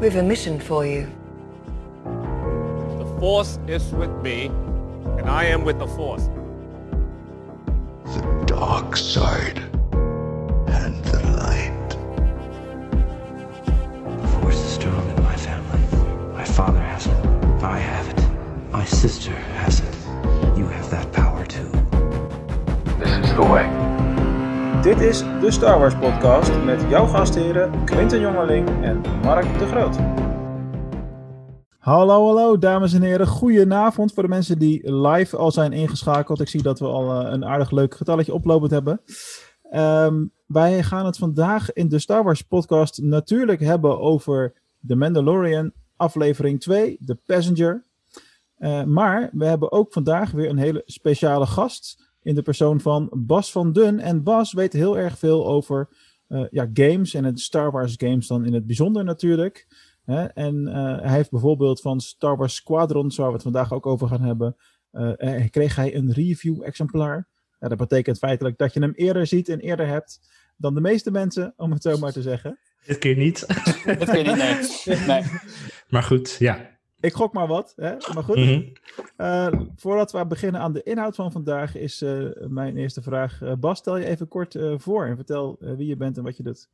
We've a mission for you. The Force is with me, and I am with the Force. The dark side and the light. The force is strong in my family. My father has it. I have it. My sister has it. You have that power too. This is the way. Dit is de Star Wars podcast met jouw gastheren Quinten Jongeling en Mark de Groot. Hallo, hallo dames en heren. Goedenavond voor de mensen die live al zijn ingeschakeld. Ik zie dat we al eh, een aardig leuk getalletje oplopend hebben. Ehm, wij gaan het vandaag in de Star Wars podcast natuurlijk hebben over The Mandalorian aflevering 2, The Passenger. Eh, maar we hebben ook vandaag weer een hele speciale gast in de persoon van Bas van Dun. En Bas weet heel erg veel over eh, ja, games en het Star Wars games dan in het bijzonder natuurlijk. Hè? En eh, hij heeft bijvoorbeeld van Star Wars Squadrons, waar we het vandaag ook over gaan hebben, eh, kreeg hij een review-exemplaar. Ja, dat betekent feitelijk dat je hem eerder ziet en eerder hebt dan de meeste mensen, om het zo maar te zeggen. Dit keer niet. Kun je niet, nee. nee. maar goed, ja. Ik gok maar wat, hè? maar goed. Mhm. Eh, voordat we beginnen aan de inhoud van vandaag, is eh, mijn eerste vraag. Eh, Bas, stel je even kort eh, voor en vertel wie je bent en wat je doet.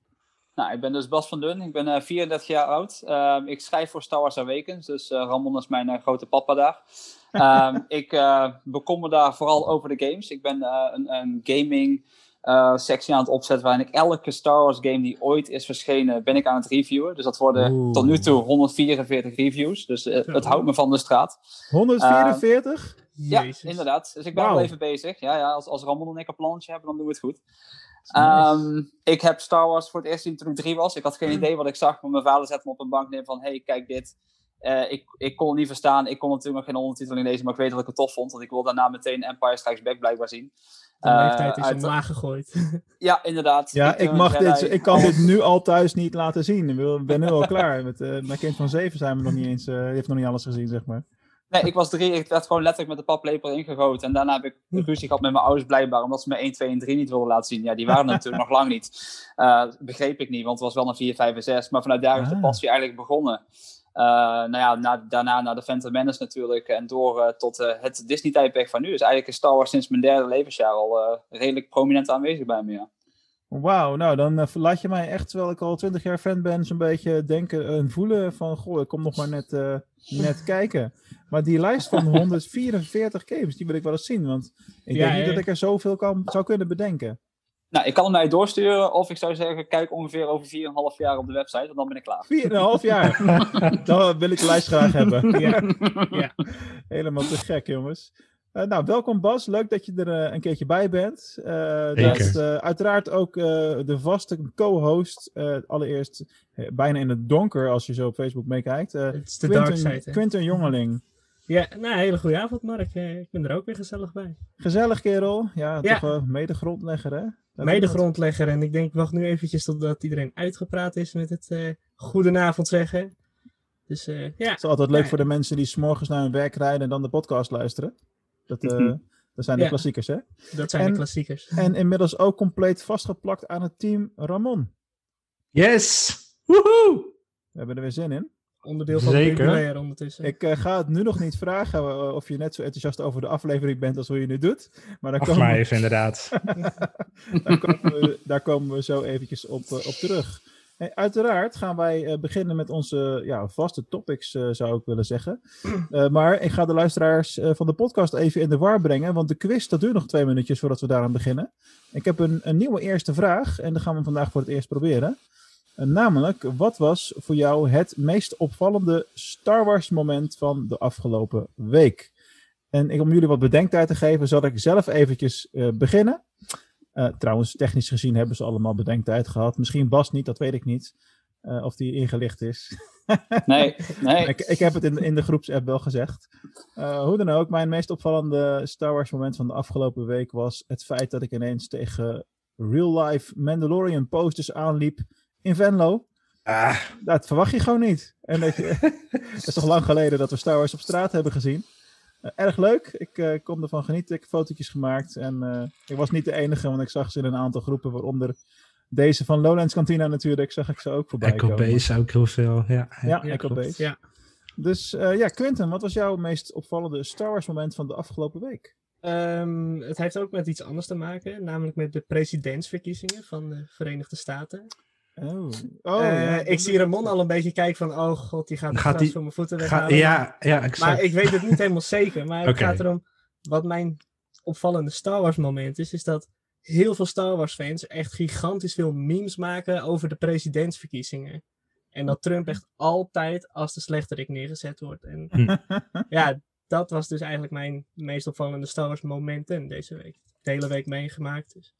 Nou, ik ben dus Bas van Dun, ik ben eh, 34 jaar oud. Ehm, ik schrijf voor Star Wars Awakens, dus eh, Ramon is mijn grote papa daar. Ehm, ik eh bekommer daar vooral over de games. Ik ben eh, een, een gaming eh, sectie aan het opzetten waarin ik elke Star Wars game die ooit is verschenen, ben ik aan het reviewen. Dus dat worden Oeh. tot nu toe 144 reviews, dus eh, het houdt me van de straat. 144? Ja, Jezus. inderdaad. Dus ik ben wel even bezig. Ja, ja, als, als Ramon en ik een plannetje hebben, dan doen we het goed. Nice. Ehm, ik heb Star Wars voor het eerst gezien toen ik drie was. Ik had geen idee wat ik zag, maar mijn vader zette me op een bank neer van... hey, kijk dit. Eh, ik, ik kon het niet verstaan. Ik kon natuurlijk nog geen ondertiteling lezen, maar ik weet dat ik het tof vond. Want ik wil daarna meteen Empire Strikes Back blijkbaar zien. De Eh, leeftijd is uit- omlaag gegooid. Ja, inderdaad. Ja, ik, Return mag Jedi. dit, ik kan dit nu al thuis niet laten zien. Ik ben nu al klaar. Met, eh, mijn kind van zeven zijn we nog niet eens, eh, die heeft nog niet alles gezien, zeg maar. Nee, ik was drie. Ik werd gewoon letterlijk met de paplepel ingegoten. En daarna heb ik ruzie gehad met mijn ouders blijkbaar. Omdat ze me 1, 2 en 3 niet wilden laten zien. Ja, die waren er natuurlijk nog lang niet. Eh, begreep ik niet, want het was wel een 4, 5 en 6. Maar vanuit daar is de Ah. passie eigenlijk begonnen. Eh, nou ja, na, daarna naar de Phantom Menace natuurlijk. En door eh, tot eh, het Disney-tijdperk van nu. Dus eigenlijk is Star Wars sinds mijn derde levensjaar al eh, redelijk prominent aanwezig bij me. Ja. Wauw, nou dan laat je mij echt, terwijl ik al twintig jaar fan ben, zo'n beetje denken en voelen van, goh, ik kom nog maar net, eh, net kijken. Maar die lijst van 144 games, die wil ik wel eens zien, want ik Ja, denk niet dat ik er zoveel kan, zou kunnen bedenken. Nou, ik kan hem naar je doorsturen. Of ik zou zeggen, kijk ongeveer over 4,5 jaar op de website. En dan ben ik klaar. 4,5 jaar. Dan wil ik de lijst graag hebben. Ja. Ja. Helemaal te gek, jongens. Eh, nou, welkom Bas. Leuk dat je er eh, een keertje bij bent. Eh, dat is eh, uiteraard ook eh, de vaste co-host. eh, allereerst bijna in het donker als je zo op Facebook meekijkt. Het is de dark side, hè? Quinten Jongeling. Ja, nou, hele goede avond, Mark. Eh, Ik ben er ook weer gezellig bij. Gezellig kerel. Ja, Ja. toch wel mede-grondlegger hè? Dat Mede is het. grondlegger. En ik denk, ik wacht nu eventjes totdat iedereen uitgepraat is met het eh goedenavond zeggen. Dus eh, ja. Het is altijd leuk Ja. voor de mensen die s'morgens naar hun werk rijden en dan de podcast luisteren. Dat, eh, dat zijn de Ja. klassiekers hè? Dat zijn En- de klassiekers. En inmiddels ook compleet vastgeplakt aan het team Ramon. Yes! Woehoe! We hebben er weer zin in. Onderdeel van Zeker. de player ondertussen. Ik eh, ga het nu nog niet vragen eh, of je net zo enthousiast over de aflevering bent als hoe je nu doet. Maar daar komen, maar we, even, inderdaad. daar, komen we, daar komen we zo eventjes op, eh, op terug. Hey, uiteraard gaan wij eh, beginnen met onze ja, vaste topics, zou ik willen zeggen. Eh, maar ik ga de luisteraars van de podcast even in de war brengen, want de quiz dat duurt nog twee minuutjes voordat we daaraan beginnen. Ik heb een, een nieuwe eerste vraag en dat gaan we vandaag voor het eerst proberen. Eh, namelijk, wat was voor jou het meest opvallende Star Wars moment van de afgelopen week? En ik, om jullie wat bedenktijd te geven, zal ik zelf eventjes eh, beginnen. Eh, trouwens, technisch gezien hebben ze allemaal bedenktijd gehad. Misschien Bas niet, dat weet ik niet. of die ingelicht is. Nee, nee. ik, ik heb het in, in de groepsapp wel gezegd. Hoe dan ook, mijn meest opvallende Star Wars moment van de afgelopen week was het feit dat ik ineens tegen real-life Mandalorian posters aanliep in Venlo. Ah, Dat verwacht je gewoon niet. En dat je, het is toch lang geleden dat we Star Wars op straat hebben gezien. Eh, erg leuk. Ik eh, kon ervan genieten. Ik heb fotootjes gemaakt. En eh, ik was niet de enige, want ik zag ze in een aantal groepen, waaronder Deze van Lowlands Cantina natuurlijk, zag ik ze ook voorbij Echo komen. Base ook heel veel. Ja, Ja, Ja, Echo klopt. Base. Ja. Dus eh, ja, Quinten, wat was jouw meest opvallende Star Wars moment van de afgelopen week? Ehm, het heeft ook met iets anders te maken, namelijk met de presidentsverkiezingen van de Verenigde Staten. Oh, oh Eh, ja, ik zie Ramon al een beetje kijken van, oh god, die gaat Gaat die- voor mijn voeten Ga- weghalen. ja, ja, exact. Maar ik weet het niet helemaal zeker. Maar het gaat erom, wat mijn opvallende Star Wars moment is, is dat heel veel Star Wars fans echt gigantisch veel memes maken over de presidentsverkiezingen. En dat Trump echt altijd als de slechterik neergezet wordt. En Hm. ja, dat was dus eigenlijk mijn meest opvallende Star Wars momenten deze week. De hele week meegemaakt. Dus.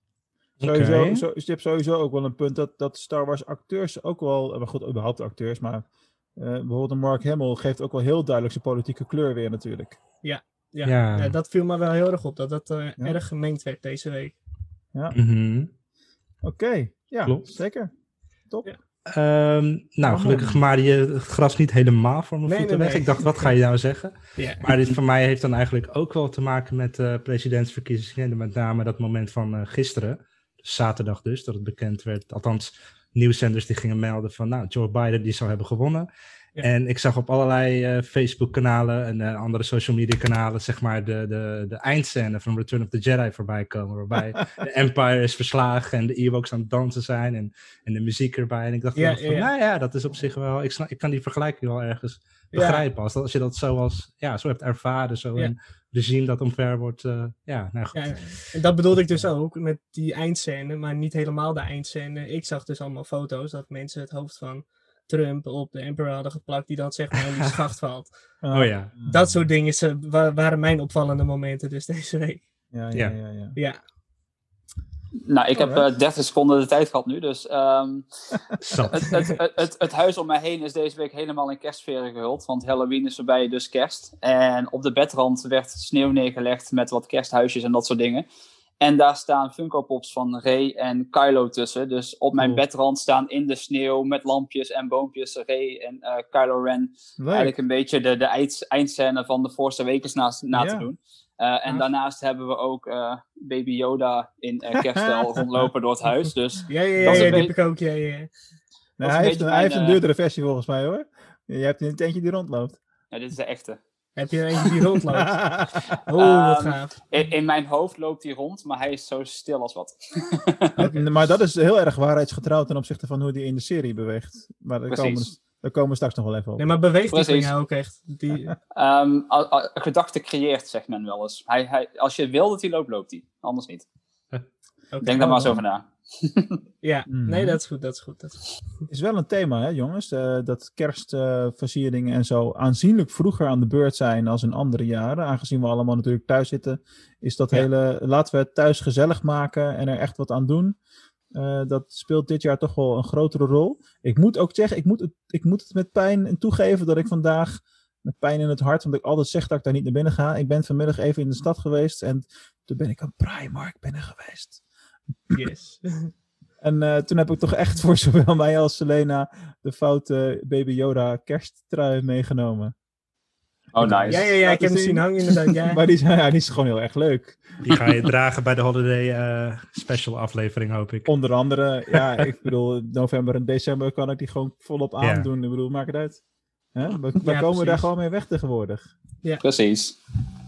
Sowieso, zo, je hebt sowieso ook wel een punt dat, dat Star Wars acteurs ook wel, maar goed, überhaupt acteurs, maar eh, bijvoorbeeld een Mark Hamill geeft ook wel heel duidelijk zijn politieke kleur weer natuurlijk. Ja, Ja. eh, dat viel me wel heel erg op, dat dat eh, Ja. erg gemengd werd deze week. Mhm. Oké, ja, Klopt. zeker. Top. Ja. Ehm, nou, gelukkig maar je het gras niet helemaal voor mijn Nee, voeten nee, weg. nee. Ik dacht, wat ga je nou zeggen? Ja. Maar dit voor mij heeft dan eigenlijk ook wel te maken met de presidentsverkiezingen. En met name dat moment van eh, gisteren, zaterdag dus, dat het bekend werd. Althans, nieuwszenders die gingen melden van, nou, Joe Biden die zou hebben gewonnen. Ja. En ik zag op allerlei eh, Facebook-kanalen en eh, andere social media-kanalen, zeg maar, de, de, de eindscène van Return of the Jedi voorbij komen. Waarbij de Empire is verslagen en de Ewoks aan het dansen zijn en, en de muziek erbij. En ik dacht Ja, van, ja, ja. nou ja, dat is op zich wel, ik, snap, ik kan die vergelijking wel ergens. Begrijpen. Als, dat, als je dat zo, als, ja, zo hebt ervaren, zo Ja. een regime dat omver wordt, eh, ja, nou goed. Ja, en dat bedoelde ik dus ook met die eindscène, maar niet helemaal de eindscène. Ik zag dus allemaal foto's dat mensen het hoofd van Trump op de Emperor hadden geplakt, die dan zeg maar in die schacht valt. Oh ja. Dat soort dingen waren mijn opvallende momenten dus deze week. Ja, ja, Ja. ja. ja. Nou, ik heb Alright. eh 30 seconden de tijd gehad nu, dus ehm, het, het, het, het, het huis om mij heen is deze week helemaal in kerstsferen gehuld. Want Halloween is voorbij, dus kerst. En op de bedrand werd sneeuw neergelegd met wat kersthuisjes en dat soort dingen. En daar staan Funko Pops van Rey en Kylo tussen. Dus op mijn bedrand staan in de sneeuw met lampjes en boompjes Rey en eh, Kylo Ren. Leuk. Eigenlijk een beetje de, de eind, eindscène van de Force Awakens na, na Ja. te doen. Eh, en Ja. daarnaast hebben we ook eh, Baby Yoda in uh, kerststijl rondlopen door het huis. Dus ja, ja, ja, die heb ik ook. Ja, ja. Nou, hij, een heeft een, hij heeft mijn, een eh, duurdere versie volgens mij hoor. Je hebt een tentje die rondloopt. ja, dit is de echte. Heb je er eentje die rondloopt? Oh, wat Ehm, gaaf. In, in mijn hoofd loopt hij rond, maar hij is zo stil als wat. maar dat is heel erg waarheidsgetrouw ten opzichte van hoe die in de serie beweegt. Maar komen, Precies. we- daar komen we straks nog wel even op. Nee, maar beweegt die Precies. ding ook echt? Die, Ehm, a- a- gedachte creëert, zegt men wel eens. Hij, hij, als je wil dat hij loopt, loopt hij. Anders niet. oké. Denk daar maar eens over na. Ja, Mhm. nee, dat is goed, dat is goed. Dat is goed. is wel een thema, hè, jongens. eh, dat kerstversieringen en zo aanzienlijk vroeger aan de beurt zijn als in andere jaren. Aangezien we allemaal natuurlijk thuis zitten, is dat Ja. hele. Laten we het thuis gezellig maken en er echt wat aan doen. Eh, dat speelt dit jaar toch wel een grotere rol. Ik moet ook zeggen, ik moet het, ik moet het met pijn en toegeven dat ik vandaag met pijn in het hart, want ik altijd zeg dat ik daar niet naar binnen ga. Ik ben vanmiddag even in de stad geweest en toen ben ik een Primark binnen geweest. Yes. En eh, toen heb ik toch echt voor zowel mij als Selena de foute Baby Yoda kersttrui meegenomen. Oh, nice. Ja, ja, ja, ik heb hem zien. hangen inderdaad. Ja. Maar die, is- ja, die is gewoon heel erg leuk. Die ga je dragen bij de Holiday eh, Special aflevering, hoop ik. Onder andere, ja, ik bedoel, november en december kan ik die gewoon volop Ja. aandoen. Ik bedoel, maak het uit. Hè? We, we Ja, komen daar gewoon mee weg tegenwoordig. Precies.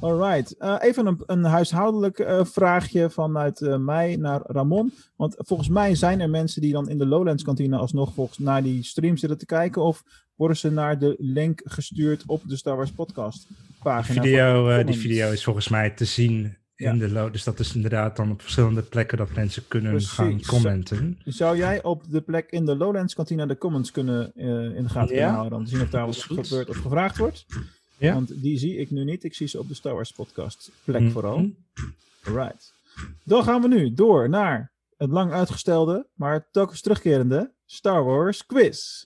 Alright. Eh, even een, een huishoudelijk eh, vraagje vanuit eh, mij naar Ramon. Want volgens mij zijn er mensen die dan in de Lowlands kantine alsnog volgens naar die stream zitten te kijken. Of worden ze naar de link gestuurd op de Star Wars podcast pagina? Video, eh, die video is volgens mij te zien Ja. in de load. Dus dat is inderdaad dan op verschillende plekken dat mensen kunnen Precies. gaan commenten. Zou jij op de plek in de Lowlands kantine de comments kunnen eh, in de gaten Ja. houden? Om te zien of daar wat gebeurt of gevraagd wordt? Ja. Want die zie ik nu niet. Ik zie ze op de Star Wars podcast plek Mhm. vooral. Right. Dan gaan we nu door naar het lang uitgestelde, maar telkens terugkerende Star Wars quiz.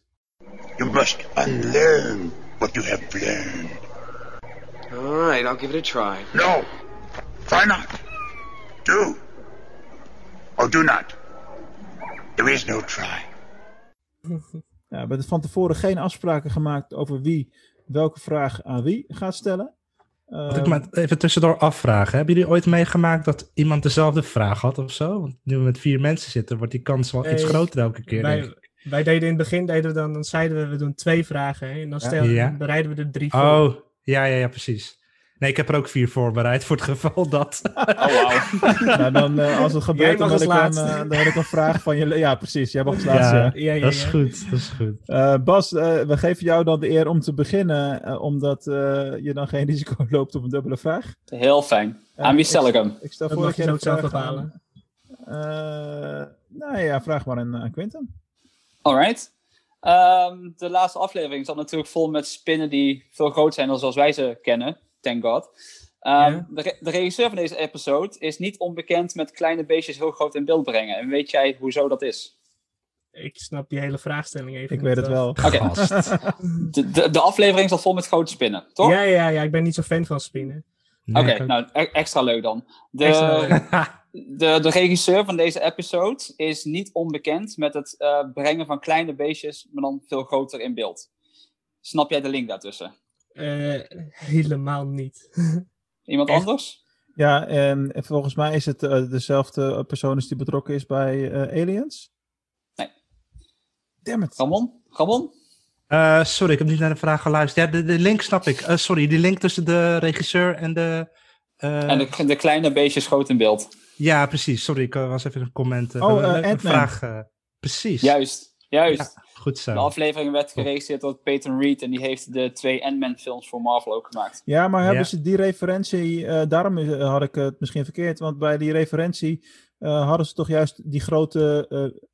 You must unlearn what you have learned. All right, I'll give it a try. No, try not. Do. Or do not. There is no try. Ja, we hebben van tevoren geen afspraken gemaakt over wie welke vraag aan wie gaat stellen. Wat ik me even tussendoor afvragen. Hebben jullie ooit meegemaakt dat iemand dezelfde vraag had of zo? Want nu we met vier mensen zitten, wordt die kans wel iets groter elke keer. Wij, wij deden in het begin, deden we dan, dan zeiden we, we doen twee vragen. Hè, en dan, stel, Ja. dan bereiden we er drie voor. Oh, ja, ja, ja, precies. Nee, ik heb er ook vier voorbereid voor het geval dat. Oh, wauw. nou, dan, eh, als het gebeurt, dan wil, ik als een, laatste. eh, dan wil ik een vraag van je. Ja, precies. Jij mag als laatste. Ja. ja. Ja, ja, dat is ja. goed, dat is goed. Eh, Bas, eh, we geven jou dan de eer om te beginnen, omdat eh, je dan geen risico loopt op een dubbele vraag. Heel fijn. Aan wie stel ik hem? Ik stel Dat voor dat je de zelf vraag bepalen. eh, nou ja, vraag maar aan, aan Quinten. Alright. Ehm, de laatste aflevering zat natuurlijk vol met spinnen die veel groter zijn dan zoals wij ze kennen. Thank God. Ehm, Ja. de, re- de regisseur van deze episode is niet onbekend met kleine beestjes heel groot in beeld brengen. En weet jij hoezo dat is? Ik snap die hele vraagstelling even Ik weet het wel. Oké, de, de, de aflevering zat vol met grote spinnen, toch? Ja, ja, ja, ik ben niet zo fan van spinnen. Nee, Oké, nou e- extra leuk dan. De, Extra leuk. De, de regisseur van deze episode is niet onbekend met het eh, brengen van kleine beestjes, maar dan veel groter in beeld. Snap jij de link daartussen? Eh, helemaal niet. Iemand Echt? anders? Ja, en volgens mij is het eh, dezelfde persoon die betrokken is bij eh, Aliens. Nee. Damn it. Ramon? Ramon? Eh, sorry, ik heb niet naar de vraag geluisterd. Ja, de, de link snap ik. Eh, sorry, die link tussen de regisseur en de... eh, En de, de kleine beestjes groot in beeld. Ja, precies. Sorry, ik was even een comment. Oh, een vraag. precies. Juist, juist. Ja, goed zo. De aflevering werd geregisseerd door Peyton Reed en die heeft de twee Ant-Man films voor Marvel ook gemaakt. Ja, maar hebben Ja. ze die referentie, eh, daarom eh, had ik het misschien verkeerd, want bij die referentie eh, hadden ze toch juist die grote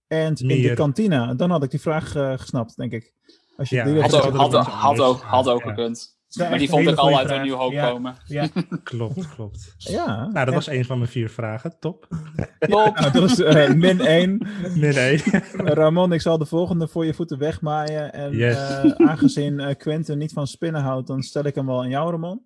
eh ant in de Mier. kantine. Dan had ik die vraag eh, gesnapt, denk ik. Als je Ja, die Had ook, had, ook, had ook Ja. gekund. Maar die vond ik al uit een nieuw hoop Ja. komen. Ja, Klopt, klopt. Ja, Nou, dat en- was een van mijn vier vragen. Top. Top. nou, dat is eh, min 1. Nee, nee. Ramon, ik zal de volgende voor je voeten wegmaaien. En Yes. eh, aangezien eh, Quentin niet van spinnen houdt, dan stel ik hem wel aan jou, Ramon.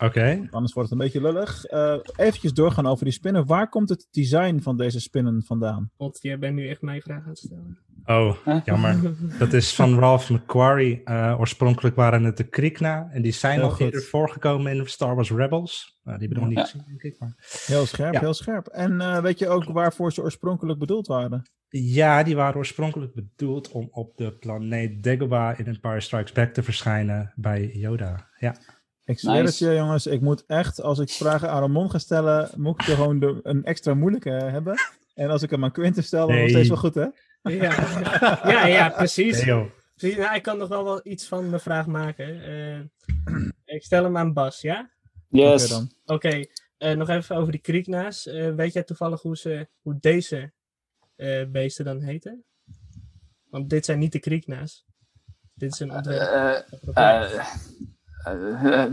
Oké. Anders wordt het een beetje lullig. Eh eventjes doorgaan over die spinnen. Waar komt het design van deze spinnen vandaan? want jij bent nu echt mijn vraag aan het stellen. Oh, Huh? jammer. Dat is van Ralph McQuarrie. Eh, oorspronkelijk waren het de Krikna. En die zijn goed. eerder voorgekomen in Star Wars Rebels. Nou, die hebben we nog niet Ja. gezien, denk ik. Maar... Heel scherp, Ja. heel scherp. En eh, weet je ook waarvoor ze oorspronkelijk bedoeld waren? Ja, die waren oorspronkelijk bedoeld om op de planeet Dagobah in Empire Strikes Back te verschijnen bij Yoda. Ja. Ik zweer Nice. het je, jongens. Ik moet echt, als ik vragen aan Ramon ga stellen, moet ik er gewoon de, een extra moeilijke hebben. En als ik hem aan Quinten stel, dan Nee. steeds wel goed, hè? Ja, ja, ja precies. Nee, joh. Precies, nou, ik kan nog wel, wel iets van de vraag maken. Eh, ik stel hem aan Bas, ja? Yes. Oké eh, nog even over die kriekna's. Eh, weet jij toevallig hoe, ze, hoe deze eh, beesten dan heten? Want dit zijn niet de kriekna's. Dit is een ontwerp. Eh, eh,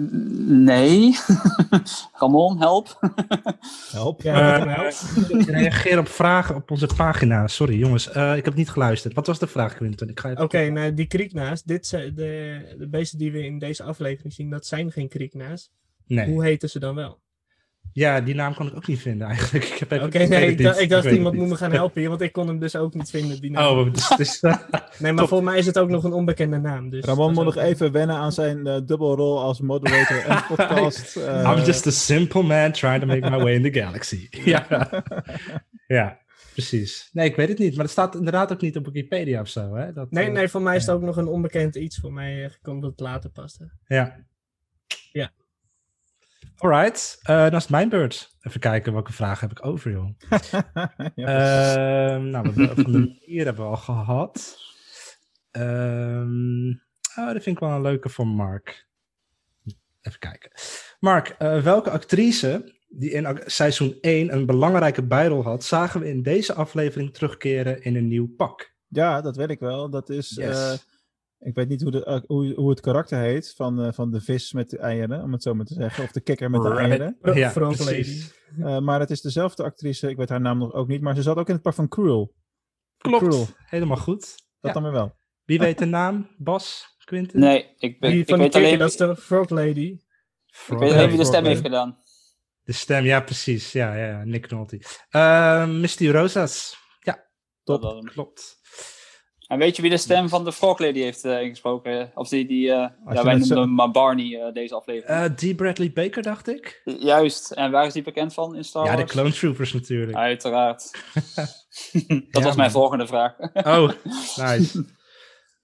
nee. Ramon, help. Help. ja, eh, Ik reageer op vragen op onze pagina. Sorry jongens, eh, ik heb niet geluisterd. Wat was de vraag, Quinten? Ik ga even... Oké, nou die kriekna's, dit zijn de, de beesten die we in deze aflevering zien, dat zijn geen kriekna's. Nee. Hoe heten ze dan wel? Ja, die naam kon ik ook niet vinden eigenlijk. Ik heb Oké, nee, ik, dacht- ik iemand moet me gaan helpen hier, want ik kon hem dus ook niet vinden. Die naam. Oh, dus, dus, nee, maar voor mij is het ook nog een onbekende naam. Dus Ramon dat moet nog even wennen aan zijn eh dubbelrol als moderator en podcast. eh, I'm just a simple man trying to make my way in the galaxy. ja. ja, precies. Nee, ik weet het niet. Maar het staat inderdaad ook niet op Wikipedia of zo. Hè? Dat, Nee, eh, nee, voor mij is het ook nog een onbekend iets. Voor mij eh, komt dat het later paste. Ja. Ja. Alright, eh, dan is het mijn beurt. Even kijken welke vraag heb ik over, joh. ja, Ehm, nou, we hebben- de manier hebben we al gehad. Ehm, oh, dat vind ik wel een leuke voor Mark. Even kijken. Mark, eh, welke actrice die in seizoen 1 een belangrijke bijrol had, zagen we in deze aflevering terugkeren in een nieuw pak? ja, dat weet ik wel. Dat is. Yes. Ik weet niet hoe, de, eh, hoe, hoe het karakter heet van, eh, van de vis met de eieren, om het zo maar te zeggen. Of de kikker met de eieren. Ja, Frog precies. Lady. Eh, maar het is dezelfde actrice, ik weet haar naam nog ook niet, maar ze zat ook in het pak van Cruel. Klopt, Cruel, helemaal goed. dat Ja. dan weer wel. Wie weet de naam? Bas? Quinten? Nee, ik, ben, Die ik weet kikker, alleen, dat is de Frog Lady. ik weet alleen wie de stem Frog heeft gedaan. De stem, ja precies. Ja, ja, ja. Nick Nolte. Ehm Misty Rosas. Ja, hem. klopt. En weet je wie de stem van de Frog Lady heeft eh, ingesproken? Of die, die eh, ja, wij noemden hem maar Barney eh, deze aflevering. Eh, D. Bradley Baker, dacht ik. Juist, en waar is die bekend van in Star Ja, de? Clone Troopers natuurlijk. Uiteraard. dat Ja, was mijn man. volgende vraag. Oh, nice.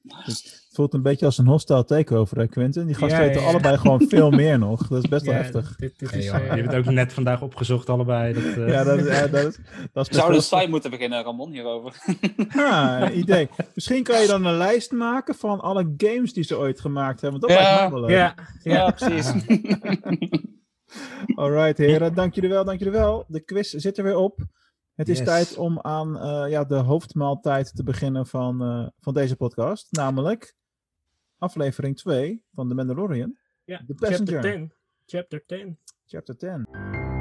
Het voelt een beetje als een hostile takeover, hè, Quentin? Die gasten Ja, weten ja. allebei gewoon veel meer nog. Dat is best wel Ja, heftig. Dit, dit is, joh, eh, je hebt het ook net vandaag opgezocht, allebei. Dat, eh, Ja, dat, is- ja, dat, is- dat is zouden een site moeten beginnen, Ramon, hierover. Ah, een idee. Misschien kan je dan een lijst maken van alle games die ze ooit gemaakt hebben. Dat Ja. lijkt me wel leuk. ja, ja. ja, precies. Alright, heren. Dank jullie wel, dank jullie wel. De quiz zit er weer op. Het is Yes. tijd om aan eh, ja, de hoofdmaaltijd te beginnen van, eh, van deze podcast. Namelijk aflevering 2 van The Mandalorian. ja. The Chapter Passenger. 10. Chapter 10. Chapter 10.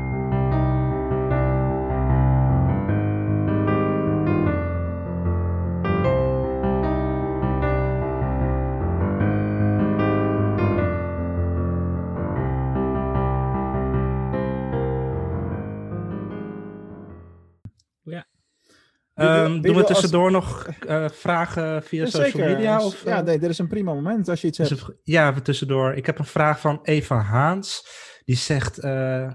Ehm, doen we als- tussendoor nog eh, vragen via Ja, social media? Of, ja, eh, nee, dit is een prima moment als je iets hebt. ja, even tussendoor. Ik heb een vraag van Eva Haans. Die zegt... eh,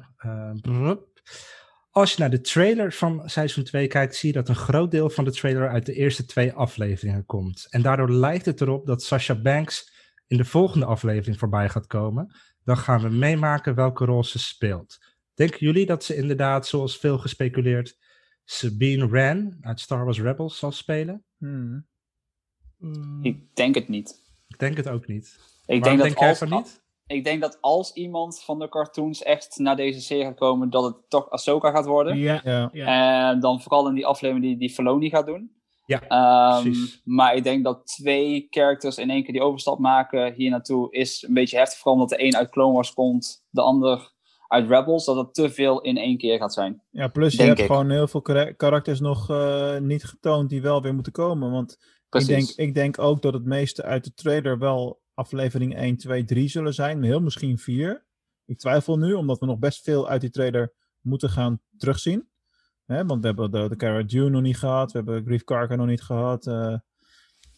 als je naar de trailer van seizoen 2 kijkt... zie je dat een groot deel van de trailer uit de eerste twee afleveringen komt. En daardoor lijkt het erop dat Sasha Banks... in de volgende aflevering voorbij gaat komen. Dan gaan we meemaken welke rol ze speelt. Denken jullie dat ze inderdaad, zoals veel gespeculeerd... Sabine Wren uit Star Wars Rebels zal spelen? Hmm. Mm, ik denk het niet. Ik denk het ook niet. Ik Waarom denk, dat denk jij als, van niet? ik denk dat als iemand van de cartoons echt naar deze serie gaat komen, dat het toch Ahsoka gaat worden. ja, Ja. ja. En dan vooral in die aflevering die, die Filoni gaat doen. Ja, Ehm, precies. maar ik denk dat twee characters in één keer die overstap maken hier naartoe is een beetje heftig. Vooral omdat de een uit Clone Wars komt, de ander uit Rebels. Dat het te veel in één keer gaat zijn. Ja, plus je hebt ik. gewoon heel veel kara- karakters nog eh, niet getoond die wel weer moeten komen. Want ik denk, ik denk ook dat het meeste uit de trailer wel aflevering 1, 2, 3 zullen zijn. Heel misschien 4. Ik twijfel nu, omdat we nog best veel uit die trailer moeten gaan terugzien. Hè, want we hebben de, de Cara Dune nog niet gehad. We hebben Grief Karga nog niet gehad. eh,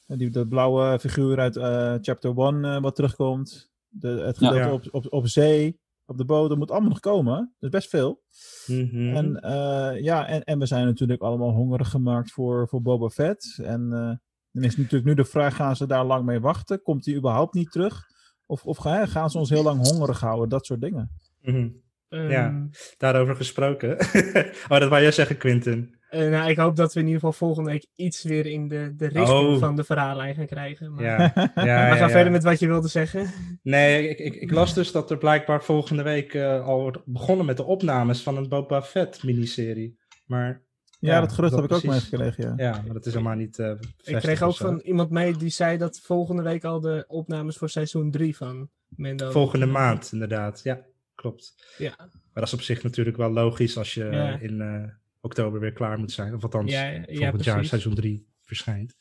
die, dat blauwe figuur uit eh, chapter 1 eh, wat terugkomt. De, het gedeelte Ja. op, op, op zee, op de. Dat moet allemaal nog komen. Dat is best veel. Mhm. En, eh, ja, en, en we zijn natuurlijk allemaal hongerig gemaakt voor, voor Boba Fett. En eh, dan is natuurlijk nu de vraag, gaan ze daar lang mee wachten? Komt hij überhaupt niet terug? Of, of gaan, gaan ze ons heel lang hongerig houden? Dat soort dingen. Mhm. Ehm, Ja. Daarover gesproken. oh, dat wou jij zeggen, Quinten. Eh, nou, ik hoop dat we in ieder geval volgende week iets weer in de, de richting Oh. van de verhaallijn gaan krijgen. Maar, Ja, ja, maar ja, ga ja. verder met wat je wilde zeggen. Nee, ik, ik, ik las dus dat er blijkbaar volgende week eh, al wordt begonnen met de opnames van een Boba Fett miniserie. Maar Ja, Ja, dat gerucht dat heb ik ook meegekregen, ja. ja, maar dat is helemaal niet eh Ik kreeg ook van iemand mee die zei dat volgende week al de opnames voor seizoen 3 van Mendo. Volgende maand, inderdaad. Ja, klopt. Ja, Maar dat is op zich natuurlijk wel logisch als je Ja. in eh, oktober weer klaar moet zijn. Of althans, ja, ja, volgend jaar seizoen 3 verschijnt.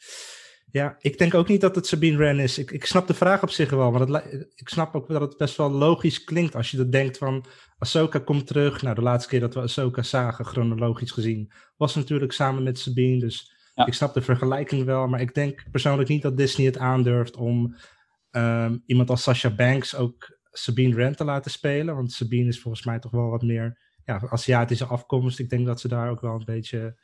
Ja, ik denk ook niet dat het Sabine Wren is. Ik, ik snap de vraag op zich wel, maar het, ik snap ook dat het best wel logisch klinkt als je dat denkt van Ahsoka komt terug. Nou, de laatste keer dat we Ahsoka zagen, chronologisch gezien, was natuurlijk samen met Sabine. Dus Ja. ik snap de vergelijking wel, maar ik denk persoonlijk niet dat Disney het aandurft om ehm, iemand als Sasha Banks ook Sabine Wren te laten spelen. Want Sabine is volgens mij toch wel wat meer ja, Aziatische afkomst. Ik denk dat ze daar ook wel een beetje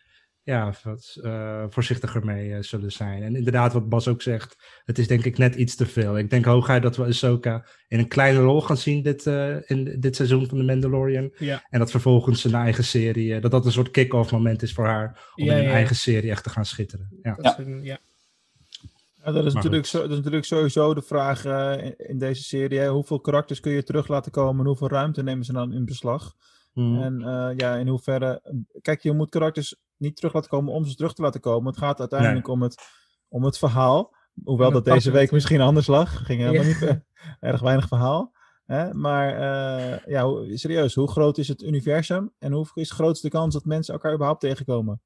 ja, wat eh, voorzichtiger mee eh, zullen zijn. En inderdaad, wat Bas ook zegt, het is denk ik net iets te veel. Ik denk hooguit dat we Ahsoka in een kleine rol gaan zien dit, eh, in dit seizoen van The Mandalorian. Ja. En dat vervolgens een eigen serie, dat dat een soort kick-off moment is voor haar om Ja, in een ja. eigen serie echt te gaan schitteren. Ja. Dat is een- ja. Ja, dat, is natuurlijk goed. zo, dat is natuurlijk sowieso de vraag in, in deze serie. Hè? Hoeveel karakters kun je terug laten komen en hoeveel ruimte nemen ze dan in beslag? Mhm. En eh, ja, in hoeverre. Kijk, je moet karakters niet terug laten komen om ze terug te laten komen. Het gaat uiteindelijk om, het, om het verhaal. Hoewel dat dat deze week misschien anders lag. Ging helemaal Ja. niet eh, erg weinig verhaal. Hè? Maar eh, ja, hoe- serieus, hoe groot is het universum? En hoe is de grootste kans dat mensen elkaar überhaupt tegenkomen?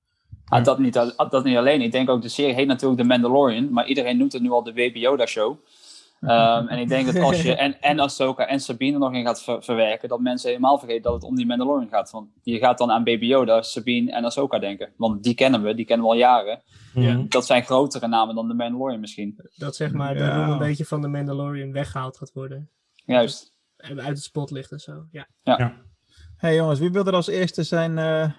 Ah, dat, niet, al- dat niet alleen. Ik denk ook, de serie heet natuurlijk The Mandalorian, maar iedereen noemt het nu al de Baby Ehm, en ik denk dat als je en, en Ahsoka en Sabine nog in gaat ver- verwerken, dat mensen helemaal vergeten dat het om die Mandalorian gaat. Want je gaat dan aan Baby Yoda, Sabine en Ahsoka denken. Want die kennen we, die kennen we al jaren. Mhm. Dat zijn grotere namen dan de Mandalorian misschien. Dat zeg maar de Ja. roem een beetje van de Mandalorian weggehaald gaat worden. Juist. En uit het spotlicht en zo. Ja. hey jongens, wie wil er als eerste zijn eh,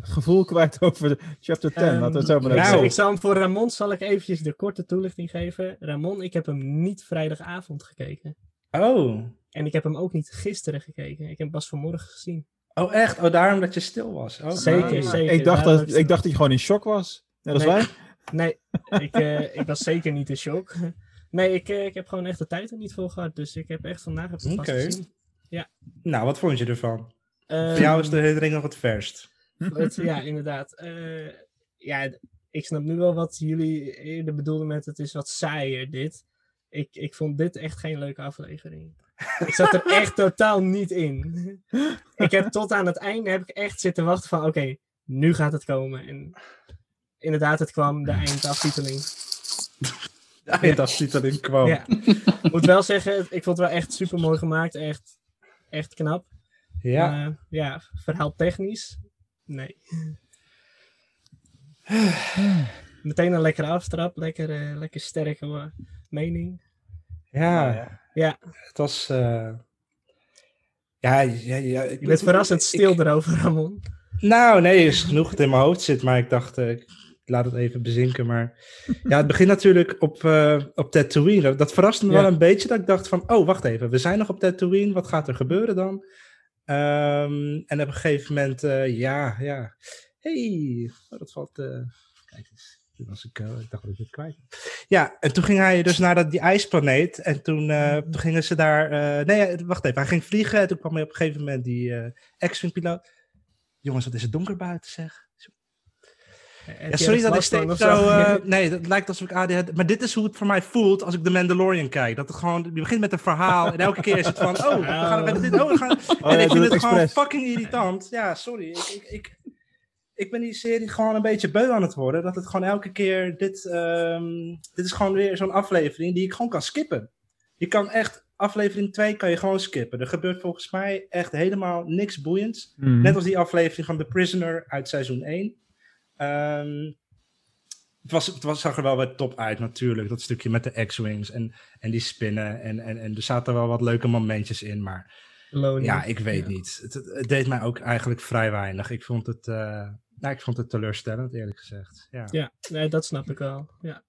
gevoel kwijt over chapter 10? Ehm, Laten we het zo maar zal, Nou. ik zal hem voor Ramon zal ik eventjes de korte toelichting geven. Ramon, ik heb hem niet vrijdagavond gekeken. Oh. En ik heb hem ook niet gisteren gekeken. Ik heb hem pas vanmorgen gezien. Oh, echt? Oh, daarom dat je stil was. Oh, Zeker, ah. zeker. Ik dacht, dat, ik dacht dat je gewoon in shock was. Net als Nee. wij. Nee, ik, eh, ik was zeker niet in shock. Nee, ik, eh, ik heb gewoon echt de tijd er niet voor gehad. Dus ik heb echt vandaag heb het pas Oké. gezien. Nou, wat vond je ervan? Ehm, Voor jou is de herinnering nog het verst. Het- ja, inderdaad. Eh, ja, ik snap nu wel wat jullie eerder bedoelden met het is wat saaier dit. Ik, ik vond dit echt geen leuke aflevering. Ik zat er echt totaal niet in. Ik heb tot aan het einde heb ik echt zitten wachten van oké, nu gaat het komen. En inderdaad, het kwam, de eindaftiteling. Ziet erin kwam. Ja. Ik moet wel zeggen, ik vond het wel echt super mooi gemaakt. Echt, echt knap. Ja. Maar, ja, verhaal technisch. Nee. Meteen een lekkere aftrap. Lekker, eh, lekker sterke mening. Ja. Ja. Het was... eh, Ja, ja, ja. Ik Je bent verrassend stil erover, Ramon. Nou, nee, is genoeg het in mijn hoofd zit, maar ik dacht, eh, ik laat het even bezinken. Maar ja, het begint natuurlijk op, eh op Tatooine. Dat verraste me Ja. wel een beetje, dat ik dacht van, oh, wacht even, we zijn nog op Tatooine, wat gaat er gebeuren dan? Ehm, en op een gegeven moment, eh, ja, ja, hey, oh, dat valt, eh, kijk eens. Toen was ik, eh, ik dacht dat ik het kwijt. Ja, en toen ging hij dus naar dat, die ijsplaneet. En toen, eh, toen gingen ze daar. nee, wacht even. Hij ging vliegen. En toen kwam hij op een gegeven moment die eh X-Wing piloot. Jongens, wat is het donker buiten, zeg. Ja, sorry dat ik steeds zo... eh, nee, dat lijkt alsof ik ADHD... Maar dit is hoe het voor mij voelt als ik The Mandalorian kijk. Dat het gewoon... Je begint met een verhaal en elke keer is het van... Oh, we gaan met dit... Oh, we gaan... en ja, ik vind het het gewoon fucking irritant. Ja, sorry. Ik, ik, ik, ik ben die serie gewoon een beetje beu aan het worden. Dat het gewoon elke keer... Dit, ehm, dit is gewoon weer zo'n aflevering die ik gewoon kan skippen. Je kan echt... Aflevering 2 kan je gewoon skippen. Er gebeurt volgens mij echt helemaal niks boeiends. Mhm. Net als die aflevering van The Prisoner uit seizoen 1. Ehm, het, was, het was, zag er wel wat top uit natuurlijk. Dat stukje met de X-Wings en, en die spinnen. En, en, en er zaten wel wat leuke momentjes in. Maar ja, ik weet Ja. niet. Het, deed mij ook eigenlijk vrij weinig. Ik vond het, eh, nou, ik vond het teleurstellend eerlijk gezegd. Ja. Ja, nee, dat snap ik wel. Ja.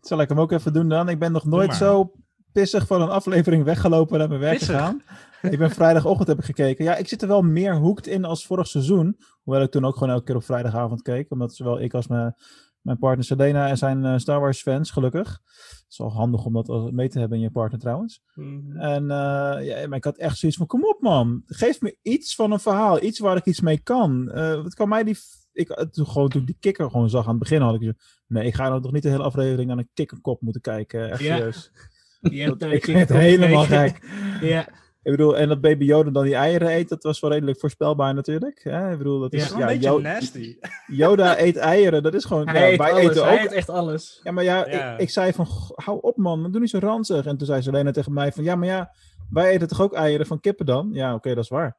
Zal ik hem ook even doen dan? Ik ben nog nooit zo pissig van een aflevering weggelopen en naar mijn werk Pissig? gegaan. Ik ben vrijdagochtend heb ik gekeken. Ja, ik zit er wel meer hoekt in als vorig seizoen. Hoewel ik toen ook gewoon elke keer op vrijdagavond keek. Omdat zowel ik als mijn, mijn partner Selena en zijn eh, Star Wars fans, gelukkig. Het is wel handig om dat mee te hebben in je partner trouwens. Mhm. En eh, ja, maar ik had echt zoiets van, kom op man. Geef me iets van een verhaal. Iets waar ik iets mee kan. Eh, wat kan mij die... Ik, toen, gewoon, toen ik die kikker gewoon zag aan het begin had ik zo... Nee, ik ga nou toch niet de hele aflevering naar een kikkerkop moeten kijken. Echt Ja. serieus. Je hebt, Dat- eh, ik vind het helemaal gek. Ja, Ik bedoel, en dat baby Yoda dan die eieren eet, dat was wel redelijk voorspelbaar natuurlijk. Hè? Ik bedoel, dat Ja. is... Ja, een beetje nasty. Yoda eet eieren, dat is gewoon... hij ja, wij alles. eten Hij ook eet echt alles. ja, maar ja, Ja. Ik, ik zei van, "Goh, hou op man, doe niet zo ranzig. En toen zei ze alleen tegen mij van, ja, maar ja, wij eten toch ook eieren van kippen dan? Ja, oké, dat is waar.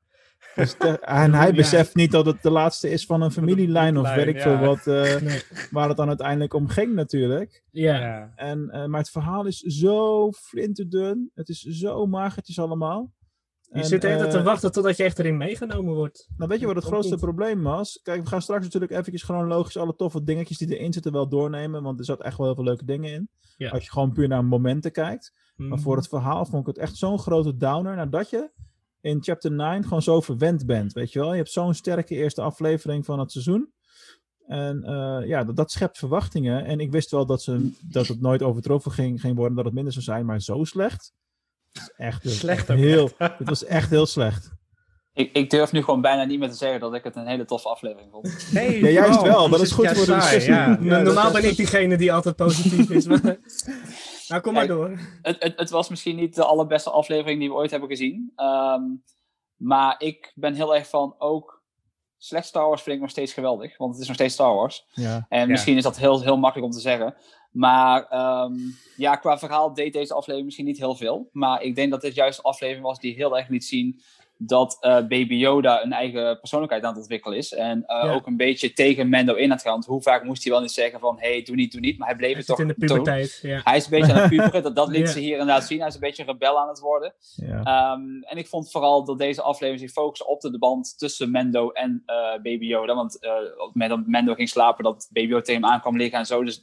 Dus te- en hij Ja. beseft niet dat het de laatste is van een familielijn of weet ik ja. veel wat, eh, Nee. waar het dan uiteindelijk om ging natuurlijk. Ja. Ja. En, eh, maar het verhaal is zo flinterdun, het is zo magertjes allemaal. Je En, zit de hele tijd eh, te wachten totdat je echt erin meegenomen wordt. nou, weet je wat het grootste niet. probleem was? Kijk, we gaan straks natuurlijk eventjes chronologisch alle toffe dingetjes die erin zitten wel doornemen. Want er zat echt wel heel veel leuke dingen in. Ja. Als je gewoon puur naar momenten kijkt. Maar Mhm. voor het verhaal vond ik het echt zo'n grote downer. Nadat je in chapter 9 gewoon zo verwend bent. Weet je wel? Je hebt zo'n sterke eerste aflevering van het seizoen. En eh, ja, dat, dat schept verwachtingen. En ik wist wel dat, ze, dat het nooit overtroffen ging, ging worden. Dat het minder zou zijn. Maar zo slecht. Echt, is Slecht echt heel, Het was echt heel slecht. Ik, ik durf nu gewoon bijna niet meer te zeggen dat ik het een hele toffe aflevering vond. Nee, Ja, juist wel. Dat is goed voor de discussie. Ja. Ja, Normaal ben ik diegene die altijd positief is. Maar... nou, kom maar Kijk, door. Het, het, het was misschien niet de allerbeste aflevering die we ooit hebben gezien. Ehm, maar ik ben heel erg van ook. Slecht Star Wars vind ik nog steeds geweldig, want het is nog steeds Star Wars. Ja. En misschien is dat heel, heel makkelijk om te zeggen. Maar ehm, ja, qua verhaal deed deze aflevering misschien niet heel veel. Maar ik denk dat dit juist een aflevering was die heel erg liet zien dat eh, Baby Yoda een eigen persoonlijkheid aan het ontwikkelen is. En eh, Ja. ook een beetje tegen Mendo in aan het gaan. Want hoe vaak moest hij wel niet zeggen van... hey, doe niet, doe niet. Maar hij bleef Hij het toch in de doen. puberteit. Ja. Hij is een beetje aan het puberen. Dat, dat liet Ja. ze hier inderdaad zien. Hij is een beetje rebel aan het worden. Ehm, en ik vond vooral dat deze aflevering zich focusde op de, band tussen Mendo en eh, Baby Yoda. Want dat Mendo ging slapen, dat Baby Yoda tegen hem aan kwam liggen en zo. Dus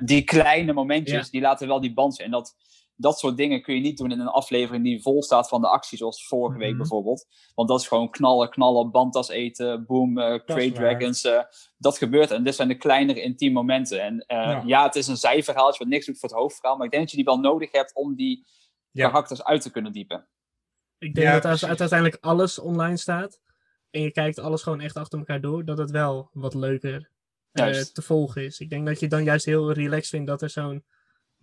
die kleine momentjes, die laten wel die band zien. En dat, dat soort dingen kun je niet doen in een aflevering die vol staat van de actie, zoals vorige week Mhm. bijvoorbeeld. Want dat is gewoon knallen, knallen, bandtas eten, boom, eh Crate waar. Dragons. eh, dat gebeurt. En dit zijn de kleinere, intieme momenten. En eh, Ja. ja. het is een zijverhaaltje wat niks doet voor het hoofdverhaal. Maar ik denk dat je die wel nodig hebt om die Ja. karakters uit te kunnen diepen. Ik denk Ja, dat als uiteindelijk alles online staat en je kijkt alles gewoon echt achter elkaar door, dat het wel wat leuker eh, te volgen is. Ik denk dat je dan juist heel relaxed vindt dat er zo'n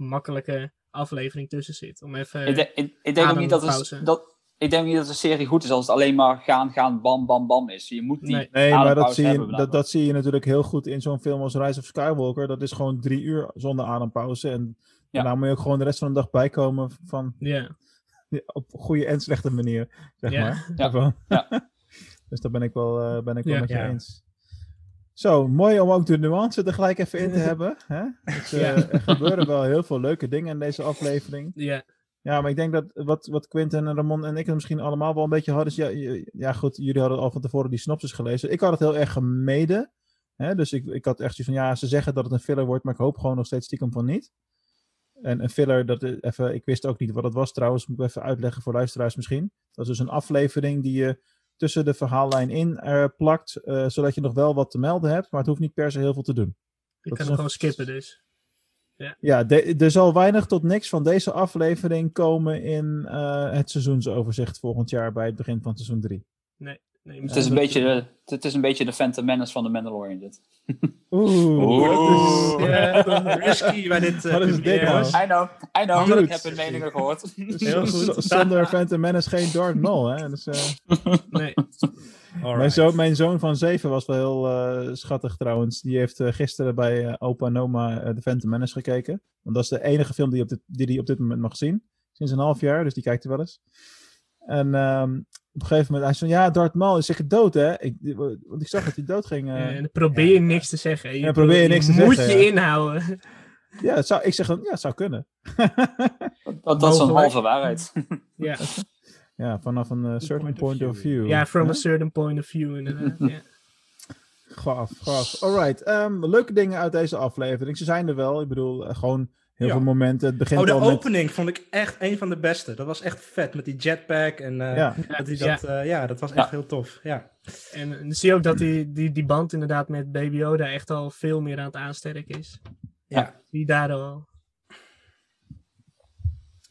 makkelijke aflevering tussen zit. Om even. ik, denk- ik, ik denk ook niet dat, het, dat ik denk niet dat de serie goed is als het alleen maar gaan, gaan, bam, bam, bam is. Je moet die Nee. Nee, maar dat zie, je, dat, dat zie je natuurlijk heel goed in zo'n film als Rise of Skywalker. Dat is gewoon drie uur zonder adempauze. En Ja. daarna moet je ook gewoon de rest van de dag bijkomen van, Ja, op goede en slechte manier, zeg Ja. maar. Ja. Dus daar ben ik wel, eh, ben ik wel Ja. met je Ja. eens. Zo, mooi om ook de nuance er gelijk even in te hebben. Hè? Dus, eh, Ja. Er gebeuren wel heel veel leuke dingen in deze aflevering. ja. Ja, maar ik denk dat wat, wat Quinten en Ramon en ik het misschien allemaal wel een beetje hadden. Is, ja, ja, goed, jullie hadden al van tevoren die synopsis gelezen. Ik had het heel erg gemeden. Hè? Dus ik, ik had echt zoiets van, ja, ze zeggen dat het een filler wordt, maar ik hoop gewoon nog steeds stiekem van niet. En een filler, dat is even, ik wist ook niet wat het was trouwens, moet ik even uitleggen voor luisteraars misschien. Dat is dus een aflevering die je tussen de verhaallijn in eh, plakt, eh, zodat je nog wel wat te melden hebt, maar het hoeft niet per se heel veel te doen. Ik Dat kan hem gewoon skippen dus. Ja, de- er zal weinig tot niks van deze aflevering komen in eh, het seizoensoverzicht volgend jaar bij het begin van seizoen 3. Nee, Het is, een beetje de, het is een beetje de Phantom Menace van de Mandalorian dit. Oeh, dat is... Risky bij dit. eh, Wat is dit nou? I know, I know, ik heb hun meningen gehoord. Heel goed. Zonder Phantom Menace geen Darth Maul, hè? Dus, eh, nee. Mijn, zoon, mijn zoon van 7 was wel heel eh, schattig trouwens. Die heeft gisteren bij opa en oma eh, de Phantom Menace gekeken. Want dat is de enige film die hij op dit, die hij op dit moment mag zien. Sinds een half jaar, dus die kijkt er wel eens. En ehm, op een gegeven moment, hij zei, ja, Darth Maul is zeker dood, hè? Ik, want ik zag dat hij dood ging. Ja, en dan probeer je niks te zeggen. Je, Ja, probeer je niks te moet zeggen, je ja. inhouden. Ja, het zou, ik zeg, dan, ja, het zou kunnen. Dat, dat is een halve waarheid. ja. Ja, vanaf een eh, certain point of view. ja, from a certain point of view inderdaad. ja. Gaaf, gaaf. Alright, ehm, leuke dingen uit deze aflevering. Ze zijn er wel. Ik bedoel, gewoon heel Ja. veel momenten. Het begint Oh, de al met... opening vond ik echt een van de beste. Dat was echt vet met die jetpack. En eh, Ja, dat hij Ja. dat, eh, ja, dat was Ja. echt heel tof. Ja. En dan zie je ook dat die, die, die band inderdaad met Baby Yoda echt al veel meer aan het aansterken is. Ja. Die daar al.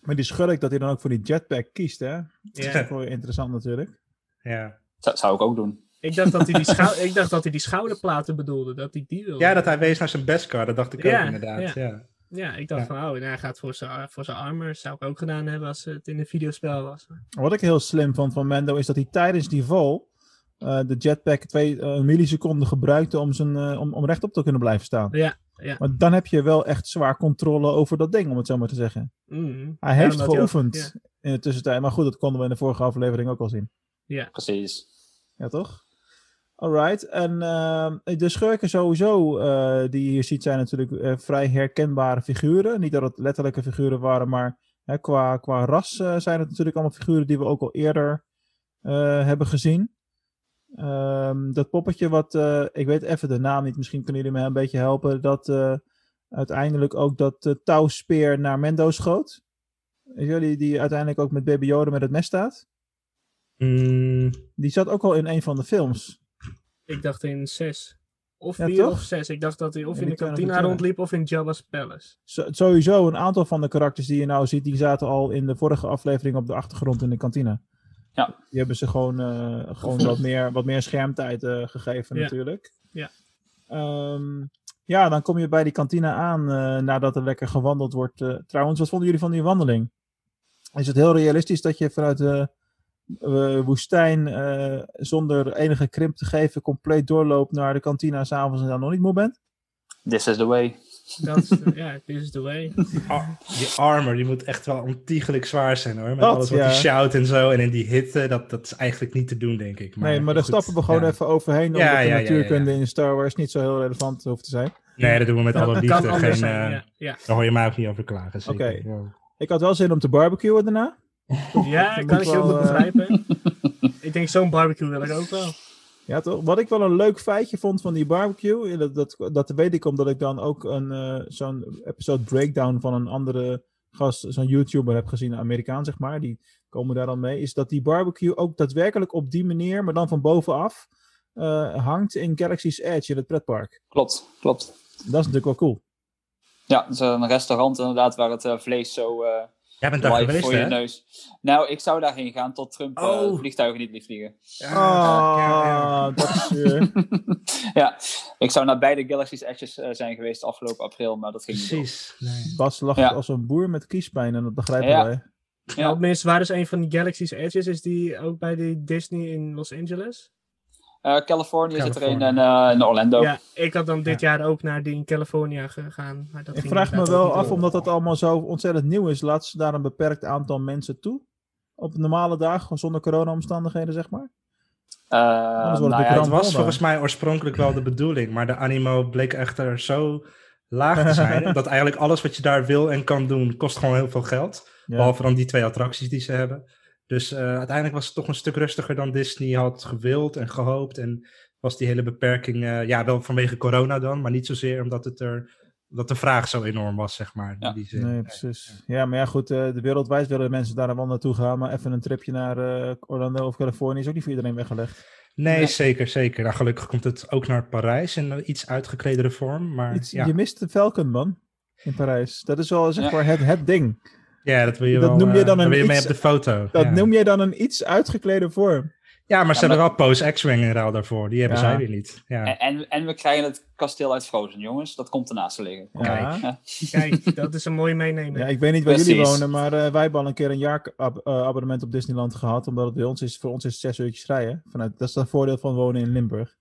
maar die schurk dat hij dan ook voor die jetpack kiest, hè? Dat is wel interessant natuurlijk. Ja. Dat zou ik ook doen. Ik dacht dat hij die, schou ik dacht dat hij die schouderplaten bedoelde. Dat hij die wilde. ja, dat hij wees naar zijn bestcar. Dat dacht ik Ja, ook inderdaad. ja. Ja. Ik dacht Ja. van, oh, nou, hij gaat voor zijn voor zijn armor. Zou ik ook gedaan hebben als het in een videospel was. Wat ik heel slim vond van Mando is dat hij tijdens die val eh, de jetpack twee eh, milliseconden gebruikte om, zijn, eh, om, om rechtop te kunnen blijven staan. Ja, ja. Maar dan heb je wel echt zwaar controle over dat ding, om het zo maar te zeggen. Mm. Hij heeft omdat hij ook- geoefend in de tussentijd. Maar goed, dat konden we in de vorige aflevering ook al zien. Ja, Precies. Ja, toch? Alright. En ehm, de schurken sowieso, eh, die je hier ziet, zijn natuurlijk eh, vrij herkenbare figuren. Niet dat het letterlijke figuren waren, maar hè, qua, qua ras eh, zijn het natuurlijk allemaal figuren die we ook al eerder hebben gezien. Ehm, dat poppetje wat, ik weet even de naam niet, misschien kunnen jullie me een beetje helpen, dat uiteindelijk ook dat touwspeer naar Mendo schoot. Die, die uiteindelijk ook met Baby Yoda met het mes staat. Mm, Die zat ook al in een van de films. Ik dacht in 6. Of Ja, 4 toch? of 6. Ik dacht dat hij of in de kantina rondliep of in Jabba's Palace. Zo- sowieso een aantal van de karakters die je nou ziet, die zaten al in de vorige aflevering op de achtergrond in de kantine. Ja. Die hebben ze gewoon, eh, gewoon wat, meer, wat meer schermtijd eh, gegeven Ja. natuurlijk. Ja. Ehm, ja, dan kom je bij die kantine aan eh, nadat er lekker gewandeld wordt. Trouwens, wat vonden jullie van die wandeling? Is het heel realistisch dat je vanuit de eh, woestijn eh, zonder enige krimp te geven compleet doorloopt naar de kantine s'avonds en dan nog niet moe bent? This is the way. Dat ja, this is the way. Ar- die armor, die moet echt wel ontiegelijk zwaar zijn hoor. Met Dat, alles wat ja. hij shout en zo. En in die hitte, dat, dat is eigenlijk niet te doen, denk ik. nee, maar daar stappen we gewoon ja. even overheen. Omdat Ja, de natuurkunde ja, in Star Wars niet zo heel relevant hoeft te zijn. Nee, dat doen we met alle liefde. Geen, zijn, eh, Daar hoor je mij ook niet over klagen. zeker. Oké. Ik had wel zin om te barbecuen daarna. Ja Dat kan ik heel goed eh, begrijpen. ik denk, zo'n barbecue wil ik ook wel. Ja, toch? Wat ik wel een leuk feitje vond van die barbecue, eh, dat, dat, dat weet ik omdat ik dan ook een, eh, zo'n episode breakdown van een andere gast, zo'n YouTuber heb gezien, een Amerikaan zeg maar, die komen daar dan mee, is dat die barbecue ook daadwerkelijk op die manier, maar dan van bovenaf, eh, hangt in Galaxy's Edge in het pretpark. Klopt, klopt. Dat is natuurlijk wel cool. Ja, het is een restaurant inderdaad waar het vlees zo eh Jij bent daar geweest, voor je hè? neus. Nou, ik zou daarheen gaan tot Trump eh, Oh. vliegtuigen niet liet vliegen. Ah, dat is... eh, ja, ik zou naar beide Galaxy's Edges eh, zijn geweest afgelopen april, maar dat ging niet. Precies. Nee. Bas lacht Ja. als een boer met kiespijn en dat begrijpen Ja. wij. Ja. Ja. Op minst, waar is een van die Galaxy's Edges? Is die ook bij de Disney in Los Angeles? Eh, Californië zit er een Californië. en eh, in Orlando. Ja, ik had dan dit jaar ook naar die in California gegaan. Maar dat Ik vraag me wel af, door. omdat dat allemaal zo ontzettend nieuw is, laten ze daar een beperkt aantal mensen toe? Op normale dagen, zonder corona-omstandigheden, zeg maar? Nou ja, Het was volgens mij oorspronkelijk wel de bedoeling, maar de animo bleek echter zo laag te zijn, dat eigenlijk alles wat je daar wil en kan doen, kost gewoon heel veel geld. Ja. Behalve dan die twee attracties die ze hebben. Dus eh, uiteindelijk was het toch een stuk rustiger dan Disney had gewild en gehoopt. En was die hele beperking, eh, ja, wel vanwege corona dan, maar niet zozeer omdat het er, dat de vraag zo enorm was, zeg maar. in Ja. die zin. Nee, precies. Ja, maar ja, goed, eh, de wereldwijd willen mensen daar wel naartoe gaan, maar even een tripje naar eh, Orlando of Californië is ook niet voor iedereen weggelegd. Nee, Nee. zeker, zeker. Nou, gelukkig komt het ook naar Parijs in een iets uitgekledere vorm. Maar Iets, ja. Je mist de Falcon, man, in Parijs. Dat is wel, zeg Ja. maar, het, het ding. Ja, dat wil je dat wel, noem je eh, dan een wil je mee iets- op de foto. Dat ja. noem jij dan een iets uitgeklede vorm. Ja, maar ze Ja, hebben wel Pose X-Wing in ruil daarvoor. Die hebben Ja. zij weer niet. Ja. En, en, en we krijgen het kasteel uit Frozen, jongens. Dat komt ernaast te liggen. Ja. Kijk, dat is een mooie meenemen. Ja, ik weet niet waar jullie wonen, maar eh, wij hebben al een keer een jaar ab- eh, abonnement op Disneyland gehad. Omdat het bij ons is, voor ons is het zes uurtjes rijden. Vanuit, dat is het voordeel van wonen in Limburg.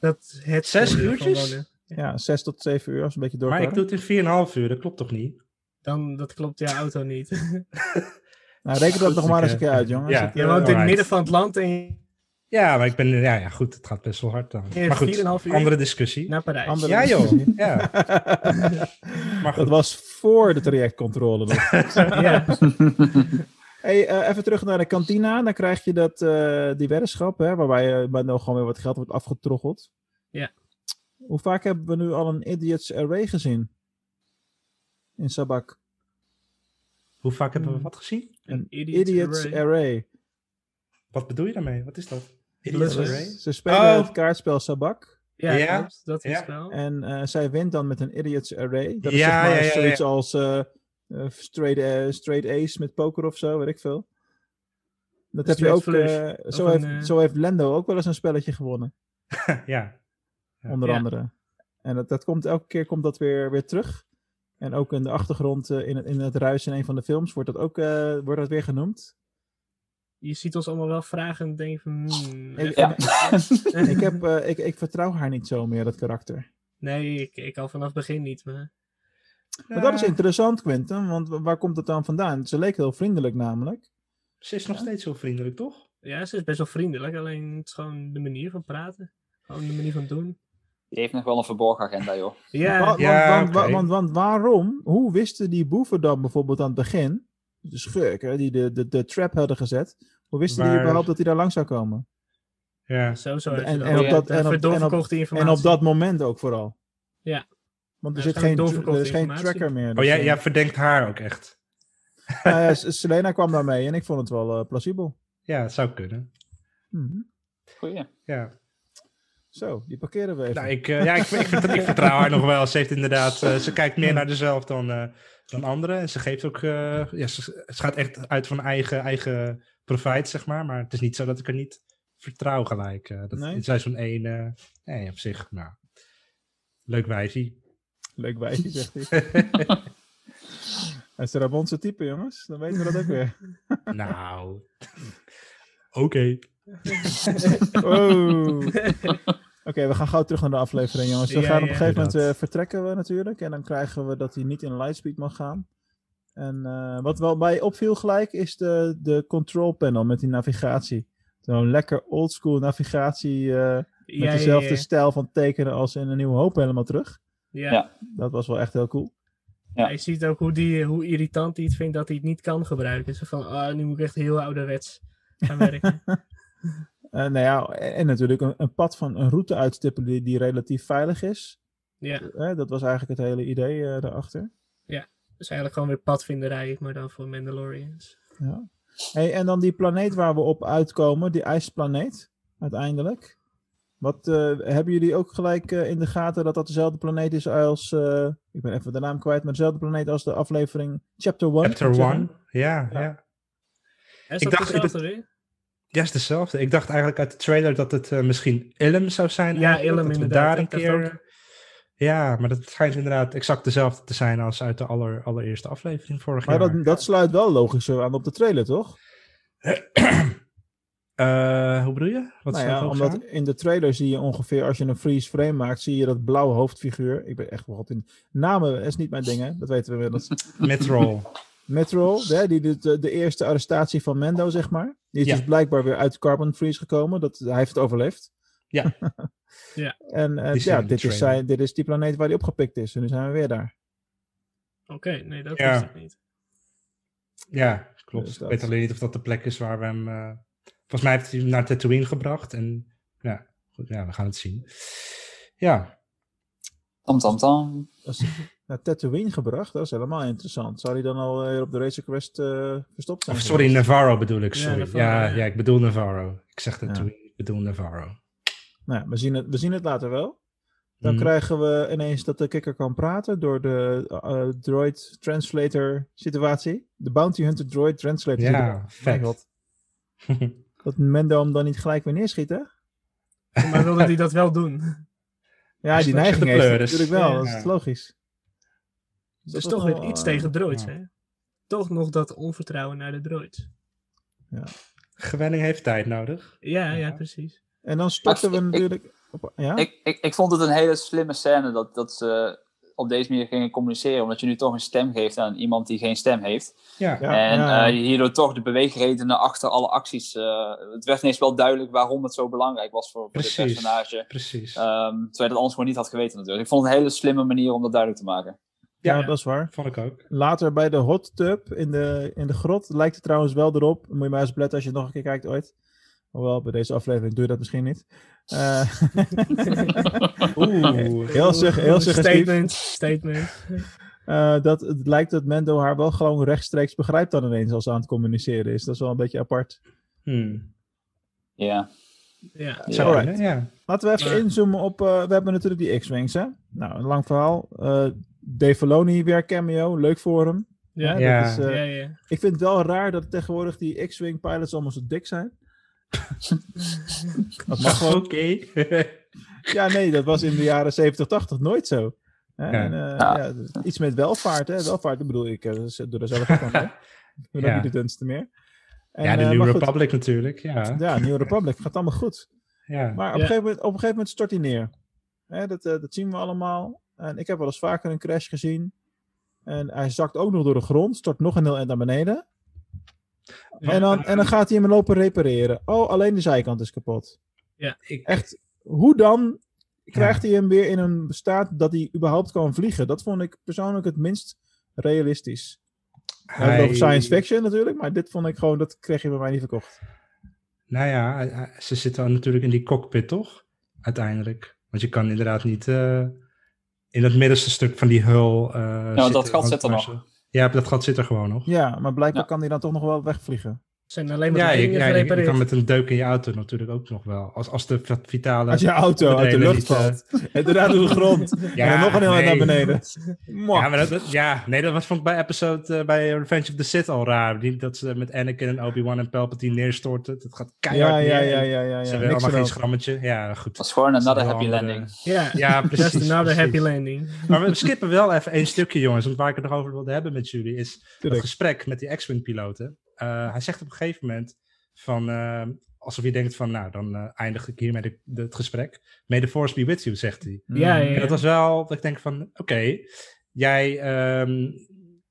Dat het Zes uurtjes? Ja, zes tot zeven uur als een beetje Maar ik doe het in 4,5 uur, dat klopt toch niet? Dan, dat klopt je auto niet. Nou, reken dat Goed, nog maar eens een eh, keer uit, jongens. ja. Het, Je eh, woont in het midden van het land en je Ja, maar ik ben... Ja, ja, goed, het gaat best wel hard dan. Maar goed, 4,5 uur. andere discussie. naar Parijs. Andere Ja joh, ja. Maar Dat goed, was voor de trajectcontrole. nog. Ja, hey, eh, even terug naar de kantina. Dan krijg je dat, eh, die weddenschap, hè, waarbij je nog gewoon weer wat geld wordt afgetroggeld. Ja. Hoe vaak hebben we nu al een Idiots Array gezien? In Sabak. hoe vaak hebben Hmm. we wat gezien? een Idiots, idiot array. Array. Wat bedoel je daarmee? Wat is dat? Idiots Array? Ze spelen Oh. het kaartspel Sabak. Ja, Ja, klopt, dat is ja. het wel. En eh, zij wint dan met een Idiots Array. Dat is Ja, zeg maar ja, ja, zoiets ja. als eh, eh, straight, straight Ace met poker of zo, weet ik veel. Dat heb je ook. Eh, zo, heeft, zo heeft Lendo ook wel eens een spelletje gewonnen. ja. Ja. onder Ja. andere. En dat, dat komt, elke keer komt dat weer, weer terug. En ook in de achtergrond, eh, in, het, in het ruis in een van de films, wordt dat ook eh, wordt dat weer genoemd. Je ziet ons allemaal wel vragen en denken van... hmm, Ik- Ja. ik, heb, eh, ik, ik vertrouw haar niet zo meer, dat karakter. Nee, ik, ik al vanaf het begin niet, maar... Maar dat is interessant, Quentin, want wa- waar komt het dan vandaan? Ze leek heel vriendelijk namelijk. Ze is nog steeds zo vriendelijk, toch? Ja, ze is best wel vriendelijk, alleen het is gewoon de manier van praten. Gewoon de manier van doen. Die heeft nog wel een verborgen agenda, joh. Ja, want, ja, want, want, want waarom? Hoe wisten die boeven dan bijvoorbeeld aan het begin, de schurken die de, de, de trap hadden gezet, hoe wisten die Waar- überhaupt dat hij daar langs zou komen? Ja. zo zo. En- en op dat- Ja, en op- En dat moment ook vooral. Ja. Want er, Ja, zit geen, er is geen tracker meer. Oh, dus, jij, eh, jij verdenkt haar ook echt? nou ja, S- Selena kwam daarmee en ik vond het wel eh, plausibel. Ja, het zou kunnen. Mhm. Goeie. Ja. Zo, die parkeren we even. Nou, ik, eh, ja, ik, ik, vert- ik vertrouw haar nog wel. Ze heeft inderdaad, eh, ze kijkt meer naar zichzelf dan, eh, dan anderen. En ze geeft ook, eh, ja, ze, ze gaat echt uit van eigen, eigen profijt, zeg maar. Maar het is niet zo dat ik er niet vertrouw gelijk. eh, dat, Nee? In seizoen 1, eh, nee, op zich, nou, leuk wijzie. Leuk wijsje, zegt hij. Hij is de Rabonse type, jongens. Dan weten we dat ook weer. nou, oké. Oh. Oké, we gaan gauw terug naar de aflevering, jongens. We Ja, gaan op een ja. gegeven moment eh, vertrekken we natuurlijk. En dan krijgen we dat hij niet in lightspeed mag gaan. En eh, wat wel bij je opviel gelijk is de, de control panel met die navigatie. Zo'n lekker oldschool navigatie eh, met Ja, dezelfde ja. stijl van tekenen als in een nieuwe hoop helemaal terug. Ja. Ja. Dat was wel echt heel cool. Ja. Je ziet ook hoe, die, hoe irritant hij het vindt dat hij het niet kan gebruiken. Zo van, ah, nu moet ik echt heel ouderwets gaan werken. Eh, nou ja, en, en natuurlijk een, een pad van een route uitstippen die, die relatief veilig is. ja, Eh, dat was eigenlijk het hele idee eh, daarachter. dus eigenlijk gewoon weer padvinderij, maar dan voor Mandalorians. Ja. Hey, en dan die planeet waar we op uitkomen, die ijsplaneet, uiteindelijk. Wat, eh, hebben jullie ook gelijk eh, in de gaten dat dat dezelfde planeet is als, eh, ik ben even de naam kwijt, maar dezelfde planeet als de aflevering Chapter 1? Chapter 1. Ja, ja. Ja. Is Ik dat dacht- dezelfde weer? Ja, is dezelfde. Ik dacht eigenlijk uit de trailer dat het eh, misschien Ilum zou zijn. Ja, eigenlijk, Ilum dat we inderdaad. daar een keer... Ja, maar dat schijnt inderdaad exact dezelfde te zijn als uit de aller, allereerste aflevering vorig Maar jaar. dat, dat sluit wel logisch aan op de trailer, toch? Eh, hoe bedoel je? Wat nou ja, omdat in de trailer zie je ongeveer, als je een freeze frame maakt, zie je dat blauwe hoofdfiguur. Ik ben echt wel goed in namen, is niet mijn ding, hè? dat weten we inmiddels. Midroll. Metro, hè, die de eerste arrestatie van Mendo, zeg maar. Die is Ja. dus blijkbaar weer uit Carbon Freeze gekomen. Dat, hij heeft het overleefd. Ja. Ja. En eh, ja, dit is, zijn, dit is die planeet waar hij opgepikt is. En nu zijn we weer daar. Oké, nee, dat Ja. wist ik niet. Ja, klopt. Dus Ik weet alleen niet of dat de plek is waar we hem... eh, Volgens mij heeft hij hem naar Tatooine gebracht. En ja, goed, ja, we gaan het zien. Ja, Tam tam tam. Naar Tatooine gebracht. Dat is helemaal interessant. Zou hij dan al weer op de Razor Crest eh, verstopt zijn? of sorry? Navarro bedoel ik. Ja, Sorry. Ja, Navarro, ja. ja. ik bedoel Navarro. Ik zeg Tatooine, ik bedoel Navarro. Nou, ja, we, zien het, we zien het later wel. Dan Mhm. krijgen we ineens dat de kikker kan praten door de eh, droid translator situatie. De bounty hunter droid translator Ja, vet. Dat Mendo hem dan niet gelijk weer neerschiet, hè? Maar wilde hij dat wel doen? Ja, die neiging de heeft natuurlijk wel. Ja. Dat is logisch. Was toch weer iets eh, tegen droids, ja. hè? Toch nog dat onvertrouwen naar de droids. Gewenning heeft tijd nodig. Ja, ja, Ja. precies. En dan starten we Ik- natuurlijk... Op, ja? Ik, ik, ik vond het een hele slimme scène dat, dat ze op deze manier gingen communiceren. Omdat je nu toch een stem geeft aan iemand die geen stem heeft. Ja, Ja, en ja. eh, hierdoor toch de beweegredenen achter alle acties. eh, het werd ineens wel duidelijk waarom het zo belangrijk was voor, voor dit Precies. personage. precies. Ehm, terwijl je dat anders gewoon niet had geweten natuurlijk. Ik vond het een hele slimme manier om dat duidelijk te maken. Ja, ja. dat is waar. Vond ik ook. Later bij de hot tub in de, in de grot lijkt het trouwens wel erop. Moet je maar eens opletten als je het nog een keer kijkt ooit. Hoewel, bij deze aflevering doe je dat misschien niet. Eh, Oeh. heel, sug, heel suggestief. Statement, statement. Eh, dat het lijkt dat Mendo haar wel gewoon rechtstreeks begrijpt dan ineens als ze aan het communiceren is. Dat is wel een beetje apart. Hmm. Ja. Ja. Ja. Laten we even inzoomen op... eh, we hebben natuurlijk die X-Wings, hè? Nou, een lang verhaal. Dave Filoni weer cameo. Leuk voor hem. Ja, dat is, eh, ja, ja. Ik vind het wel raar dat tegenwoordig die X-Wing pilots allemaal zo dik zijn. dat mag gewoon. Oké. Ja, nee, dat was in de jaren 70, 80 nooit zo. En, eh, Ja. ja, iets met welvaart, hè? Welvaart, dat bedoel ik. eh, dat doe er zelf aan. hè. Doe Ja. de dunste meer. En, ja, de New goed. Republic natuurlijk. Ja. Ja, New Republic. Gaat allemaal goed. ja. Maar op, een gegeven moment, op een gegeven moment stort hij neer. Hè, dat, dat zien we allemaal. En ik heb wel eens vaker een crash gezien. En hij zakt ook nog door de grond. Stort nog een heel eind naar beneden. En dan, en dan gaat hij hem lopen repareren. Oh, alleen de zijkant is kapot. Ik, Echt, hoe dan krijgt hij hem weer in een staat dat hij überhaupt kan vliegen? Dat vond ik persoonlijk het minst realistisch. Hij- over science fiction natuurlijk, maar dit vond ik gewoon, dat kreeg je bij mij niet verkocht. Nou ja, ze zitten dan natuurlijk in die cockpit, toch? Uiteindelijk. Want je kan inderdaad niet eh, in het middenste stuk van die hul. eh dat zitten, gat zit er nog. Ja, dat gat zit er gewoon nog. Ja, maar blijkbaar Ja. kan hij dan toch nog wel wegvliegen. Zijn alleen maar Ja, je, dingen ja, je- je gerepareerd. kan met een deuk in je auto natuurlijk ook nog wel. Als, als de vitale... Als je auto uit de lucht eh, valt. En daarna door de grond. Ja, en dan nog een heel eind nee. naar beneden. Ja, maar dat, ja, nee, dat was vond ik bij episode, eh, bij Revenge of the Sith al raar. Die, dat ze met Anakin en Obi-Wan en Palpatine neerstorten. Dat gaat keihard ja, ja, neer ja, ja, ja, Ze hebben Niks allemaal geen schrammetje. Ja, goed. Dat is gewoon another happy andere- landing. Ja, Ja, precies. just another precies. happy landing. Maar we skippen wel even één stukje, jongens. Want waar ik het nog over wilde hebben met jullie is het gesprek met die X-Wing-piloten. Eh, hij zegt op een gegeven moment van... eh, alsof je denkt van, nou, dan eh, eindig ik hier met de, de- het gesprek. May the force be with you, zegt hij. Ja, ja, En dat was wel, dat ik denk van, oké, jij, ehm,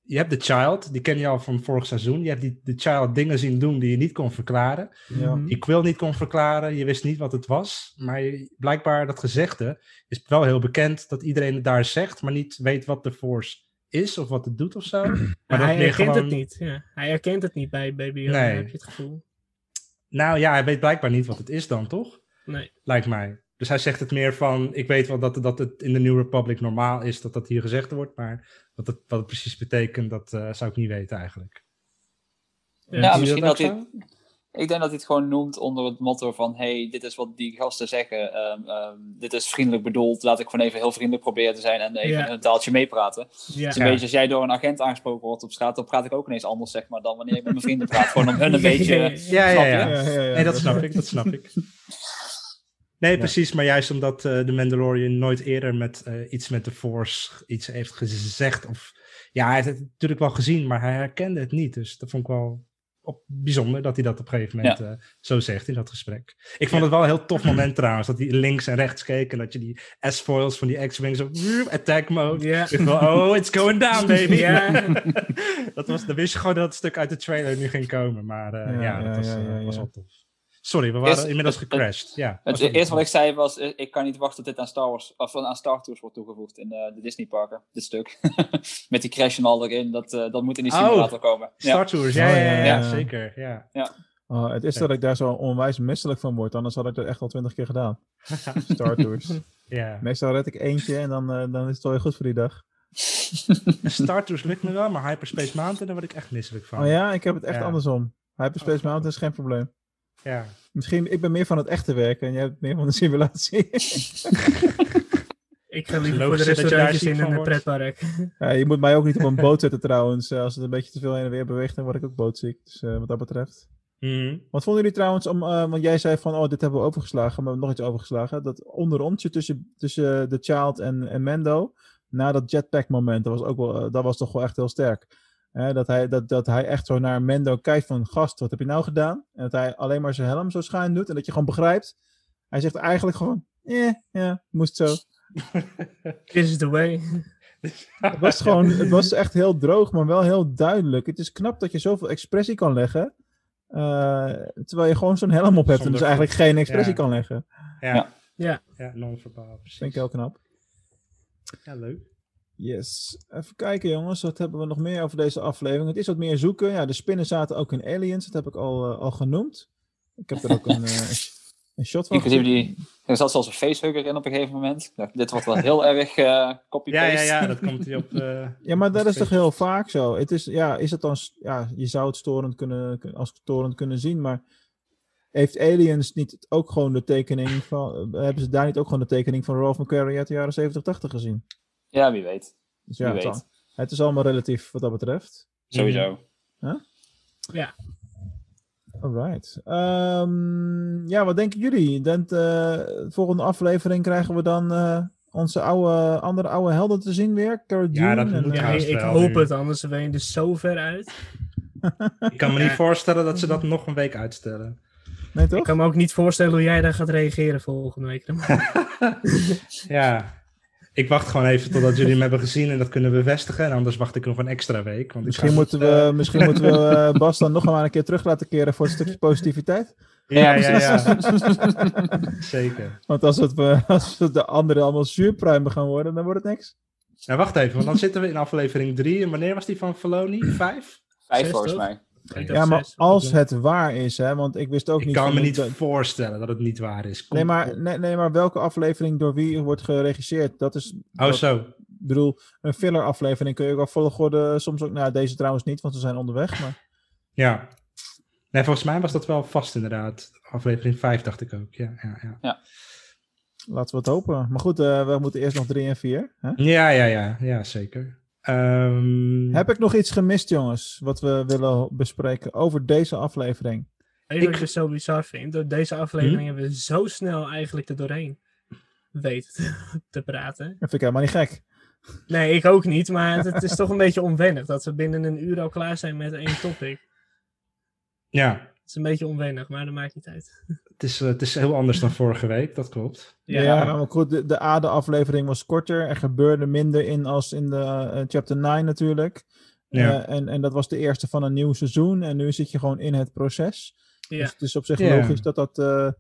je hebt de child, die ken je al van vorig seizoen. Je hebt die, de child dingen zien doen die je niet kon verklaren. Ja. Mhm. Die Quill niet kon verklaren, je wist niet wat het was. Maar je- blijkbaar dat gezegde is wel heel bekend dat iedereen het daar zegt, maar niet weet wat de force is of wat het doet of zo. Maar Maar dat hij herkent gewoon- het niet. Ja. Hij herkent het niet bij Baby Yoda, Nee. heb je het gevoel. Nou ja, hij weet blijkbaar niet wat het is dan, toch? Nee. Lijkt mij. Dus hij zegt het meer van, ik weet wel dat, dat het in de New Republic normaal is dat dat hier gezegd wordt, maar wat het, wat het precies betekent, dat eh, zou ik niet weten eigenlijk. Ja, misschien dat hij. Ik denk dat hij het gewoon noemt onder het motto van: hey, dit is wat die gasten zeggen. ehm, ehm, dit is vriendelijk bedoeld. Laat ik gewoon even heel vriendelijk proberen te zijn en even een taaltje meepraten. Het Ja. is een Ja. beetje als jij door een agent aangesproken wordt op straat, dan praat ik ook ineens anders, zeg maar, dan wanneer ik met mijn vrienden praat. Gewoon om hun een beetje. Ja, ja, Snap je? ja. Ja, ja, ja, Nee, dat snap ik, dat snap ik. Nee, precies, maar juist omdat eh, de Mandalorian nooit eerder met eh, iets met de Force iets heeft gezegd. Of, ja, hij heeft het natuurlijk wel gezien, maar hij herkende het niet. Dus dat vond ik wel op, bijzonder dat hij dat op een gegeven moment eh, zo zegt in dat gesprek. Ik vond het wel een heel tof moment trouwens, dat hij links en rechts keek en dat je die S-foils van die X-Wings op woep, attack mode. Wel, oh, it's going down, baby. Dat was, dan wist je gewoon dat het stuk uit de trailer nu ging komen. Maar eh, Ja, ja, ja, dat was, ja, eh, ja, was wel tof. Sorry, we waren Eerst- inmiddels het- gecrashed. Ja, Het eerste wat ik zei was: eh, ik kan niet wachten tot dit aan Star Wars of aan Star Tours wordt toegevoegd in eh, de Disney parken. Dit stuk. Met die crash en al erin. Dat, eh, dat moet in die Oh, simulator komen. Star Tours, ja, Oh, ja, ja, ja, ja, ja. zeker. Ja. Oh, het is dat ik daar zo onwijs misselijk van word, anders had ik dat echt al twintig keer gedaan. Star Tours. ja. Meestal red ik eentje en dan, eh, dan is het wel weer goed voor die dag. Star Tours lukt me wel, maar Hyperspace Mountain, daar word ik echt misselijk van. Oh ja, ik heb het echt Ja. andersom. Hyperspace Oh. Mountain is geen probleem. Ja. Misschien, ik ben meer van het echte werken en jij hebt meer van de simulatie. Ik ga liever voor de restaurantjes in een wordt. pretpark. ja, je moet mij ook niet op een boot zetten trouwens. Eh, Als het een beetje te veel heen en weer beweegt, dan word ik ook bootziek. Dus eh, wat dat betreft. Mhm. Wat vonden jullie trouwens, om, eh, want jij zei van, oh, dit hebben we overgeslagen, maar we hebben nog iets overgeslagen. Dat onderontje tussen, tussen de Child en, en Mendo, na dat jetpack moment, dat was, ook wel, dat was toch wel echt heel sterk. Hè, dat, hij, dat, dat hij echt zo naar Mendo kijkt van, gast, wat heb je nou gedaan? En dat hij alleen maar zijn helm zo schuin doet en dat je gewoon begrijpt. Hij zegt eigenlijk gewoon, eh, ja, moest zo. This is the way. Het was gewoon, het was echt heel droog, maar wel heel duidelijk. Het is knap dat je zoveel expressie kan leggen, eh, terwijl je gewoon zo'n helm op hebt en dus eigenlijk geen expressie ja. kan leggen. Ja. Ja. Ja. Ja, non-verbaal, precies. Vind ik heel knap. Ja, leuk. Yes. Even kijken jongens, wat hebben we nog meer over deze aflevering? Het is wat meer zoeken. Ja, de spinnen zaten ook in Aliens, dat heb ik al, eh, al genoemd. Ik heb er ook een, eh, een shot van Inclusief die. Er zat zelfs een facehugger in op een gegeven moment. Dit wordt wel heel erg eh Ja, copy-paste. ja, ja, dat komt hij op... eh, Ja, maar dat is toch heel vaak zo. Het is, ja, is het dan, ja, je zou het storend kunnen, kun- als storend kunnen zien, maar heeft Aliens niet ook gewoon de tekening van, eh, hebben ze daar niet ook gewoon de tekening van Ralph McQuarrie uit de jaren 70, 80 gezien? Ja, wie weet. Dus ja, Wie weet. het is allemaal relatief wat dat betreft. Sowieso. Alright. Ehm, ja, wat denken jullie? Denkt, eh, de volgende aflevering krijgen we dan eh, onze oude, andere oude helden te zien weer? Cara Ja, dat en, moet eh, Ja, ik, hoop nu. het, anders ben je er zo ver uit. Ik kan me Ja. niet voorstellen dat ze dat nog een week uitstellen. Nee, toch? Ik kan me ook niet voorstellen hoe jij daar gaat reageren volgende week. Ja, ik wacht gewoon even totdat jullie hem hebben gezien en dat kunnen bevestigen. En anders wacht ik nog een extra week. Want ik Misschien ga moeten we, eh, misschien moeten we eh, Bas dan nog maar een keer terug laten keren voor een stukje positiviteit. Ja, ja, ja. Zeker. Want als, het, we- als het de anderen allemaal zuurpruimen gaan worden, dan wordt het niks. Nou, wacht even, want dan zitten we in aflevering 3. En wanneer was die van Filoni? Vijf? Vijf Zes, volgens toch? mij. Ik Ja, maar zes. als het waar is, hè, want ik wist ook Ik niet... kan van me niet voorstellen dat het niet waar is. Kom Nee maar, nee, nee, maar welke aflevering door wie wordt geregisseerd? Dat is... Oh, dat- zo. Ik bedoel, een filler aflevering kun je ook wel volgorde soms ook... Nou, deze trouwens niet, want we zijn onderweg, maar... Ja. Nee, volgens mij was dat wel vast inderdaad. Aflevering 5 dacht ik ook. Ja, ja, ja. Laten we het hopen. Maar goed, eh, we moeten eerst nog drie en vier. Hè? Ja, ja, ja, ja zeker. Ehm, Heb ik nog iets gemist, jongens, wat we willen bespreken over deze aflevering? Weet je wat Ik- dus zo bizar vind? Door deze aflevering Hm? hebben we zo snel eigenlijk er doorheen weten te praten. Dat vind ik helemaal niet gek. Nee, ik ook niet, maar het, het is toch een beetje onwennig dat we binnen een uur al klaar zijn met één topic. Ja. Het is een beetje onwennig, maar dat maakt niet uit. Het is, eh, het is heel anders dan vorige week, dat klopt. Ja, maar goed, de, de ADE-aflevering was korter. Er gebeurde minder in als in de eh, chapter 9 natuurlijk. Ja. Eh, en, en dat was de eerste van een nieuw seizoen. En nu zit je gewoon in het proces. Ja. Dus het is op zich Ja. logisch dat, dat, eh,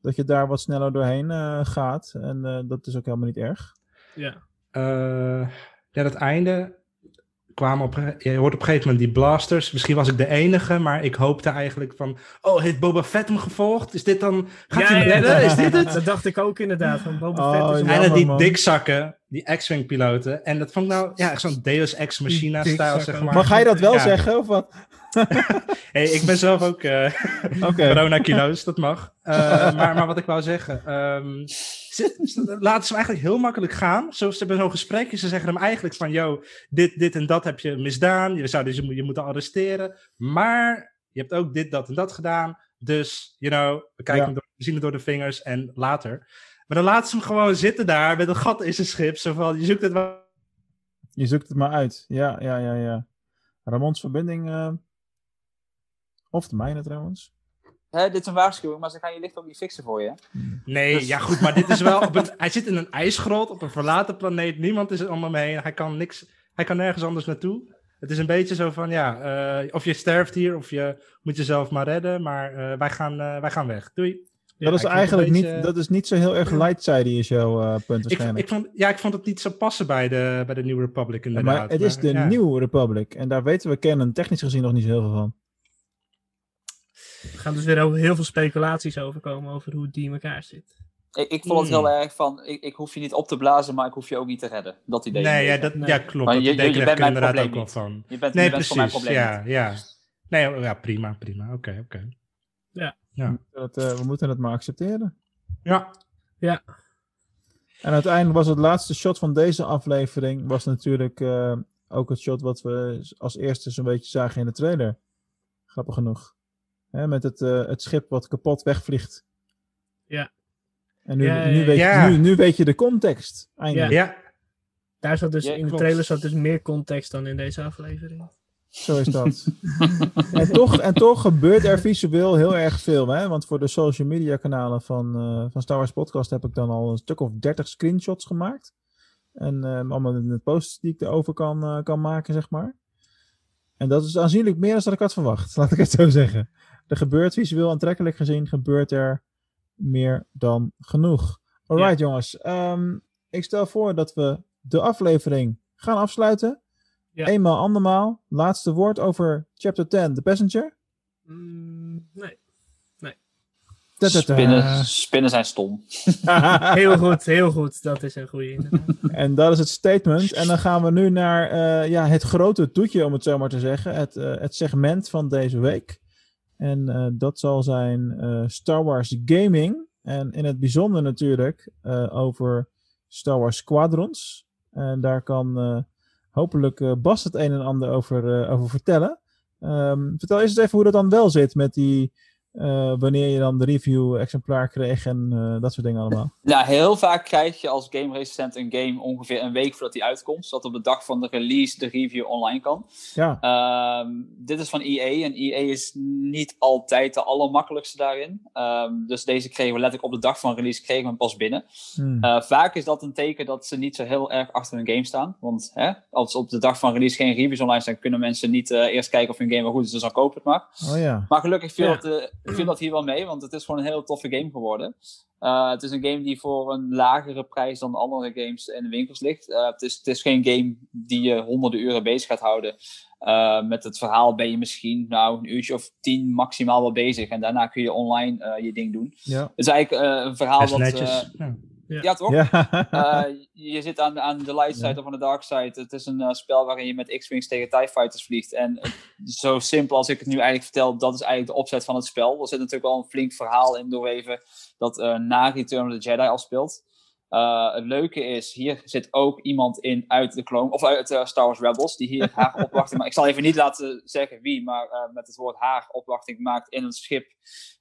dat je daar wat sneller doorheen eh, gaat. En eh, dat is ook helemaal niet erg. Ja. Eh, ja, dat einde kwamen op... Je hoort op een gegeven moment die blasters. Misschien was ik de enige, maar ik hoopte eigenlijk van... Oh, heeft Boba Fett hem gevolgd? Is dit dan... Gaat hij hem redden? Is dit het? Dat dacht ik ook inderdaad. Van Boba Oh, Fett is ja. En dan die man. dikzakken, die X-Wing piloten. En dat vond ik nou, ja, echt zo'n Deus Ex Machina stijl, dikzakken. zeg maar. Maar ga je dat wel Ja. zeggen of wat? Hey, ik ben zelf ook Oké. corona-kilo's, dat mag. Eh, maar, maar wat ik wou zeggen, ehm, ze, laten ze hem eigenlijk heel makkelijk gaan. Zo, ze hebben zo'n gesprekje, ze zeggen hem eigenlijk van, yo, dit, dit en dat heb je misdaan. Je zou dus je, moet- je moeten arresteren. Maar je hebt ook dit, dat en dat gedaan. Dus, you know, we, kijken Ja. hem door, we zien het door de vingers en later. Maar dan laten ze hem gewoon zitten daar met een gat in zijn schip. Zo van, je zoekt het wel Je zoekt het maar uit. Ja, ja, ja, ja. Ramons verbinding. eh, of de mijne trouwens. Hè, dit is een waarschuwing, maar ze gaan je licht ook niet fixen voor je. Nee, Dus- ja goed, maar dit is wel op een, hij zit in een ijsgrot op een verlaten planeet. Niemand is er om hem heen. Hij kan niks, hij kan nergens anders naartoe. Het is een beetje zo van, ja, eh, of je sterft hier of je moet jezelf maar redden. Maar eh, wij, gaan, eh, wij gaan weg. Doei. dat is ik eigenlijk beetje- niet, dat is niet zo heel erg light-sided is jouw eh, punt Ik, waarschijnlijk. ik vond, ja, ik vond het niet zo passen bij de, bij de New Republic Ja, inderdaad. maar het is de ja. New Republic. En daar weten we kennen technisch gezien nog niet zo heel veel van. Er gaan dus weer over heel veel speculaties over komen over hoe die in elkaar zit. Ik, ik vond het Hmm. heel erg van, ik, ik hoef je niet op te blazen, maar ik hoef je ook niet te redden. Dat idee. Nee, ja, dat, Nee. ja klopt. Maar dat je- je- je bent ik mijn probleem ook wel van. Je bent, Nee, je bent voor mijn precies. probleem Ja, niet. ja. Nee, oh, ja, prima, prima. Oké, oké. Dat, eh, we moeten het maar accepteren. Ja, En uiteindelijk was het laatste shot van deze aflevering was natuurlijk eh, ook het shot wat we als eerste zo'n beetje zagen in de trailer. Grappig genoeg. Hè, met het, eh, het schip wat kapot wegvliegt. Ja. En nu, Ja, nu, weet, ja. je, nu, nu weet je de context. Eindelijk. ja. Daar zat dus, Ja, in de trailer zat dus meer context dan in deze aflevering. Zo is dat. en, toch, en toch gebeurt er visueel heel erg veel. Hè? Want voor de social media kanalen van, eh, van Star Wars Podcast heb ik dan al een stuk of 30 screenshots gemaakt. En eh, allemaal in de posts die ik erover kan, kan maken, zeg maar. En dat is aanzienlijk meer dan dat ik had verwacht, laat ik het zo zeggen. Er gebeurt visueel aantrekkelijk gezien, gebeurt er meer dan genoeg. Alright jongens, Ehm, ik stel voor dat we de aflevering gaan afsluiten. Ja. Eenmaal, andermaal. Laatste woord over chapter 10, The Passenger. Mm, nee. Ta-ta-ta. Spinnen, spinnen zijn stom. Heel goed, heel goed. Dat is een goede inderdaad. en dat is het statement. En dan gaan we nu naar eh, ja, het grote toetje, om het zo maar te zeggen. Het, eh, het segment van deze week. En eh, dat zal zijn eh, Star Wars Gaming. En in het bijzonder natuurlijk eh, over Star Wars Squadrons. En daar kan hopelijk Bas het een en ander over, over vertellen. Ehm, vertel eens even hoe dat dan wel zit met die... eh, wanneer je dan de review-exemplaar kreeg en eh, dat soort dingen allemaal. Nou, heel vaak krijg je als game recensent een game ongeveer een week voordat die uitkomt. Zodat op de dag van de release de review online kan. Ja, Ehm, dit is van EA en EA is niet altijd de allermakkelijkste daarin. Ehm, dus deze kregen we letterlijk op de dag van release kregen we hem pas binnen. Hmm. Eh, vaak is dat een teken dat ze niet zo heel erg achter hun game staan. Want hè, als op de dag van release geen reviews online zijn, kunnen mensen niet eerst kijken of hun game wel goed is. Dus dan koop het maar. oh ja. Maar gelukkig viel, Ja. het, eh, viel dat hier wel mee, want het is gewoon een heel toffe game geworden. Eh, het is een game die voor een lagere prijs dan andere games in de winkels ligt. Eh, het, is, het is geen game die je honderden uren bezig gaat houden. Eh, met het verhaal ben je misschien nou, een uurtje of tien maximaal wel bezig. En daarna kun je online je ding doen. Ja. Het is eigenlijk een verhaal wat... ja. ja, toch? Ja. Eh, je zit aan, aan de light side of aan de dark side. Het is een eh, spel waarin je met X-Wings tegen TIE Fighters vliegt. En eh, zo simpel als ik het nu eigenlijk vertel, dat is eigenlijk de opzet van het spel. Er zit natuurlijk wel een flink verhaal in doorweven dat eh, na Return of the Jedi al speelt. Eh, het leuke is, hier zit ook iemand in uit de Clone, of uit eh, Star Wars Rebels, die hier haar opwachting maakt. Ik zal even niet laten zeggen wie, maar eh, met het woord haar opwachting maakt in een schip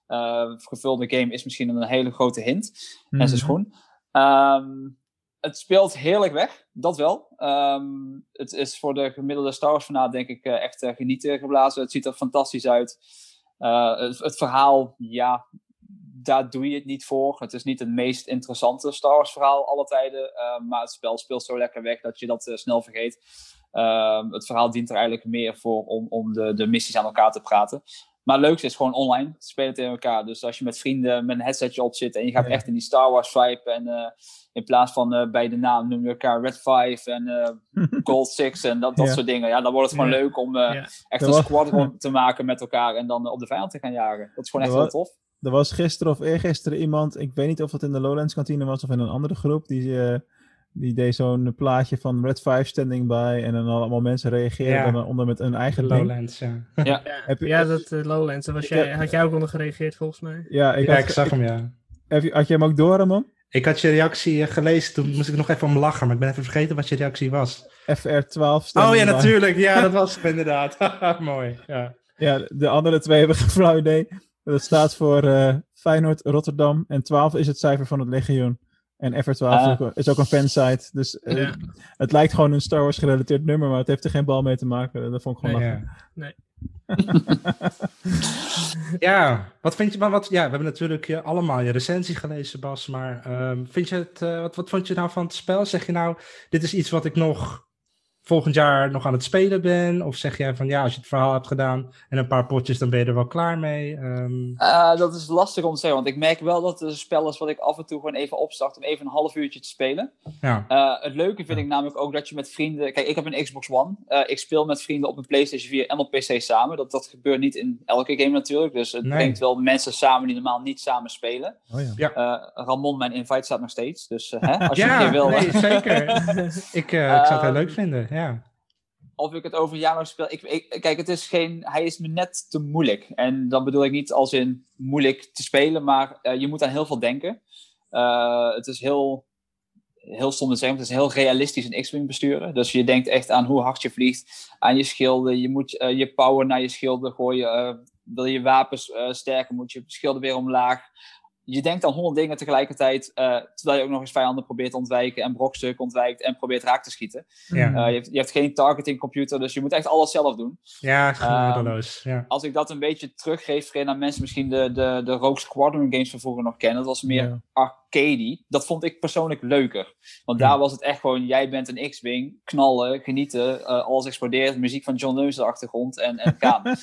eh, gevulde game is misschien een hele grote hint en zijn schoen. Ehm, het speelt heerlijk weg, dat wel. Ehm, het is voor de gemiddelde Star Wars fanaat denk ik eh, echt eh, genieten geblazen. Het ziet er fantastisch uit. Eh, het, verhaal, ja, daar doe je het niet voor. Het is niet het meest interessante Star Wars verhaal alle tijden. eh, maar het spel speelt zo lekker weg dat je dat snel vergeet. Ehm, het verhaal dient er eigenlijk meer voor om, om de, de missies aan elkaar te praten. Maar het leukste is gewoon online spelen tegen elkaar. Dus als je met vrienden met een headsetje op zit en je gaat Ja. echt in die Star Wars vibe. En eh, in plaats van eh, bij de naam noem je elkaar Red 5 en eh, Gold 6 en dat, dat Ja. soort dingen. Ja, dan wordt het gewoon Ja. leuk om echt Dat een was- squadron te maken met elkaar en dan op de vijand te gaan jagen. Dat is gewoon echt Dat heel tof. Er was gisteren of eergisteren iemand, ik weet niet of het in de Lowlands kantine was of in een andere groep, die, die deed zo'n plaatje van Red 5 standing by en dan allemaal mensen reageerden Ja. dan onder met een De eigen. Lowlands, ja. Ja, Heb je- ja dat eh, Lowlands. Daar was jij, heb- had jij ook onder gereageerd volgens mij. Ja, ik, ja, had, ik zag hem, ja. heb je, had je hem ook door, man? Ik had je reactie eh, gelezen, toen moest ik nog even om lachen, maar ik ben even vergeten wat je reactie was. FR12 Oh standing ja, by. natuurlijk. Ja, dat was het inderdaad. Mooi. Ja. Ja, de andere twee hebben geen flauw idee. Dat staat voor eh, Feyenoord, Rotterdam en 12 is het cijfer van het legioen. En FR12 is, Ah. ook, is ook een fansite. Dus eh, Ja. het lijkt gewoon een Star Wars gerelateerd nummer, maar het heeft er geen bal mee te maken. Dat vond ik gewoon Nee, lachen. Ja. Nee. ja, wat vind je, maar wat, ja, we hebben natuurlijk je, allemaal je recensie gelezen, Bas, maar ehm, vind je het, eh, wat, wat vond je nou van het spel? Zeg je nou, dit is iets wat ik nog volgend jaar nog aan het spelen ben? Of zeg jij van, ja, als je het verhaal hebt gedaan en een paar potjes, dan ben je er wel klaar mee? Ehm, Eh, dat is lastig om te zeggen, want ik merk wel dat het een spel is wat ik af en toe gewoon even opstart om even een half uurtje te spelen. ja, Eh, het leuke vind ik namelijk ook dat je met vrienden. Kijk, ik heb een Xbox One. Eh, ik speel met vrienden op een PlayStation 4 en op PC samen. Dat, dat gebeurt niet in elke game natuurlijk. Dus het Nee. brengt wel mensen samen die normaal niet samen spelen. Oh ja. Eh, Ramon, mijn invite staat nog steeds. Dus hè, als je een ja keer wil. nee, zeker. ik, eh, ik zou het heel Ehm, leuk vinden, of ik het over een speel. Ik, kijk, het is geen, hij is me net te moeilijk. En dan bedoel ik niet als in moeilijk te spelen, maar eh, je moet aan heel veel denken. Eh, het is heel, heel stom te zeggen, het is heel realistisch een X-Wing besturen. Dus je denkt echt aan hoe hard je vliegt, aan je schilden. Je moet eh, je power naar je schilden gooien. wil je wapens sterken, moet je schilden weer omlaag. Je denkt aan honderd dingen tegelijkertijd, eh, terwijl je ook nog eens vijanden probeert te ontwijken en brokstukken ontwijkt en probeert raak te schieten. Ja, Eh, je, hebt, je hebt geen targeting computer, dus je moet echt alles zelf doen. ja ehm, genadeloos. ja. Als ik dat een beetje teruggeef aan mensen misschien de, de, de Rogue Squadron games van vroeger nog kennen, dat was meer Ja. Arcade. Dat vond ik persoonlijk leuker. Want daar was het echt gewoon, jij bent een X-Wing, knallen, genieten, eh, alles explodeert, muziek van John Lewis de achtergrond en, en gaan.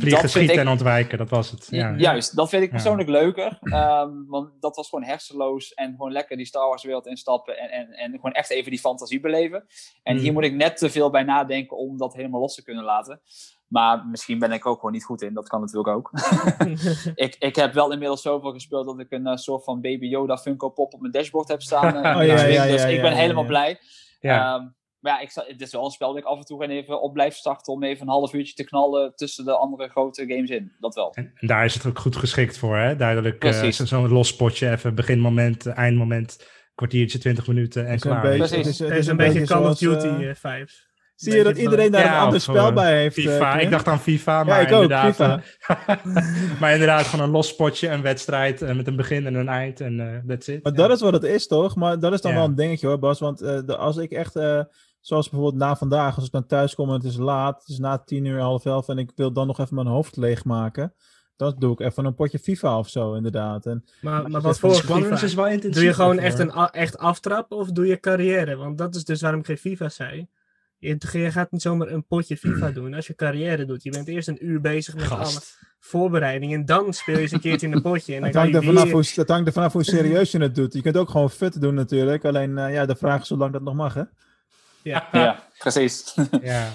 Vliegen, schieten en ontwijken, dat was het. Ja. Juist, dat vind ik Ja. persoonlijk leuker. ehm, want dat was gewoon hersenloos en gewoon lekker die Star Wars wereld instappen en, en, en gewoon echt even die fantasie beleven. En hier Mm. moet ik net te veel bij nadenken om dat helemaal los te kunnen laten. Maar misschien ben ik ook gewoon niet goed in, dat kan natuurlijk ook. ik, ik heb wel inmiddels zoveel gespeeld dat ik een eh, soort van Baby Yoda Funko Pop op mijn dashboard heb staan. eh, Oh, ja, dus ja, dus ja, ik ja, ben ja, helemaal ja. blij. Ja. Ehm, maar ja, ik, het is wel een spel dat ik af en toe gewoon even op blijf starten om even een half uurtje te knallen tussen de andere grote games in. Dat wel. En, en daar is het ook goed geschikt voor, hè? Duidelijk, eh, Precies. zo- zo'n los potje, even beginmoment, eindmoment, kwartiertje, 20 minuten en Het is een klaar. beetje- het is- het Het is een beetje Call of Duty vibes. Zie je dat iedereen daar Ja, een ander of, spel eh, bij heeft? eh, FIFA, Clint? ik dacht aan FIFA, maar ik ook, inderdaad. FIFA. eh, maar inderdaad, gewoon een los potje, een wedstrijd eh, met een begin en een eind en eh that's it. Maar Ja. dat is wat het is, toch? Maar dat is dan Ja. wel een dingetje hoor, Bas. Want eh, de, als ik echt, eh, zoals bijvoorbeeld na vandaag, als ik dan thuis kom en het is laat, het is na tien uur, half elf, en ik wil dan nog even mijn hoofd leegmaken, dan doe ik even een potje FIFA of zo, inderdaad. En Maar, maar wat voor FIFA? is wel intensief. Doe je gewoon hoor. echt een echt aftrap of doe je carrière? Want dat is dus waarom ik geen FIFA zei. Je, gaat niet zomaar een potje FIFA doen als je carrière doet. Je bent eerst een uur bezig met alle voorbereidingen en dan speel je eens een keertje in een potje. En dan het kan hangt, je er vanaf weer... hoe, hangt er vanaf hoe serieus je het doet. Je kunt ook gewoon fut doen natuurlijk, alleen eh, ja, de vraag is zolang dat nog mag, hè? Ja. Ja, precies. Ja.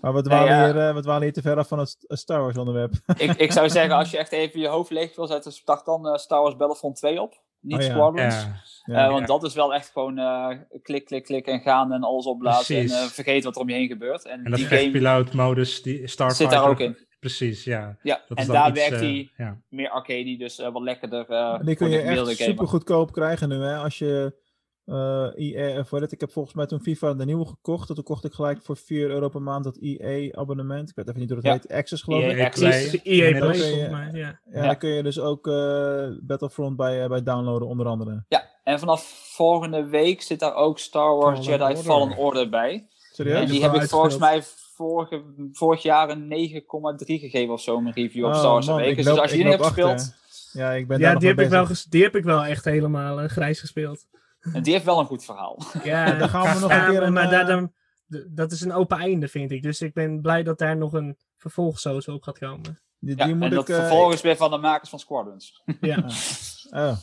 Maar we Nee, dwalen, ja. hier, eh, we dwalen hier te ver af van het Star Wars onderwerp. ik, ik zou zeggen, als je echt even je hoofd leeg wil zetten, start dan eh, Star Wars Battlefront 2 op. Niet Oh ja. Squadrons. Ja. Ja. Eh, want dat is wel echt gewoon eh, klik, klik, klik en gaan en alles opblazen. Precies. En eh, vergeet wat er om je heen gebeurt. En, En dat die game vechtpiloot-modus, die zit Starfighter... daar ook in. Precies, ja. Ja, Dat en daar iets, werkt hij ja. meer arcade, dus eh, wat lekkerder. eh En die kun je echt super goedkoop krijgen nu, hè? Als je EA, of wat het, ik heb volgens mij toen FIFA de nieuwe gekocht. Toen kocht ik gelijk voor 4 euro per maand dat EA-abonnement. Ik weet even niet hoe dat Ja. heet. Access geloof EA ik. EA Access. Play. EA Play volgens mij, ja. Ja, Ja. dan kun je dus ook eh, Battlefront bij, eh, bij downloaden, onder andere. Ja, en vanaf volgende week zit daar ook Star Wars Fallen Jedi Order. Fallen Order bij. Serieus? En die heb ik volgens mij vorige, vorig jaar een 9,3 gegeven of zo, mijn review op Oh, Star Wars man, ik Awakens. loop- Dus als je die hebt gespeeld, Ja, ik ben Ja, daar nog die heb, ik wel die heb ik wel echt helemaal eh, grijs gespeeld. En die heeft wel een goed verhaal. Ja, dan gaan we nog een keer een, maar eh, daar, dan, d- dat is een open einde, vind ik. Dus ik ben blij dat daar nog een vervolg zo op gaat komen. Die, Ja, die moet en dat ik... eh, vervolgens weer van de makers van Squadrons. Ja, oh.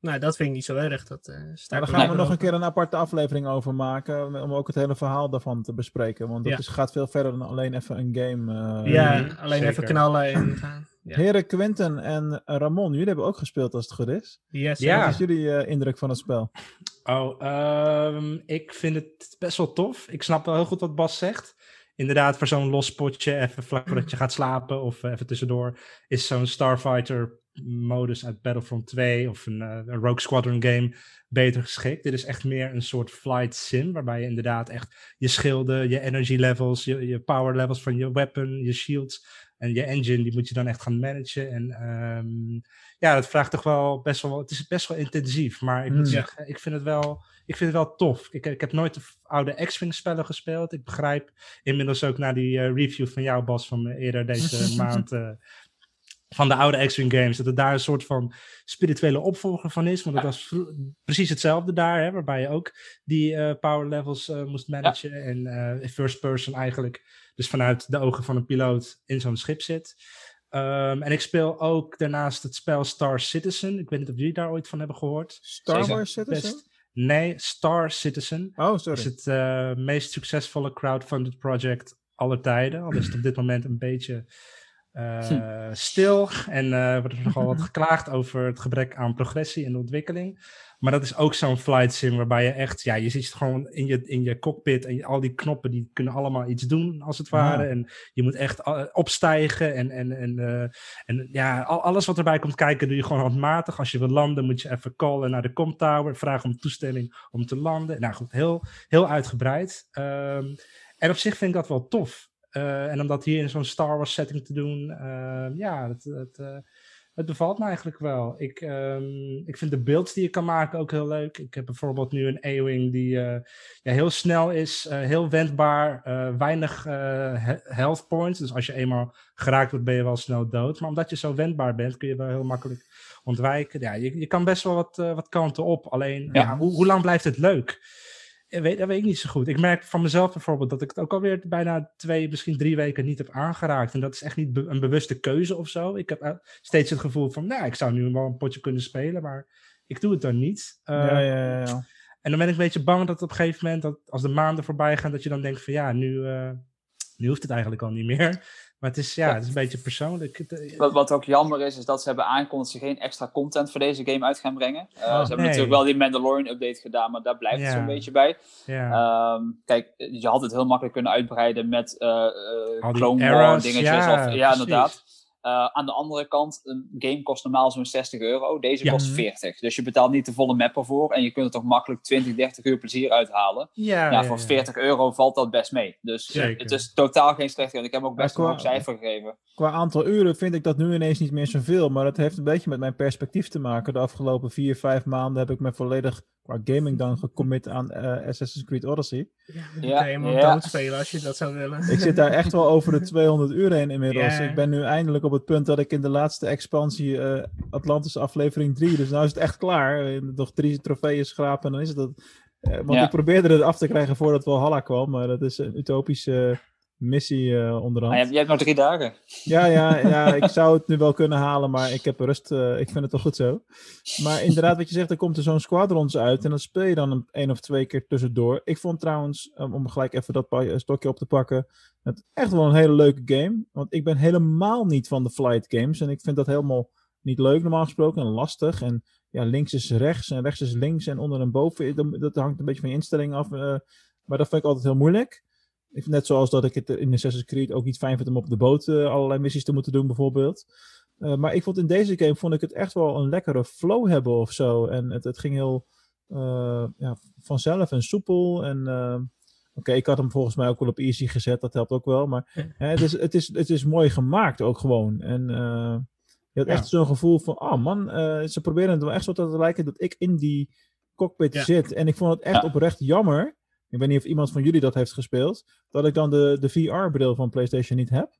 nou, dat vind ik niet zo erg. Dat, eh Maar staat daar gaan we nog een keer een aparte aflevering over maken. Om ook het hele verhaal daarvan te bespreken. Want dat Ja. is, gaat veel verder dan alleen even een game. eh. Ja, alleen zeker. even knallen en gaan. Ja. Heren Quinten en Ramon, jullie hebben ook gespeeld als het goed is. Yes, Ja. Wat is jullie eh, indruk van het spel? Oh, ehm, ik vind het best wel tof. Ik snap wel heel goed wat Bas zegt. Inderdaad, voor zo'n los potje, even vlak voordat je gaat slapen of eh, even tussendoor, is zo'n Starfighter modus uit Battlefront 2 of een, eh, een Rogue Squadron game beter geschikt. Dit is echt meer een soort flight sim, waarbij je inderdaad echt je schilden, je energy levels, je, je power levels van je weapon, je shields en je engine, die moet je dan echt gaan managen. En ehm, ja, dat vraagt toch wel best wel, het is best wel intensief, maar ik moet Mm. zeggen, ik vind het wel, ik vind het wel tof. Ik, ik heb nooit de oude X-Wing spellen gespeeld. Ik begrijp inmiddels ook na die eh, review van jou, Bas, van eh, eerder deze maand, eh, van de oude X-Wing games, dat het daar een soort van spirituele opvolger van is. Want het was precies hetzelfde daar, hè, waarbij je ook die power levels moest managen. En eh, first person eigenlijk, dus vanuit de ogen van een piloot in zo'n schip zit. Ehm, en ik speel ook daarnaast het spel Star Citizen. Ik weet niet of jullie daar ooit van hebben gehoord. Star. Wars Citizen? Best- Nee, Star Citizen Oh, is sorry. het eh, meest succesvolle crowdfunded project aller tijden. Al is het op dit moment een beetje eh, stil en eh, wordt er nogal wat geklaagd over het gebrek aan progressie en ontwikkeling. Maar dat is ook zo'n flight sim waarbij je echt, ja, je zit gewoon in je, in je cockpit en je- al die knoppen die kunnen allemaal iets doen als het ware. Ja. En je moet echt eh, opstijgen en, en, en, en ja, al, alles wat erbij komt kijken doe je gewoon handmatig. Als je wil landen moet je even callen naar de com tower, vragen om toestemming om te landen. Nou goed, heel, heel uitgebreid. Ehm, en op zich vind ik dat wel tof. Eh, en om dat hier in zo'n Star Wars setting te doen, ehm, ja, het, het, eh, het bevalt me eigenlijk wel. Ik, ehm, ik vind de builds die je kan maken ook heel leuk. Ik heb bijvoorbeeld nu een A-Wing die eh, ja, heel snel is, heel wendbaar, weinig he- health points. Dus als je eenmaal geraakt wordt, ben je wel snel dood. Maar omdat je zo wendbaar bent, kun je wel heel makkelijk ontwijken. Ja, je, je kan best wel wat, wat kanten op. Alleen, Ja. ja, hoe, hoe lang blijft het leuk? Weet, dat weet ik niet zo goed. Ik merk van mezelf bijvoorbeeld dat ik het ook alweer bijna twee, misschien drie weken niet heb aangeraakt. En dat is echt niet be- een bewuste keuze of zo. Ik heb eh, steeds het gevoel van, nou, ik zou nu wel een potje kunnen spelen, maar ik doe het dan niet. Eh, ja, ja, ja, ja. En dan ben ik een beetje bang dat op een gegeven moment, dat als de maanden voorbij gaan, dat je dan denkt van, ja, nu, eh, nu hoeft het eigenlijk al niet meer. Maar het is, ja, het is een beetje persoonlijk. Eh, Wat, wat ook jammer is, is dat ze hebben aangekondigd dat ze geen extra content voor deze game uit gaan brengen. Eh, ze hebben natuurlijk wel die Mandalorian update gedaan, maar daar blijft het zo'n beetje bij. ja. Ehm, kijk, je had het heel makkelijk kunnen uitbreiden met die Clone War dingetjes. ja, of, ja, precies. inderdaad. Eh, aan de andere kant, een game kost normaal zo'n 60 euro. Deze Ja. kost 40. Dus je betaalt niet de volle map ervoor. En je kunt er toch makkelijk 20, 30 uur plezier uithalen. ja, Ja, voor 40 euro valt dat best mee. Dus Zeker. het is totaal geen slecht. Ik heb hem ook best Ja, een qua- hoog cijfer gegeven. Qua aantal uren vind ik dat nu ineens niet meer zoveel. Maar dat heeft een beetje met mijn perspectief te maken. De afgelopen vier, vijf maanden heb ik me volledig qua gaming dan gecommit aan eh, Assassin's Creed Odyssey. Ja, Ja, kan je hem ook ja. doodspelen als je dat zou willen. Ik zit daar echt wel over de 200 uur heen inmiddels. Ja. Ik ben nu eindelijk op het punt dat ik in de laatste expansie eh, Atlantis aflevering 3. Dus nou is het echt klaar. Nog drie trofeeën schrapen en dan is het dat. Eh, want Ja. ik probeerde het af te krijgen voordat Valhalla kwam. Maar dat is een utopische missie eh onderhand. Je, hebt, je hebt nog drie dagen. Ja, ja, ja, ik zou het nu wel kunnen halen, maar ik heb rust. eh, ik vind het wel goed zo. Maar inderdaad, wat je zegt, er komt er zo'n squadrons uit en dan speel je dan een, één of twee keer tussendoor. Ik vond trouwens, um, om gelijk even dat stokje op te pakken, het echt wel een hele leuke game. Want ik ben helemaal niet van de flight games en ik vind dat helemaal niet leuk normaal gesproken en lastig. En ja, links is rechts en rechts is links en onder en boven. Dat, dat hangt een beetje van je instelling af. eh, maar dat vind ik altijd heel moeilijk. Net zoals dat ik het in Assassin's Creed ook niet fijn vind om op de boot eh, allerlei missies te moeten doen, bijvoorbeeld. Eh, maar ik vond in deze game vond ik het echt wel een lekkere flow hebben of zo. En het, het ging heel eh, ja, vanzelf en soepel. En oké, ik had hem volgens mij ook wel op easy gezet, dat helpt ook wel. Maar hè, het, is, het, is, het is mooi gemaakt ook gewoon. En je had Ja. echt zo'n gevoel van, oh man, ze proberen het wel echt zo te lijken dat ik in die cockpit zit. En ik vond het echt oprecht jammer ik weet niet of iemand van jullie dat heeft gespeeld, dat ik dan de, de VR-bril van PlayStation niet heb.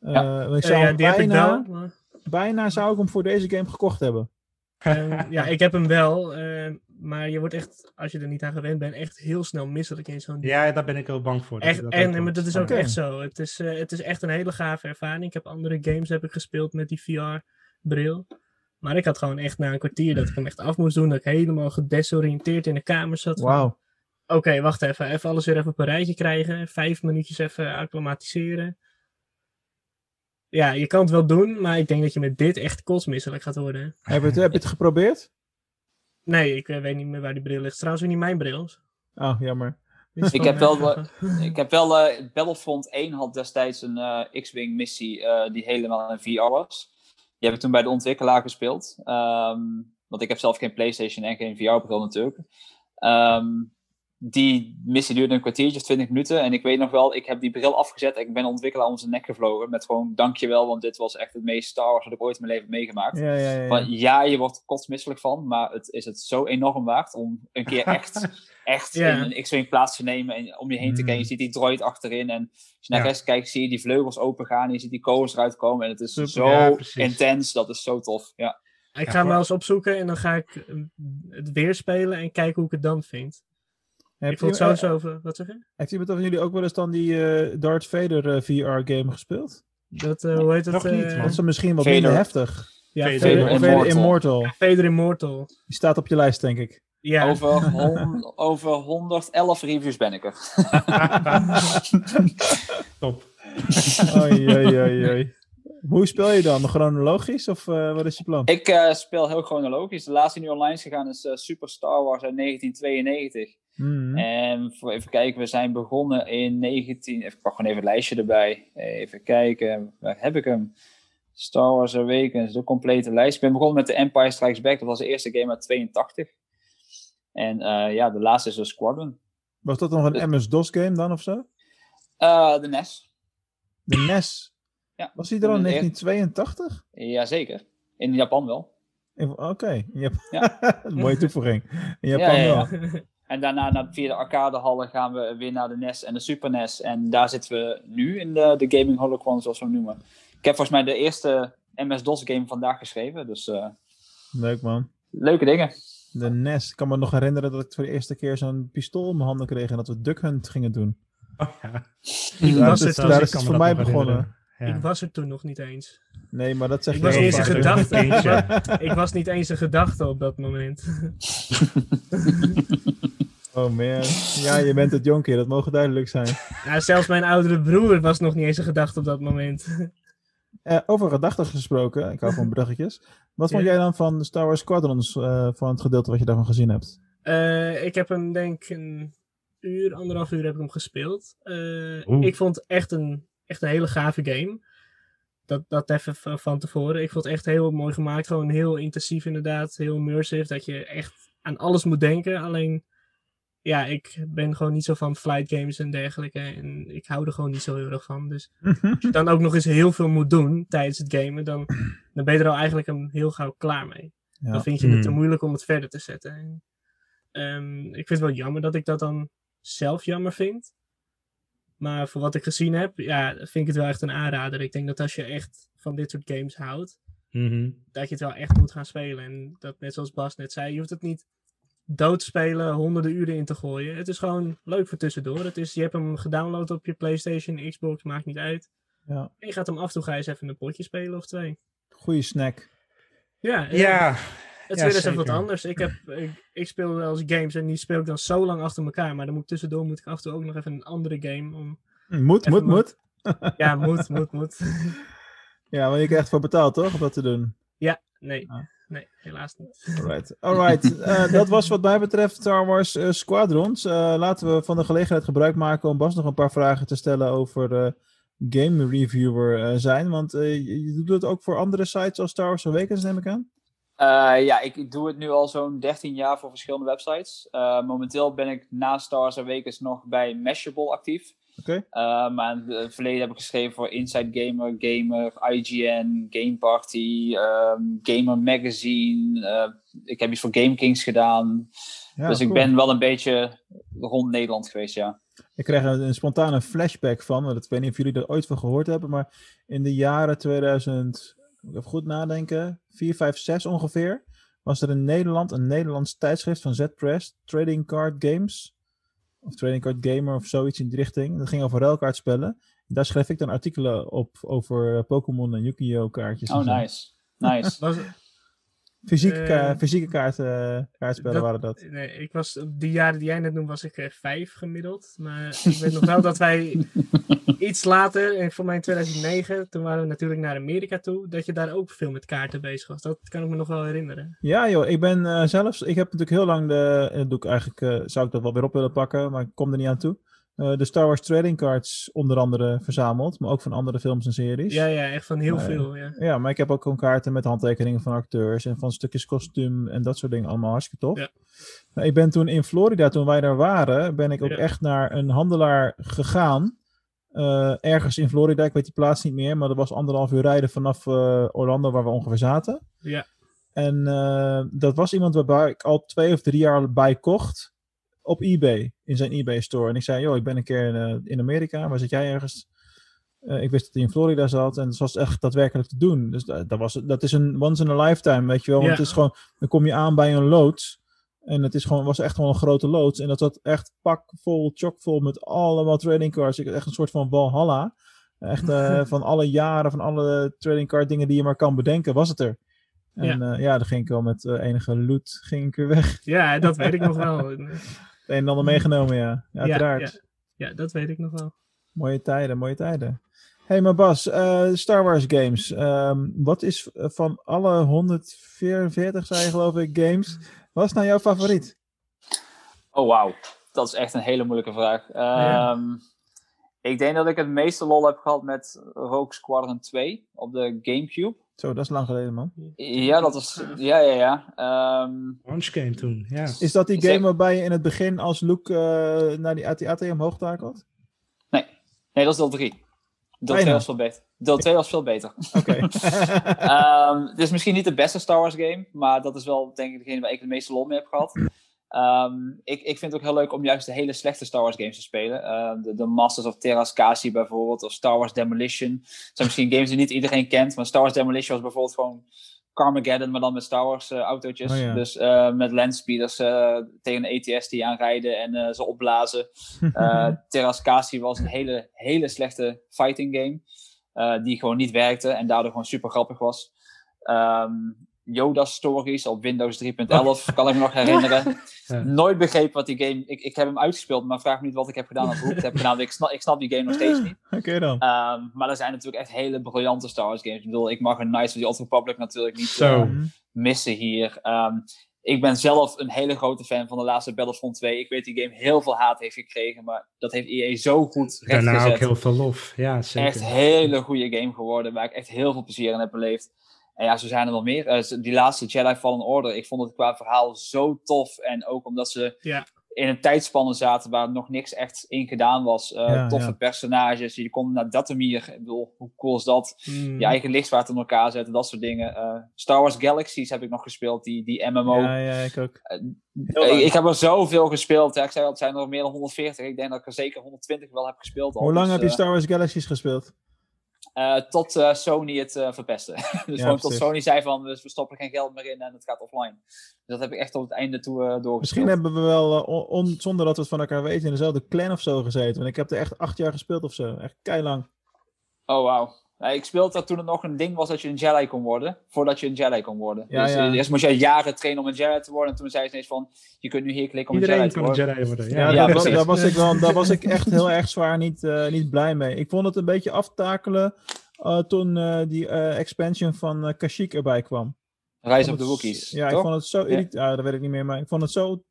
Ja. Eh, ik Eh, zou ja, heb ik bijna, wel. maar- bijna zou ik hem voor deze game gekocht hebben. Ehm, ja, ik heb hem wel. maar je wordt echt, als je er niet aan gewend bent, echt heel snel misselijk in zo'n Ja, daar ben ik ook bang voor. dat Echt, dat en ook maar dat is ook echt zo. Het is, eh, het is echt een hele gave ervaring. Ik heb andere games heb ik gespeeld met die VR-bril. Maar ik had gewoon echt na een kwartier dat ik hem echt af moest doen. Dat ik helemaal gedesoriënteerd in de kamer zat. van, Wauw. Oké, wacht even. Even alles weer even op een rijtje krijgen. Vijf minuutjes even acclimatiseren. Ja, je kan het wel doen, maar ik denk dat je met dit echt kotsmisselijk gaat worden. Heb je het, heb je het geprobeerd? Nee, ik eh, weet niet meer waar die bril ligt. Trouwens, weer niet mijn bril. Oh, jammer. Ik heb wel mij. Ik heb wel, eh, Battlefront 1 had destijds een eh, X-Wing missie eh, die helemaal in VR was. Die heb ik toen bij de ontwikkelaar gespeeld. Ehm, want ik heb zelf geen PlayStation en geen VR-bril natuurlijk. Ehm, die missie duurde een kwartiertje of 20 minuten. En ik weet nog wel, ik heb die bril afgezet en ik ben de ontwikkelaar om zijn nek gevlogen. Met gewoon dankjewel, want dit was echt het meest Star Wars dat ik ooit in mijn leven heb meegemaakt. Ja, ja, ja. Van, ja, je wordt kotsmisselijk van, maar het is het zo enorm waard om een keer echt, echt Ja. in een X-Wing plaats te nemen en om je heen te Mm. kijken. Je ziet die droid achterin en als je naar Ja. rechts kijkt, zie je die vleugels open gaan en je ziet die kogels eruit komen. En het is Super. zo intens, dat is zo tof. Ja. Ik ga hem wel eens opzoeken en dan ga ik eh, het weer spelen en kijken hoe ik het dan vind. Vond je- het over... Wat zeg je? Heeft iemand van jullie ook wel eens dan die eh, Darth Vader VR-game gespeeld? Dat, eh, hoe heet het? Nog niet, eh, man. Dat is misschien wat Vader. minder heftig. Ja, Vader Vader, Vader, Immortal. Vader Immortal. Die staat op je lijst, denk ik. Ja, Over, hon- over 111 reviews ben ik er. Top. Oei, oei, oei, oei. Hoe speel je dan? Chronologisch of eh, wat is je plan? Ik eh, speel heel chronologisch. De laatste die nu online is gegaan is eh, Super Star Wars uit 1992. Mhm. En voor even kijken, we zijn begonnen in 19. Even, ik pak gewoon even het lijstje erbij. Even kijken, waar heb ik hem? Star Wars Awakens, de complete lijst. Ik ben begonnen met The Empire Strikes Back, dat was de eerste game uit 82. En eh, ja, de laatste is de Squadron. Was dat nog een MS-DOS game dan of zo? Eh, de NES. De NES. Ja. Was die er al in De- 1982? Jazeker. In Japan wel. Oké, in Japan. Ja. Een mooie toevoeging. In Japan Ja, ja, wel. ja. En daarna naar, via de arcadehallen gaan we weer naar de NES en de Super NES. En daar zitten we nu in de, de Gaming Holocron, zoals we hem noemen. Ik heb volgens mij de eerste MS-DOS game vandaag geschreven. Dus eh, Leuk man. leuke dingen. De NES. Ik kan me nog herinneren dat ik voor de eerste keer zo'n pistool in mijn handen kreeg en dat we Duck Hunt gingen doen. Oh, ja. ik Daar was, is, daar toen, is het voor mij begonnen. ik was er toen nog niet eens. Nee, maar dat zeg Ik je was eerst een gedachte. Ik was niet eens een gedachte op dat moment. Oh man. Ja, je bent het jonkie, dat mogen duidelijk zijn. Ja, zelfs mijn oudere broer was nog niet eens een gedachte op dat moment. Eh, over gedachten gesproken, ik hou van bruggetjes. Wat vond Ja. jij dan van Star Wars Squadrons, eh, van het gedeelte wat je daarvan gezien hebt? Eh, ik heb hem denk ik een uur, anderhalf uur heb ik hem gespeeld. Eh, ik vond het echt een, echt een hele gave game. Dat, dat even van tevoren. Ik vond het echt heel mooi gemaakt. Gewoon heel intensief inderdaad. Heel immersive. Dat je echt aan alles moet denken. Alleen, ja, ik ben gewoon niet zo van flight games en dergelijke. En ik hou er gewoon niet zo heel erg van. Dus als je dan ook nog eens heel veel moet doen tijdens het gamen, dan, dan ben je er al eigenlijk een heel gauw klaar mee. Ja. Dan vind je het te Hmm. moeilijk om het verder te zetten. En, ehm, ik vind het wel jammer dat ik dat dan zelf jammer vind. Maar voor wat ik gezien heb, ja, vind ik het wel echt een aanrader. Ik denk dat als je echt van dit soort games houdt, Mhm. dat je het wel echt moet gaan spelen. En dat net zoals Bas net zei, je hoeft het niet dood te spelen, honderden uren in te gooien. Het is gewoon leuk voor tussendoor. Het is, je hebt hem gedownload op je PlayStation, Xbox, maakt niet uit. Ja. En je gaat hem af en toe ga je eens even een potje spelen of twee. Goeie snack. Ja, en Ja, het is ja, weer eens even wat anders. Ik, heb, ik, ik speel wel eens games en die speel ik dan zo lang achter elkaar. Maar dan moet tussendoor moet ik af en toe ook nog even een andere game om... Moet, Even moet, maar- moet. Ja, moet, moet, moet. Ja, maar je krijgt voor betaald, toch? Om dat te doen. Ja, nee. Ah. Nee, helaas niet. Alright. Alright. Eh, dat was wat mij betreft Star Wars eh, Squadrons. Eh, laten we van de gelegenheid gebruik maken om Bas nog een paar vragen te stellen over game reviewer zijn. Want eh, je, je doet het ook voor andere sites als Star Wars Awakens, neem ik aan. Eh, ja, ik doe het nu al zo'n 13 jaar voor verschillende websites. Eh, momenteel ben ik na Star Wars Awakens nog bij Mashable actief. Oké. Eh, maar in het verleden heb ik geschreven voor Inside Gamer, Gamer, IGN, Game Party, ehm, Gamer Magazine. eh, ik heb iets voor Game Kings gedaan. Ja, dus ik ben wel een beetje rond Nederland geweest, ja. Ik kreeg een, een spontane flashback van, want ik weet niet of jullie er ooit van gehoord hebben, maar in de jaren 2000, moet ik even goed nadenken, 4, 5, 6 ongeveer, was er in Nederland een Nederlands tijdschrift van Z-Press, Trading Card Games, of Trading Card Gamer of zoiets in die richting. Dat ging over ruilkaartspellen. Daar schreef ik dan artikelen op over eh, Pokémon en Yu-Gi-Oh kaartjes. Oh, nice. Nice. Fysieke, Eh, ka- fysieke kaart, eh, kaartspellen Dat- waren dat. nee, ik was, op die jaren die jij net noemde, was ik eh, vijf gemiddeld. Maar ik weet nog wel dat wij iets later, en voor mij in 2009, toen waren we natuurlijk naar Amerika toe, dat je daar ook veel met kaarten bezig was. Dat kan ik me nog wel herinneren. Ja joh, ik ben zelfs, ik heb natuurlijk heel lang de, dat doe ik eigenlijk, zou ik dat wel weer op willen pakken, maar ik kom er niet aan toe. Eh, de Star Wars trading cards onder andere verzameld, maar ook van andere films en series. Ja, ja, echt van heel Nee. veel. Ja. Ja, maar ik heb ook gewoon kaarten met handtekeningen van acteurs en van stukjes kostuum en dat soort dingen allemaal hartstikke tof. Ja. Nou, ik ben toen in Florida, toen wij daar waren, ben ik ook Ja. echt naar een handelaar gegaan. eh, ergens in Florida, ik weet die plaats niet meer, maar dat was anderhalf uur rijden vanaf eh, Orlando waar we ongeveer zaten. Ja. En eh, dat was iemand waarbij ik al twee of drie jaar bij kocht op eBay, in zijn eBay store. En ik zei, joh, ik ben een keer in, eh, in Amerika, waar zit jij ergens? Eh, ik wist dat hij in Florida zat en het was echt daadwerkelijk te doen. Dus dat, dat, was, dat is een once in a lifetime, weet je wel. Want Ja. het is gewoon, dan kom je aan bij een loods. En het is gewoon, was echt gewoon een grote loods. En dat zat echt pakvol, chockvol met allemaal trading cards. Ik had echt een soort van Valhalla. Echt eh, van alle jaren, van alle trading card dingen die je maar kan bedenken, was het er. En ja, ja dan ging ik wel met enige loot ging ik weer weg. ja, dat weet ik nog wel. Het een en ander meegenomen, ja. ja uiteraard. Ja, ja, dat weet ik nog wel. Mooie tijden, mooie tijden. hey, maar Bas, eh, Star Wars games. Ehm, wat is van alle 144, zei je geloof ik, games, wat is nou jouw favoriet? Oh, wauw. Dat is echt een hele moeilijke vraag. Ehm, Ik denk dat ik het meeste lol heb gehad met Rogue Squadron 2 op de Gamecube. Zo, dat is lang geleden, man. Ja, dat was... Ja, ja, ja. Ehm, Launch game toen, ja. Is dat die game waarbij je in het begin als Luke eh, naar die AT-AT omhoog takelt? nee. nee, dat is deel 3. Deel Bijna. 2 was veel beter. Deel 2 was veel beter. Oké. Ehm, het is misschien niet de beste Star Wars game, maar dat is wel denk ik degene waar ik het meeste lol mee heb gehad. Ehm, ik, ik vind het ook heel leuk om juist de hele slechte Star Wars games te spelen. Ehm, de, de Masters of Terrascasi bijvoorbeeld, of Star Wars Demolition. Het zijn misschien games die niet iedereen kent, maar Star Wars Demolition was bijvoorbeeld gewoon Carmageddon, maar dan met Star Wars eh, autootjes. Oh ja. Dus eh, met landspeeders eh, tegen een ATS die aanrijden en ze opblazen. Eh Terrascasi was een hele, hele slechte fighting game. die gewoon niet werkte en daardoor gewoon super grappig was. Ehm, Yoda Stories op Windows 3.11 kan ik me nog herinneren. Ja. Nooit begrepen wat die game... Ik, ik heb hem uitgespeeld, maar vraag me niet wat ik heb gedaan of hoe ik het heb gedaan. Ik snap, ik snap die game nog steeds niet. Oké dan. Ehm, maar er zijn natuurlijk echt hele briljante Star Wars games. Ik bedoel, ik mag een Knights of the Old Republic natuurlijk niet Zo. eh, missen hier. Ehm, ik ben zelf een hele grote fan van de laatste Battlefront 2. Ik weet die game heel veel haat heeft gekregen, maar dat heeft EA zo goed Daarna ook rechtgezet. heel veel lof. Ja, zeker. Echt hele goede game geworden, waar ik echt heel veel plezier in heb beleefd. En ja, zo zijn er wel meer. Eh, die laatste Jedi Fallen Order, ik vond het qua verhaal zo tof. En ook omdat ze Ja. in een tijdspanne zaten waar nog niks echt in gedaan was. Eh, Ja, toffe ja. personages. Je kon naar Dathomir. Ik bedoel, hoe cool is dat? Mm. Je eigen lichtzwaard in elkaar zetten, dat soort dingen. Eh, Star Wars Galaxies heb ik nog gespeeld, die, die MMO. Ja, ja, ik ook. ik, ik heb er zoveel gespeeld. Ik zei al, het zijn er meer dan 140. Ik denk dat ik er zeker 120 wel heb gespeeld. Al. Hoe lang Dus, heb je Star Wars Galaxies gespeeld? Eh, tot eh, Sony het eh, verpestte. dus gewoon tot. Sony zei van, dus we stoppen geen geld meer in en het gaat offline. Dus dat heb ik echt tot het einde toe. Misschien hebben we wel, on- zonder dat we het van elkaar weten, in dezelfde clan of zo gezeten. Want ik heb er echt acht jaar gespeeld of zo. Echt keilang. Oh, wauw. Ja, ik speelde dat toen het nog een ding was dat je een Jedi kon worden. Voordat je een Jedi kon worden. Ja, dus ja. eh, eerst moest je jaren trainen om een Jedi te worden. En toen zei ze ineens van, je kunt nu hier klikken om Iedereen een Jedi kan te een worden. Jedi worden. Ja, Ja, Ja, daar, was, precies. daar, was ik wel, daar was ik echt heel erg zwaar niet, eh, niet blij mee. Ik vond het een beetje aftakelen eh, toen eh, die eh, expansion van Kashyyyk erbij kwam. Rise Ik of vond the het- Wookiees. Ja, toch? ik vond het zo ja. dat weet ik niet meer, maar ik vond het zo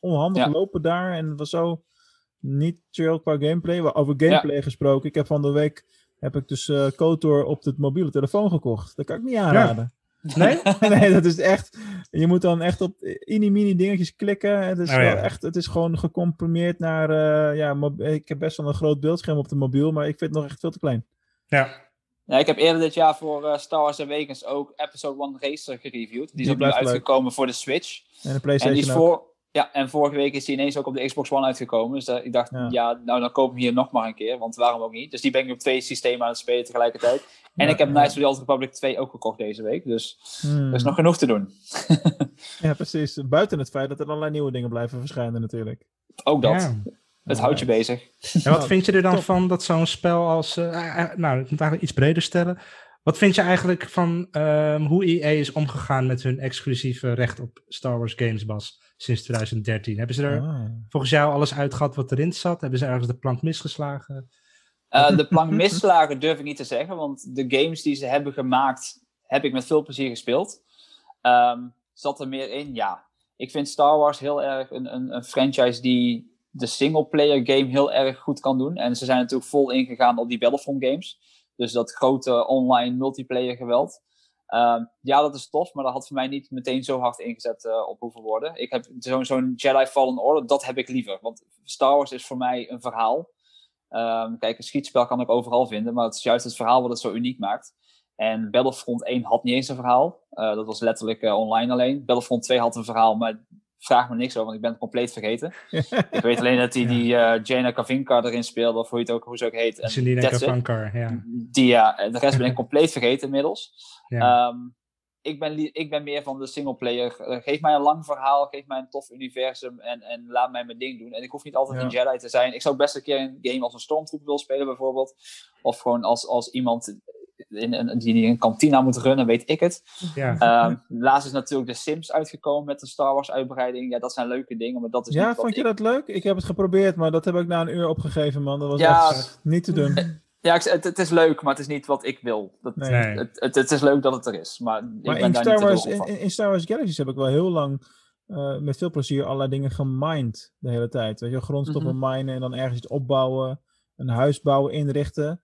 onhandig Ja. lopen daar en het was zo niet chill qua gameplay. Over gameplay gesproken, ik heb van de week heb ik dus eh KOTOR op de mobiele telefoon gekocht. Dat kan ik niet aanraden. Nee? nee, dat is echt. Je moet dan echt op mini-mini dingetjes klikken. Het is, Oh, wel ja. echt, het is gewoon gecomprimeerd naar. eh, ja, ik heb best wel een groot beeldscherm op de mobiel, maar ik vind het nog echt veel te klein. Ja. Ja, ik heb eerder dit jaar voor eh, Star Wars Awakens ook Episode 1 Racer gereviewd. Die is leuk. uitgekomen voor de Switch. En de En PlayStation die is ook. voor... Ja, en vorige week is die ineens ook op de Xbox One uitgekomen. Dus eh, ik dacht, Ja. ja. nou dan koop ik hem hier nog maar een keer. Want waarom ook niet? Dus die ben ik op twee systemen aan het spelen tegelijkertijd. En Ja, ik heb ja. Knights of the Old Republic 2 ook gekocht deze week. Dus Hmm. er is nog genoeg te doen. Ja, precies. Buiten het feit dat er allerlei nieuwe dingen blijven verschijnen natuurlijk. Ook dat. Ja. Het houdt je bezig. En wat vind je er dan top. van dat zo'n spel als... eh, eh, nou, ik moet eigenlijk iets breder stellen. Wat vind je eigenlijk van ehm, hoe EA is omgegaan met hun exclusieve recht op Star Wars games, Bas, sinds 2013? Hebben ze er Ah. volgens jou alles uitgehad wat erin zat? Hebben ze ergens de plank misgeslagen? Eh, de plank misslagen durf ik niet te zeggen, want de games die ze hebben gemaakt, heb ik met veel plezier gespeeld. Ehm, zat er meer in? Ja. Ik vind Star Wars heel erg een, een, een franchise die de singleplayer game heel erg goed kan doen. En ze zijn natuurlijk vol ingegaan op die Battlefront games. Dus dat grote online multiplayer geweld. Ehm, ja, dat is tof, maar dat had voor mij niet meteen zo hard ingezet eh, op hoeven worden. Ik heb zo'n zo'n Jedi Fallen Order, dat heb ik liever. Want Star Wars is voor mij een verhaal. Ehm, kijk, een schietspel kan ik overal vinden, maar het is juist het verhaal wat het zo uniek maakt. En Battlefront 1 had niet eens een verhaal. Eh, dat was letterlijk eh, online alleen. Battlefront 2 had een verhaal, maar vraag me niks over, want ik ben het compleet vergeten. ik weet alleen dat die, die eh, Jaina Kavinka erin speelde, of hoe, je het ook, hoe ze ook heet. En it. Kavankar, ja. Die, ja, de rest ben ik compleet vergeten inmiddels. ja. Ehm, ik, ben, ik ben meer van de singleplayer. Eh, geef mij een lang verhaal, geef mij een tof universum en, en laat mij mijn ding doen. En ik hoef niet altijd Ja. een Jedi te zijn. Ik zou best een keer een game als een Stormtrooper willen spelen bijvoorbeeld. Of gewoon als, als iemand in, in, die een kantina moet runnen, weet ik het. ja. Ehm, laatst is natuurlijk de Sims uitgekomen met een Star Wars uitbreiding. Ja, dat zijn leuke dingen, maar dat is Ja, niet wat vond je ik- dat leuk? Ik heb het geprobeerd, maar dat heb ik na een uur opgegeven, man. Dat was Ja. echt niet te doen. Ja, het, het is leuk, maar het is niet wat ik wil. Dat, Nee. Het, het, het is leuk dat het er is, maar ik Maar ben in daar Star, niet Wars, in- in Star Wars Galaxies heb ik wel heel lang eh, met veel plezier allerlei dingen gemined de hele tijd. Weet je, grondstoffen Mhm. minen en dan ergens iets opbouwen, een huis bouwen, inrichten.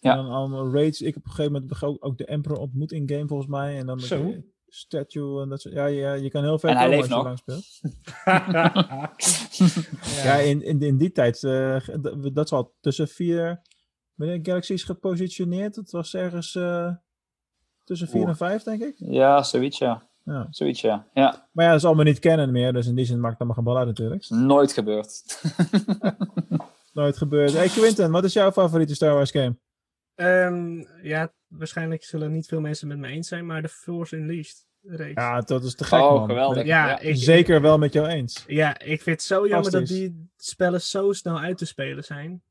Ja. En dan allemaal raids. Ik heb op een gegeven moment ook, ook de Emperor ontmoet in game volgens mij. En dan met Zo. de statue en dat soort. Ja, ja, je kan heel ver En hij komen als leeft je nog. lang speelt. Ja, in, in, in die tijd, eh, dat, dat is al tussen vier wanneer Galaxies gepositioneerd. Het was ergens eh, tussen vier Oeh. en vijf, denk ik. Ja, zoiets ja. Ja. Zoiets ja. Ja, Maar ja, dat is allemaal niet kennen meer, dus in die zin maakt het allemaal geen bal uit natuurlijk. nooit gebeurd. Nooit gebeurd. Hey Quinten, wat is jouw favoriete Star Wars game? Ehm, ja, waarschijnlijk zullen niet veel mensen met me eens zijn, maar de Force Unleashed reeks. Ja, Ja, dat is te gek Oh, man. geweldig. ja, Ja. ik, Zeker wel met jou eens. ja, ik vind het zo jammer dat die spellen zo snel uit te spelen zijn.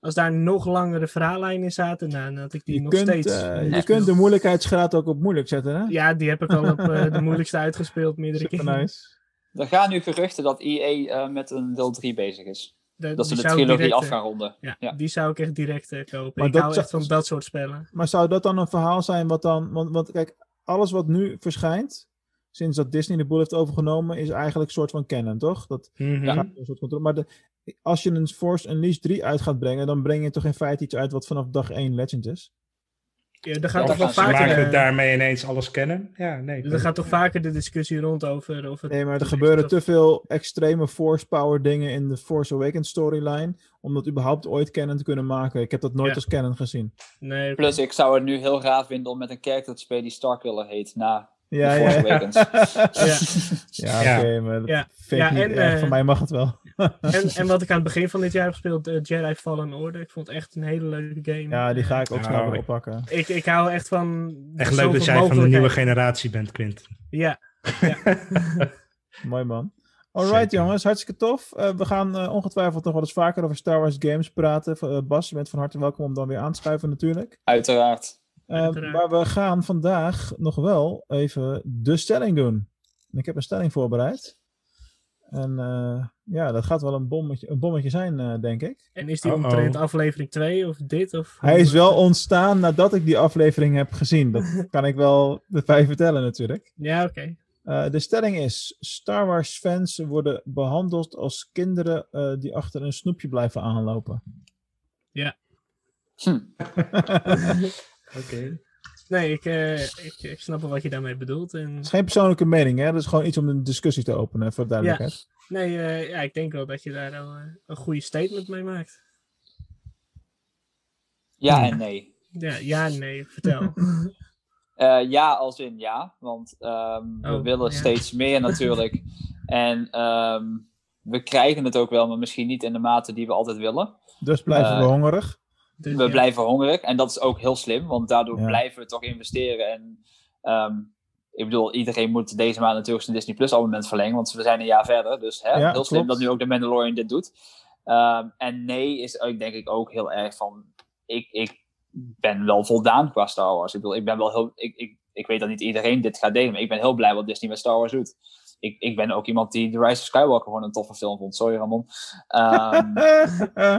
Als daar nog langere verhaallijnen in zaten, dan had ik die Je nog kunt, steeds. eh, je kunt de moeilijkheidsgraad ook op moeilijk zetten, hè? Ja, die heb ik al op eh, de moeilijkste uitgespeeld meerdere keren. nice. Er gaan nu geruchten dat EA eh, met een deel 3 bezig is. De- Dat ze de trilogie direct, af eh, gaan ronden. Ja, Ja. die zou ik echt direct eh, kopen. Maar ik dat hou echt van dat soort spellen. Maar zou dat dan een verhaal zijn wat dan... Want, want kijk, alles wat nu verschijnt, sinds dat Disney de boel heeft overgenomen, is eigenlijk een soort van canon, toch? Dat Mhm. gaat een soort controle. Maar de, als je een Force Unleashed 3 uit gaat brengen, dan breng je toch in feite iets uit wat vanaf dag 1 Legend is? Ja, er gaat toch wel gaan ze Ze vaker... maken daarmee ineens alles kennen. Ja, nee. er gaat toch vaker de discussie rond over... Of het Nee, maar er gebeuren te veel extreme Force Power dingen in de Force Awakens storyline, om dat überhaupt ooit canon te kunnen maken. Ik heb dat nooit Ja. als canon gezien. Nee, Plus, ik zou het nu heel raar vinden om met een character te spelen die Starkiller heet. Na Ja, The Force ja. Awakens. ja, Ja. oké, maar dat Ja. niet en, erg. eh, Van mij mag het wel. En, en wat ik aan het begin van dit jaar heb gespeeld, eh, Jedi Fallen Order. Ik vond het echt een hele leuke game. Ja, die ga ik ook Ja, snel weer oppakken. Ik, ik hou echt van... Echt leuk dat jij van de nieuwe generatie bent, Quint. Ja, Mooi man. Alright Zeker. jongens, hartstikke tof. Eh, we gaan eh, ongetwijfeld nog wel eens vaker over Star Wars games praten. Bas, je bent van harte welkom om dan weer aan te schuiven natuurlijk. Uiteraard. Uiteraard. maar we gaan vandaag nog wel even de stelling doen. En Ik heb een stelling voorbereid. En eh, ja, dat gaat wel een bommetje, een bommetje zijn, eh, denk ik. en is die Uh-oh. omtrent aflevering 2 of dit? Of Hij is wel ontstaan nadat ik die aflevering heb gezien. Dat kan ik wel bij vertellen natuurlijk. Ja, oké. Eh, de stelling is: Star Wars fans worden behandeld als kinderen eh, die achter een snoepje blijven aanlopen. Hm. Oké. Nee, ik, eh, ik, ik snap wel wat je daarmee bedoelt. En, Het is geen persoonlijke mening, hè? Dat is gewoon iets om een discussie te openen, voor de duidelijkheid. Nee, eh, ja, ik denk wel dat je daar wel, eh, een goede statement mee maakt. Ja en nee. Ja, ja nee, vertel. Eh, ja, als in ja, want ehm, we Oh, willen ja. steeds meer natuurlijk. en ehm, we krijgen het ook wel, maar misschien niet in de mate die we altijd willen. Dus blijven we hongerig. Dus, we ja. blijven hongerig en dat is ook heel slim, want daardoor Ja. blijven we toch investeren. En ehm, ik bedoel, iedereen moet deze maand natuurlijk zijn Disney Plus abonnement verlengen, want we zijn een jaar verder. Dus hè, Ja, heel slim dat nu ook de Mandalorian dit doet. Ehm, en nee is denk ik ook heel erg van, ik, ik ben wel voldaan qua Star Wars. Ik bedoel, ik ben wel heel, ik, ik, ik weet dat niet iedereen dit gaat delen, maar ik ben heel blij wat Disney met Star Wars doet. Ik, ik ben ook iemand die The Rise of Skywalker gewoon een toffe film vond. Sorry, Ramon. Ehm, eh,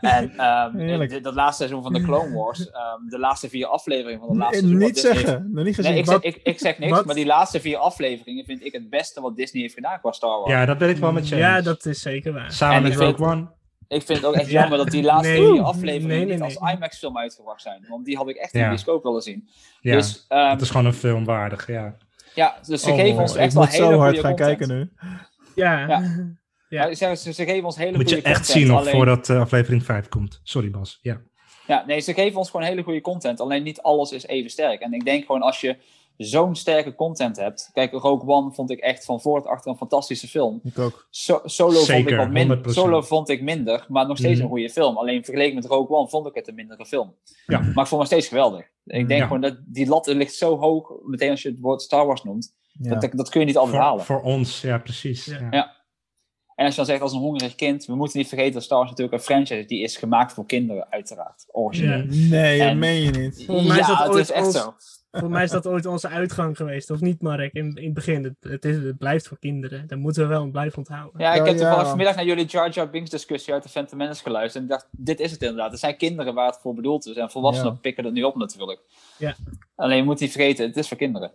en ehm, dat laatste seizoen van de Clone Wars, ehm, de laatste vier afleveringen van de laatste seizoen. niet heeft- zeggen. Nog niet gezien. Nee, ik, Wat- zeg, ik, ik zeg niks, Wat? maar die laatste vier afleveringen vind ik het beste wat Disney heeft gedaan qua Star Wars. Ja, dat ben ik wel met je Ja, dat is zeker waar. Samen En met vind- Rogue One. Ik vind het ook echt Ja. jammer dat die laatste Nee. vier afleveringen Nee, nee, niet als. IMAX-film uitgebracht zijn. Want die had ik echt in Ja. de bioscoop willen zien. Ja, Dus, ehm, het is gewoon een film waardig, ja. Ja, dus ze Oh, geven ons echt wel moet hele zo hard goede gaan content. kijken nu. Ja. Ja. ze, ze geven ons hele Moet je goede echt content. zien nog alleen- voordat eh, aflevering 5 komt. Sorry Bas, ja. Ja, nee, ze geven ons gewoon hele goede content. Alleen niet alles is even sterk. En ik denk gewoon als je zo'n sterke content hebt. Kijk, Rogue One vond ik echt van voor tot achter een fantastische film. Ik ook. So- Solo, vond ik wat min- 100%. Solo vond ik minder, maar nog steeds Mhm. een goede film. Alleen vergeleken met Rogue One vond ik het een mindere film. Ja. Maar ik vond het nog steeds geweldig. Ik denk Ja. gewoon dat die lat ligt zo hoog, meteen als je het woord Star Wars noemt. Ja. Dat, dat kun je niet altijd Voor, halen. voor ons, ja precies. Ja. En als je dan zegt als een hongerig kind, we moeten niet vergeten dat Star Wars natuurlijk een franchise is. Die is gemaakt voor kinderen, uiteraard. Origineel. Ja. Nee, dat En- meen je niet. Volgens mij is ja, dat het ooit is echt ons- zo. Voor mij is dat ooit onze uitgang geweest, of niet, Mark? In, in het begin. Het, het, is, het blijft voor kinderen. Daar moeten we wel blijven onthouden. Ja, ik Ja, heb toevallig ja. vanmiddag naar jullie Jar Jar Binks discussie uit de Phantom Menace geluisterd. En ik dacht, dit is het inderdaad. Er zijn kinderen waar het voor bedoeld is. En volwassenen Ja. pikken het nu op natuurlijk. Ja. Alleen je moet niet vergeten, het is voor kinderen.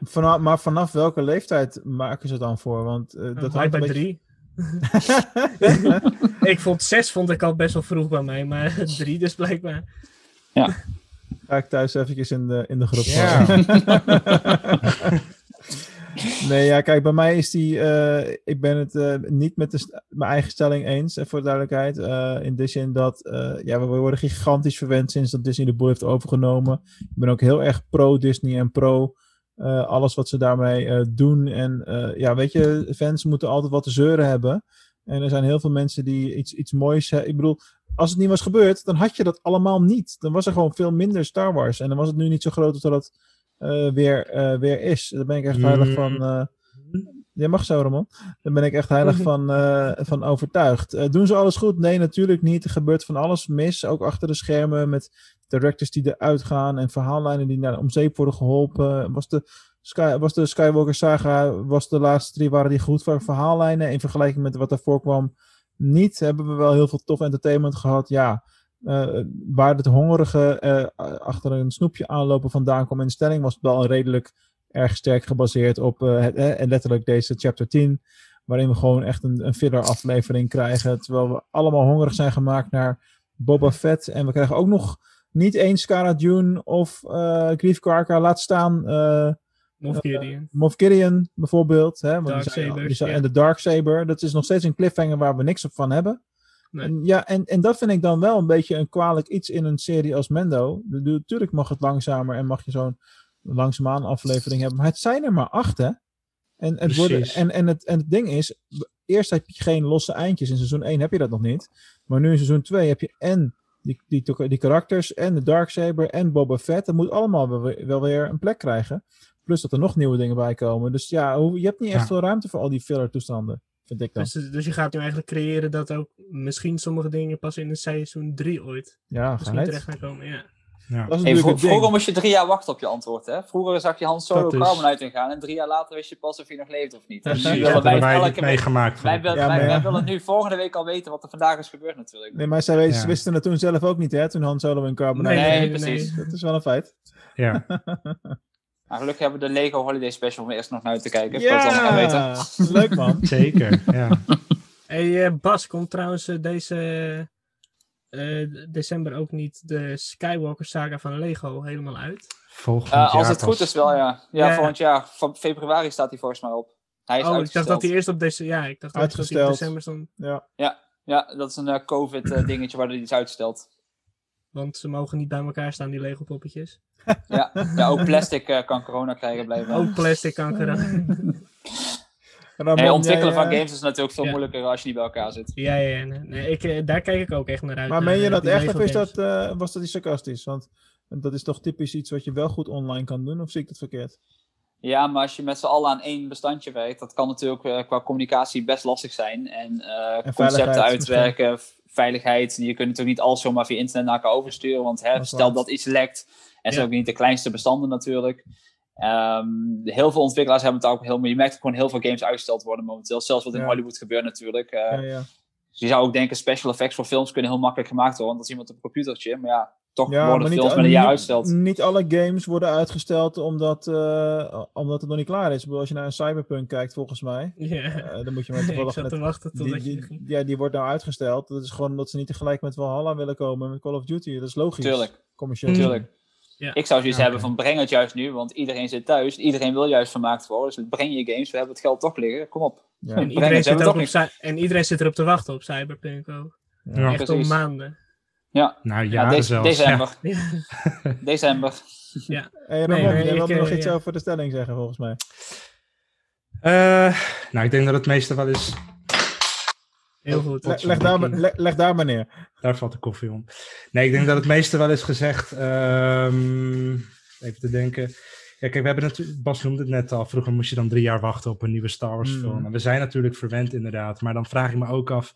Vanaf, maar vanaf welke leeftijd maken ze het dan voor? Want eh, dat hangt bij een beetje... drie. ik vond zes vond ik al best wel vroeg bij mij, maar drie dus blijkbaar. Ga ik thuis eventjes in de, in de groep. Ja. nee, ja, kijk, bij mij is die... eh, ik ben het eh, niet met de, mijn eigen stelling eens, eh, voor de duidelijkheid. In de zin dat, ja, we worden gigantisch verwend sinds dat Disney de boel heeft overgenomen. Ik ben ook heel erg pro-Disney en pro... alles wat ze daarmee doen. En ja, weet je, fans moeten altijd wat te zeuren hebben. En er zijn heel veel mensen die iets, iets moois... ik bedoel, als het niet was gebeurd, dan had je dat allemaal niet. Dan was er gewoon veel minder Star Wars. En dan was het nu niet zo groot als dat het eh, weer, eh, weer is. Daar ben ik echt heilig Mm. van. eh je mag zo, Ramon. Daar ben ik echt heilig van, eh, van overtuigd. Eh, doen ze alles goed? Nee, natuurlijk niet. Er gebeurt van alles mis. Ook achter de schermen met directors die eruit gaan en verhaallijnen die naar om zeep worden geholpen. Was de, Sky, was de Skywalker saga, was de laatste drie, waren die goed voor verhaallijnen in vergelijking met wat daarvoor kwam? Niet. Hebben we wel heel veel tof entertainment gehad? Ja. Eh, waar het hongerige eh, achter een snoepje aanlopen vandaan kwam in de stelling, was het wel redelijk erg sterk gebaseerd op eh, en letterlijk deze chapter 10, waarin we gewoon echt een, een filler aflevering krijgen, terwijl we allemaal hongerig zijn gemaakt naar Boba Fett en we krijgen ook nog niet eens Cara Dune of Grief Karka, laat staan Moff Gideon. Moff Gideon bijvoorbeeld, hè, want die zijn- Darksaber, die zijn- ja. en de Darksaber, dat is nog steeds een cliffhanger waar we niks op van hebben. Nee. En, ja, en, en dat vind ik dan wel een beetje een kwalijk iets in een serie als Mendo. Natuurlijk mag het langzamer en mag je zo'n langzaamaan aflevering hebben. Maar het zijn er maar acht, hè? En het, worden, en, en, het, en het ding is, eerst heb je geen losse eindjes. In seizoen 1 heb je dat nog niet. Maar nu in seizoen 2 heb je en die, die, die karakters en de Darksaber en Boba Fett. Dat moet allemaal wel weer een plek krijgen. Plus dat er nog nieuwe dingen bij komen. Dus ja, je hebt niet echt Ja. veel ruimte voor al die filler toestanden. Vind ik dan. Dus, dus je gaat nu eigenlijk creëren dat ook misschien sommige dingen pas in een seizoen 3 ooit ja, misschien terecht gaan komen. Ja. Ja. Dat is Hey, natuurlijk vro- het ding. vroeger moest je drie jaar wachten op je antwoord. Hè? Vroeger zag je Han Solo is- Carbonite ingaan en drie jaar later wist je pas of hij nog leeft of niet. En Precies, nu ja, willen wij hebben elke meegemaakt. Wij, wil- Ja, wij, maar wij ja. willen nu volgende week al weten wat er vandaag is gebeurd natuurlijk. Nee, maar zij wisten, Ja. wisten het toen zelf ook niet, hè? Toen Han Solo en Carbonite. Nee, Nee, nee, precies. nee. Dat is wel een feit. Ja. Nou, gelukkig hebben we de Lego Holiday Special om eerst nog naar uit te kijken. voordat we allemaal gaan weten. Leuk man. Zeker, ja. Hey, eh, Bas, komt trouwens eh, deze eh, december ook niet de Skywalker saga van Lego helemaal uit? Volgend Eh, als jaar het goed is wel, ja. Ja, Ja. volgend jaar. Van februari staat hij volgens mij op. Hij is oh, ik dacht dat hij eerst op deze, ja, ik dacht dat hij in Uitgesteld. december stond. Ja. Ja, dat is een eh, COVID-dingetje waar hij iets uitstelt. Want ze mogen niet bij elkaar staan, die Lego poppetjes. Ja, ja ook plastic eh, kan corona krijgen blijkbaar. Ook plastic kanker. Ramon, Nee, ontwikkelen jij, van games is natuurlijk veel ja. moeilijker als je niet bij elkaar zit. ja, ja, nee, nee, ik, eh, daar kijk ik ook echt naar uit. Maar meen je dat echt of is dat, eh, was dat iets sarcastisch? Want dat is toch typisch iets wat je wel goed online kan doen, of zie ik dat verkeerd? Ja, maar als je met z'n allen aan één bestandje werkt, dat kan natuurlijk eh, qua communicatie best lastig zijn. En, eh, concepten uitwerken, veiligheid. Je kunt natuurlijk niet alles zomaar via internet naar elkaar oversturen. Want hè, Dat stel dat iets lekt, en zijn Ja. ook niet de kleinste bestanden natuurlijk. Ehm, heel veel ontwikkelaars hebben het ook heel Je merkt gewoon heel veel games uitgesteld worden momenteel. Zelfs wat in Ja. Hollywood gebeurt natuurlijk. Eh, Ja, ja. Dus je zou ook denken, special effects voor films kunnen heel makkelijk gemaakt worden. Want dat is iemand op een computertje. Maar ja, toch Ja, worden maar niet, films met een jaar niet- uitgesteld. Niet alle games worden uitgesteld omdat, eh, omdat het nog niet klaar is. Ik bedoel, als je naar een Cyberpunk kijkt, volgens mij, Ja. eh, dan moet je maar ik toevallig zat net- te wachten die, die, ging. ja, die wordt nou uitgesteld. Dat is gewoon omdat ze niet tegelijk met Valhalla willen komen met Call of Duty. Dat is logisch. Tuurlijk. Commercieel. Mm. Tuurlijk. Ja. Ik zou zoiets Ja, hebben van breng het juist nu, want iedereen zit thuis. Iedereen wil juist vermaakt worden. Dus breng je games, we hebben het geld toch liggen. Kom op. Ja. En iedereen, zit er ook op, en iedereen zit erop te wachten op Cyberpunk ook. Ja. Echt precies. om maanden. Ja, Nou, ja jaren de- zelfs. december. Ja. December. Hey, Nee, ik, wilde eh, nog iets ja. over de stelling zeggen, volgens mij. Eh, nou, ik denk dat het meeste wel is... Heel goed. Le- leg, daar, maar- le- leg daar maar neer. Daar valt de koffie om. Nee, ik denk dat het meeste wel is gezegd. ehm, even te denken. Ja, kijk, we hebben natuurlijk, Bas noemde het net al, vroeger moest je dan drie jaar wachten op een nieuwe Star Wars Mm. film. En we zijn natuurlijk verwend inderdaad, maar dan vraag ik me ook af,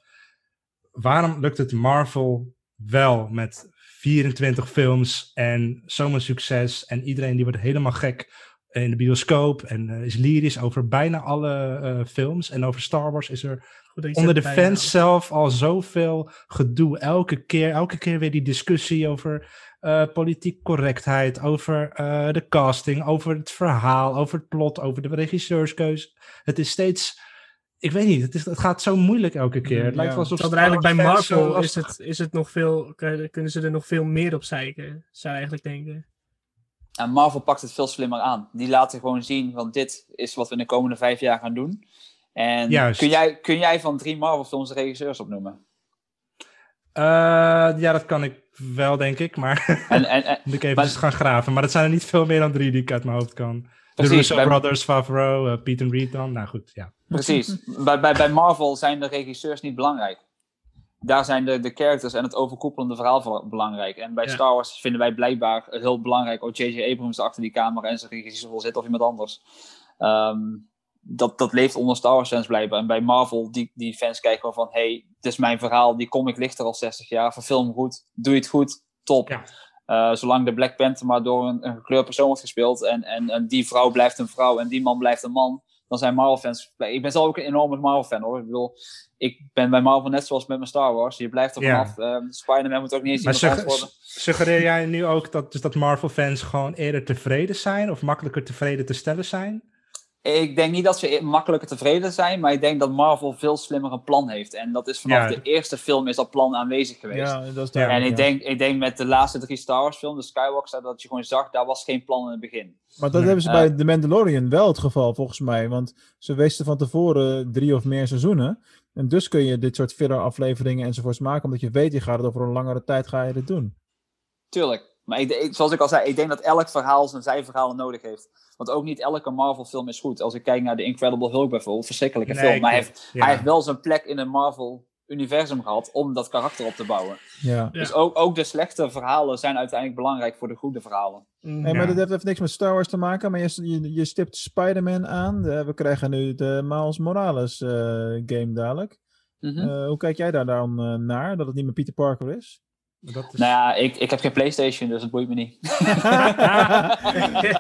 waarom lukt het Marvel wel met 24 films en zo'n succes en iedereen die wordt helemaal gek in de bioscoop en eh, is lyrisch over bijna alle eh, films en over Star Wars is er Goed onder de fans zelf al zoveel gedoe. Elke keer, elke keer weer die discussie over eh, politiek correctheid, over de casting, over het verhaal, over het plot, over de regisseurskeuze. Het is steeds, ik weet niet, het, is, het gaat zo moeilijk elke keer. Het lijkt wel alsof Terwijl er eigenlijk bij Marvel is het, is het nog veel, kunnen ze er nog veel meer op zeiken, zou je eigenlijk denken. En Marvel pakt het veel slimmer aan. Die laten gewoon zien, van dit is wat we in de komende vijf jaar gaan doen. En Juist. kun jij, kun jij van drie Marvel films de regisseurs opnoemen? Eh, ja, dat kan ik wel, denk ik, maar En, en, en, moet ik even Maar- eens gaan graven. Maar dat zijn er niet veel meer dan drie die ik uit mijn hoofd kan. De Precies, Russo bij- Brothers, Favreau, uh, Pete en Reed dan. Nou goed, ja. Precies. bij, bij, bij Marvel zijn de regisseurs niet belangrijk. Daar zijn de, de characters en het overkoepelende verhaal voor belangrijk. En bij Ja. Star Wars vinden wij blijkbaar heel belangrijk. Oh, J.J. Abrams achter die camera en zijn regisseur zit of iemand anders. Ehm, dat, dat leeft onder Star Wars fans blijkbaar. En bij Marvel, die, die fans kijken gewoon van... hey, dit is mijn verhaal, die comic ligt er al 60 jaar. Verfilm goed, doe je het goed, top. Ja. Eh, zolang de Black Panther maar door een, een gekleurd persoon wordt gespeeld... En, en, en die vrouw blijft een vrouw en die man blijft een man... dan zijn Marvel-fans... Ik ben zelf ook een enorme Marvel-fan hoor. Ik bedoel, ik ben bij Marvel net zoals met mijn Star Wars. Je blijft er Ja. vanaf. Ehm, Spider-Man moet ook niet eens Maar sugge- worden. suggereer jij nu ook dat, dus dat Marvel-fans gewoon eerder tevreden zijn of makkelijker tevreden te stellen zijn? Ik denk niet dat ze makkelijker tevreden zijn, maar ik denk dat Marvel veel slimmer een plan heeft. En dat is vanaf Ja. de eerste film is dat plan aanwezig geweest. Ja, dat is en duidelijk. ik, ja. denk, ik denk met de laatste drie Star Wars films, de Skywalker, dat je gewoon zag, daar was geen plan in het begin. Maar dat Ja. hebben ze Eh. bij The Mandalorian wel het geval, volgens mij. Want ze wisten van tevoren drie of meer seizoenen. En dus kun je dit soort filler afleveringen enzovoorts maken. Omdat je weet, je gaat het over een langere tijd ga je dit doen. Tuurlijk. Maar ik, ik- zoals ik al zei, ik denk dat elk verhaal zijn zijverhalen nodig heeft. Want ook niet elke Marvel film is goed. Als ik kijk naar The Incredible Hulk bijvoorbeeld, verschrikkelijke Nee, film. Maar hij heeft, Ja. hij heeft wel zijn plek in een Marvel universum gehad om dat karakter op te bouwen. Ja. Ja. Dus ook, ook de slechte verhalen zijn uiteindelijk belangrijk voor de goede verhalen. Mm. Hey, maar dit heeft even niks met Star Wars te maken. Maar je, je, je stipt Spider-Man aan. We krijgen nu de Miles Morales eh, game dadelijk. Mhm. Eh, hoe kijk jij daar dan eh, naar? Dat het niet meer Peter Parker is? Dat is... Nou ja, ik, ik heb geen PlayStation, dus het boeit me niet.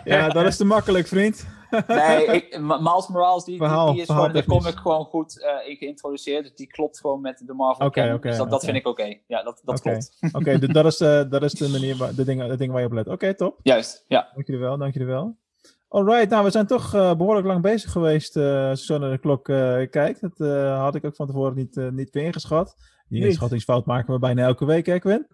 ja, dat is te makkelijk, vriend. nee, ik, Miles Morales, die, die- Verhaal- die is gewoon de comic gewoon goed eh, geïntroduceerd. Dus die klopt gewoon met de Marvel canon. oké, dus dat, dat vind ik oké. Ja, dat, dat klopt. Oké, d- dat, is, eh, dat is de manier, waar, de dingen, de dingen waar je op let. Oké, top. Juist, ja. Dank jullie wel, dank jullie wel. Alright, nou we zijn toch eh, behoorlijk lang bezig geweest eh, als je zo naar de klok eh, kijkt. Dat eh, had ik ook van tevoren niet, niet meer ingeschat. Die Niet. inschattingsfout maken we bijna elke week, hè Quinn?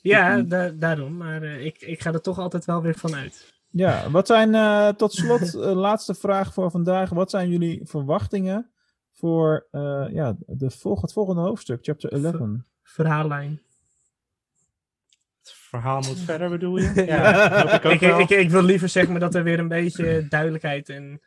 Ja, da- daarom. Maar eh, ik, ik ga er toch altijd wel weer van uit. Ja, wat zijn eh, tot slot, eh, laatste vraag voor vandaag. Wat zijn jullie verwachtingen voor eh, ja, de volg het volgende hoofdstuk, chapter 11? Verhaallijn. verhaal moet verder, bedoel je? Ja, ik ook ik, wel. ik, ik wil liever zeg maar dat er weer een beetje duidelijkheid en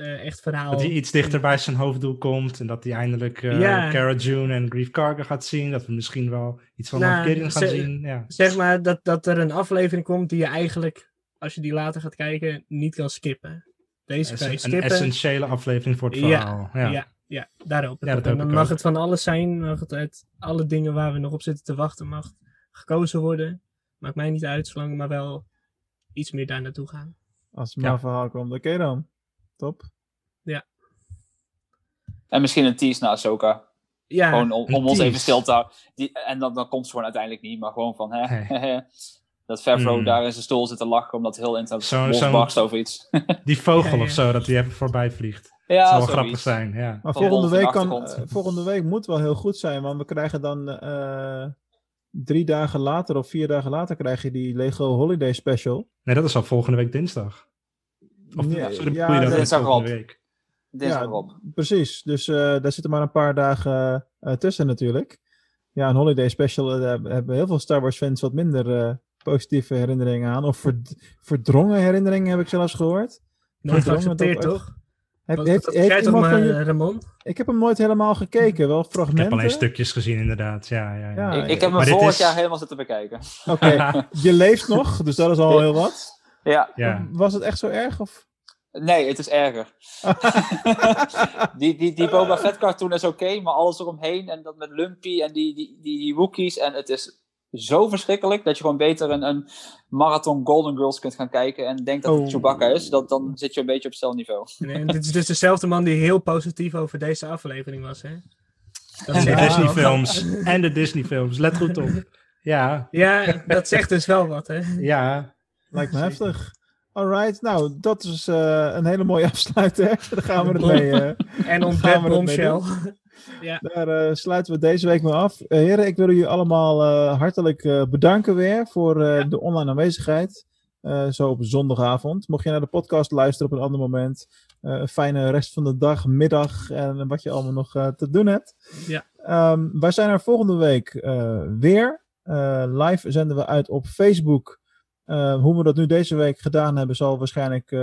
eh, echt verhaal... Dat hij iets dichter bij zijn hoofddoel komt en dat hij eindelijk eh Ja. Cara June en Grief Karga gaat zien. Dat we misschien wel iets van Nou, gaan zien. Ja. Zeg maar dat, dat er een aflevering komt die je eigenlijk, als je die later gaat kijken, niet kan skippen. Deze kan je Een skippen. essentiële aflevering voor het Ja, verhaal. Ja. Ja, ja, daar hoop ik Ja, op. dat En dan mag ook. het van alles zijn, mag het uit alle dingen waar we nog op zitten te wachten, mag gekozen worden. Maakt mij niet uit, zolang we maar wel iets meer daar naartoe gaan. Als er maar verhaal komt. Oké dan. Top. En misschien een tease naar Ahsoka. Ja, Gewoon om, ons even stil te houden. Die, en dan, dan komt ze gewoon uiteindelijk niet, maar gewoon van, hè, dat Favreau Hmm. daar in zijn stoel zit te lachen, omdat heel losbarst zo'n- over iets. Die vogel Ja, ja. of zo, dat hij even voorbij vliegt. ja, dat zou wel grappig zijn, ja. Maar Van volgende week, kan, eh, volgende week moet wel heel goed zijn, want we krijgen dan eh, drie dagen later of vier dagen later krijg je die Lego Holiday Special. Nee, dat is al volgende week dinsdag. Of Nee, sorry, ja, dat dat is week? Dinsdag Ja, erop. Precies, dus eh, daar zitten maar een paar dagen eh, tussen natuurlijk. Ja, een Holiday Special, daar hebben heel veel Star Wars fans wat minder eh, positieve herinneringen aan. Of verd- verdrongen herinneringen heb ik zelfs gehoord. nooit geaccepteerd toch? Heb, Wat- heeft, wat heeft jij toch iemand maar, van je- Ramon? ik heb hem nooit helemaal gekeken, wel Ik fragmenten. heb alleen stukjes gezien, inderdaad. Ja, ja, ja. Ja, ik, ik heb hem vorig is- jaar helemaal zitten bekijken. Oké, je leeft nog, dus dat is al heel wat. Ja, ja. Was het echt zo erg? Of? nee, het is erger. die, die, die Boba Fett cartoon is oké, maar alles eromheen en dat met Lumpy en die, die, die, die Wookiees en het is zo verschrikkelijk dat je gewoon beter een, een marathon Golden Girls kunt gaan kijken en denkt dat het Oh. Chewbacca is, dat, dan zit je een beetje op hetzelfde niveau. En dit is dus dezelfde man die heel positief over deze aflevering was, hè? Dat En de Disney-films. En de Disney-films. Let goed op. Ja, Ja, dat zegt dus wel wat, hè? ja. Lijkt me heftig. Alright, nou, dat is eh, een hele mooie afsluiter. Daar gaan we het mee. eh, En on Gaan that we dat mee bombshell. ja. daar eh, sluiten we deze week mee af. Eh, heren, ik wil jullie allemaal eh, hartelijk eh, bedanken weer voor eh, de online aanwezigheid. Eh, zo op zondagavond. Mocht je naar de podcast luisteren op een ander moment. eh, een fijne rest van de dag, middag en wat je allemaal nog eh, te doen hebt. Ja. Ehm, wij zijn er volgende week eh, weer. Eh, live zenden we uit op Facebook. Eh, hoe we dat nu deze week gedaan hebben, zal waarschijnlijk eh,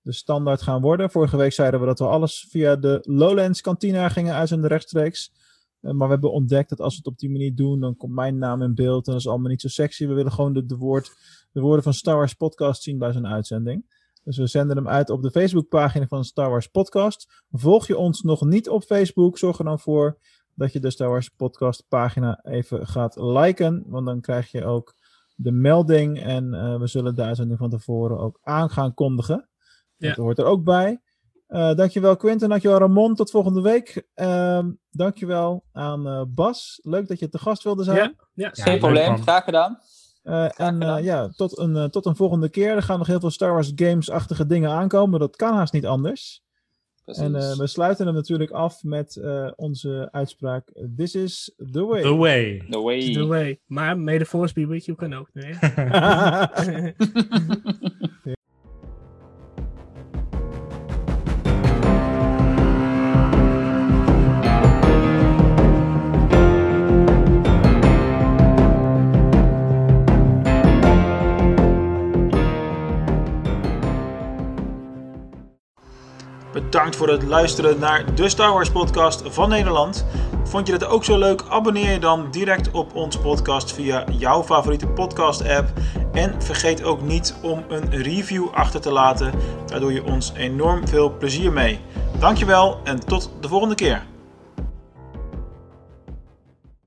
de standaard gaan worden. Vorige week zeiden we dat we alles via de Lowlands Cantina gingen uitzenden rechtstreeks. Eh, maar we hebben ontdekt dat als we het op die manier doen, dan komt mijn naam in beeld. En dat is allemaal niet zo sexy. We willen gewoon de, de, woord, de woorden van Star Wars Podcast zien bij zo'n uitzending. Dus we zenden hem uit op de Facebookpagina van Star Wars Podcast. Volg je ons nog niet op Facebook, zorg er dan voor dat je de Star Wars Podcast pagina even gaat liken. Want dan krijg je ook de melding en eh, we zullen de uitzending van tevoren ook aan gaan kondigen. Ja. Dat hoort er ook bij. Eh dankjewel Quinten, dankjewel Ramon. Tot volgende week. Ehm dankjewel aan eh, Bas. Leuk dat je te gast wilde zijn. Ja, ja, Geen probleem, graag gedaan. Eh, en gedaan. eh, ja, tot een, tot een volgende keer. Er gaan nog heel veel Star Wars Games-achtige dingen aankomen. Dat kan haast niet anders. Precies. En eh, we sluiten hem natuurlijk af met eh, onze uitspraak: This is the way. The way. The way. the way. Maar May the Force be with you kan ook. Nee, Bedankt voor het luisteren naar de Star Wars podcast van Nederland. Vond je dit ook zo leuk? Abonneer je dan direct op ons podcast via jouw favoriete podcast app. En vergeet ook niet om een review achter te laten. Daar doe je ons enorm veel plezier mee. Dankjewel en tot de volgende keer.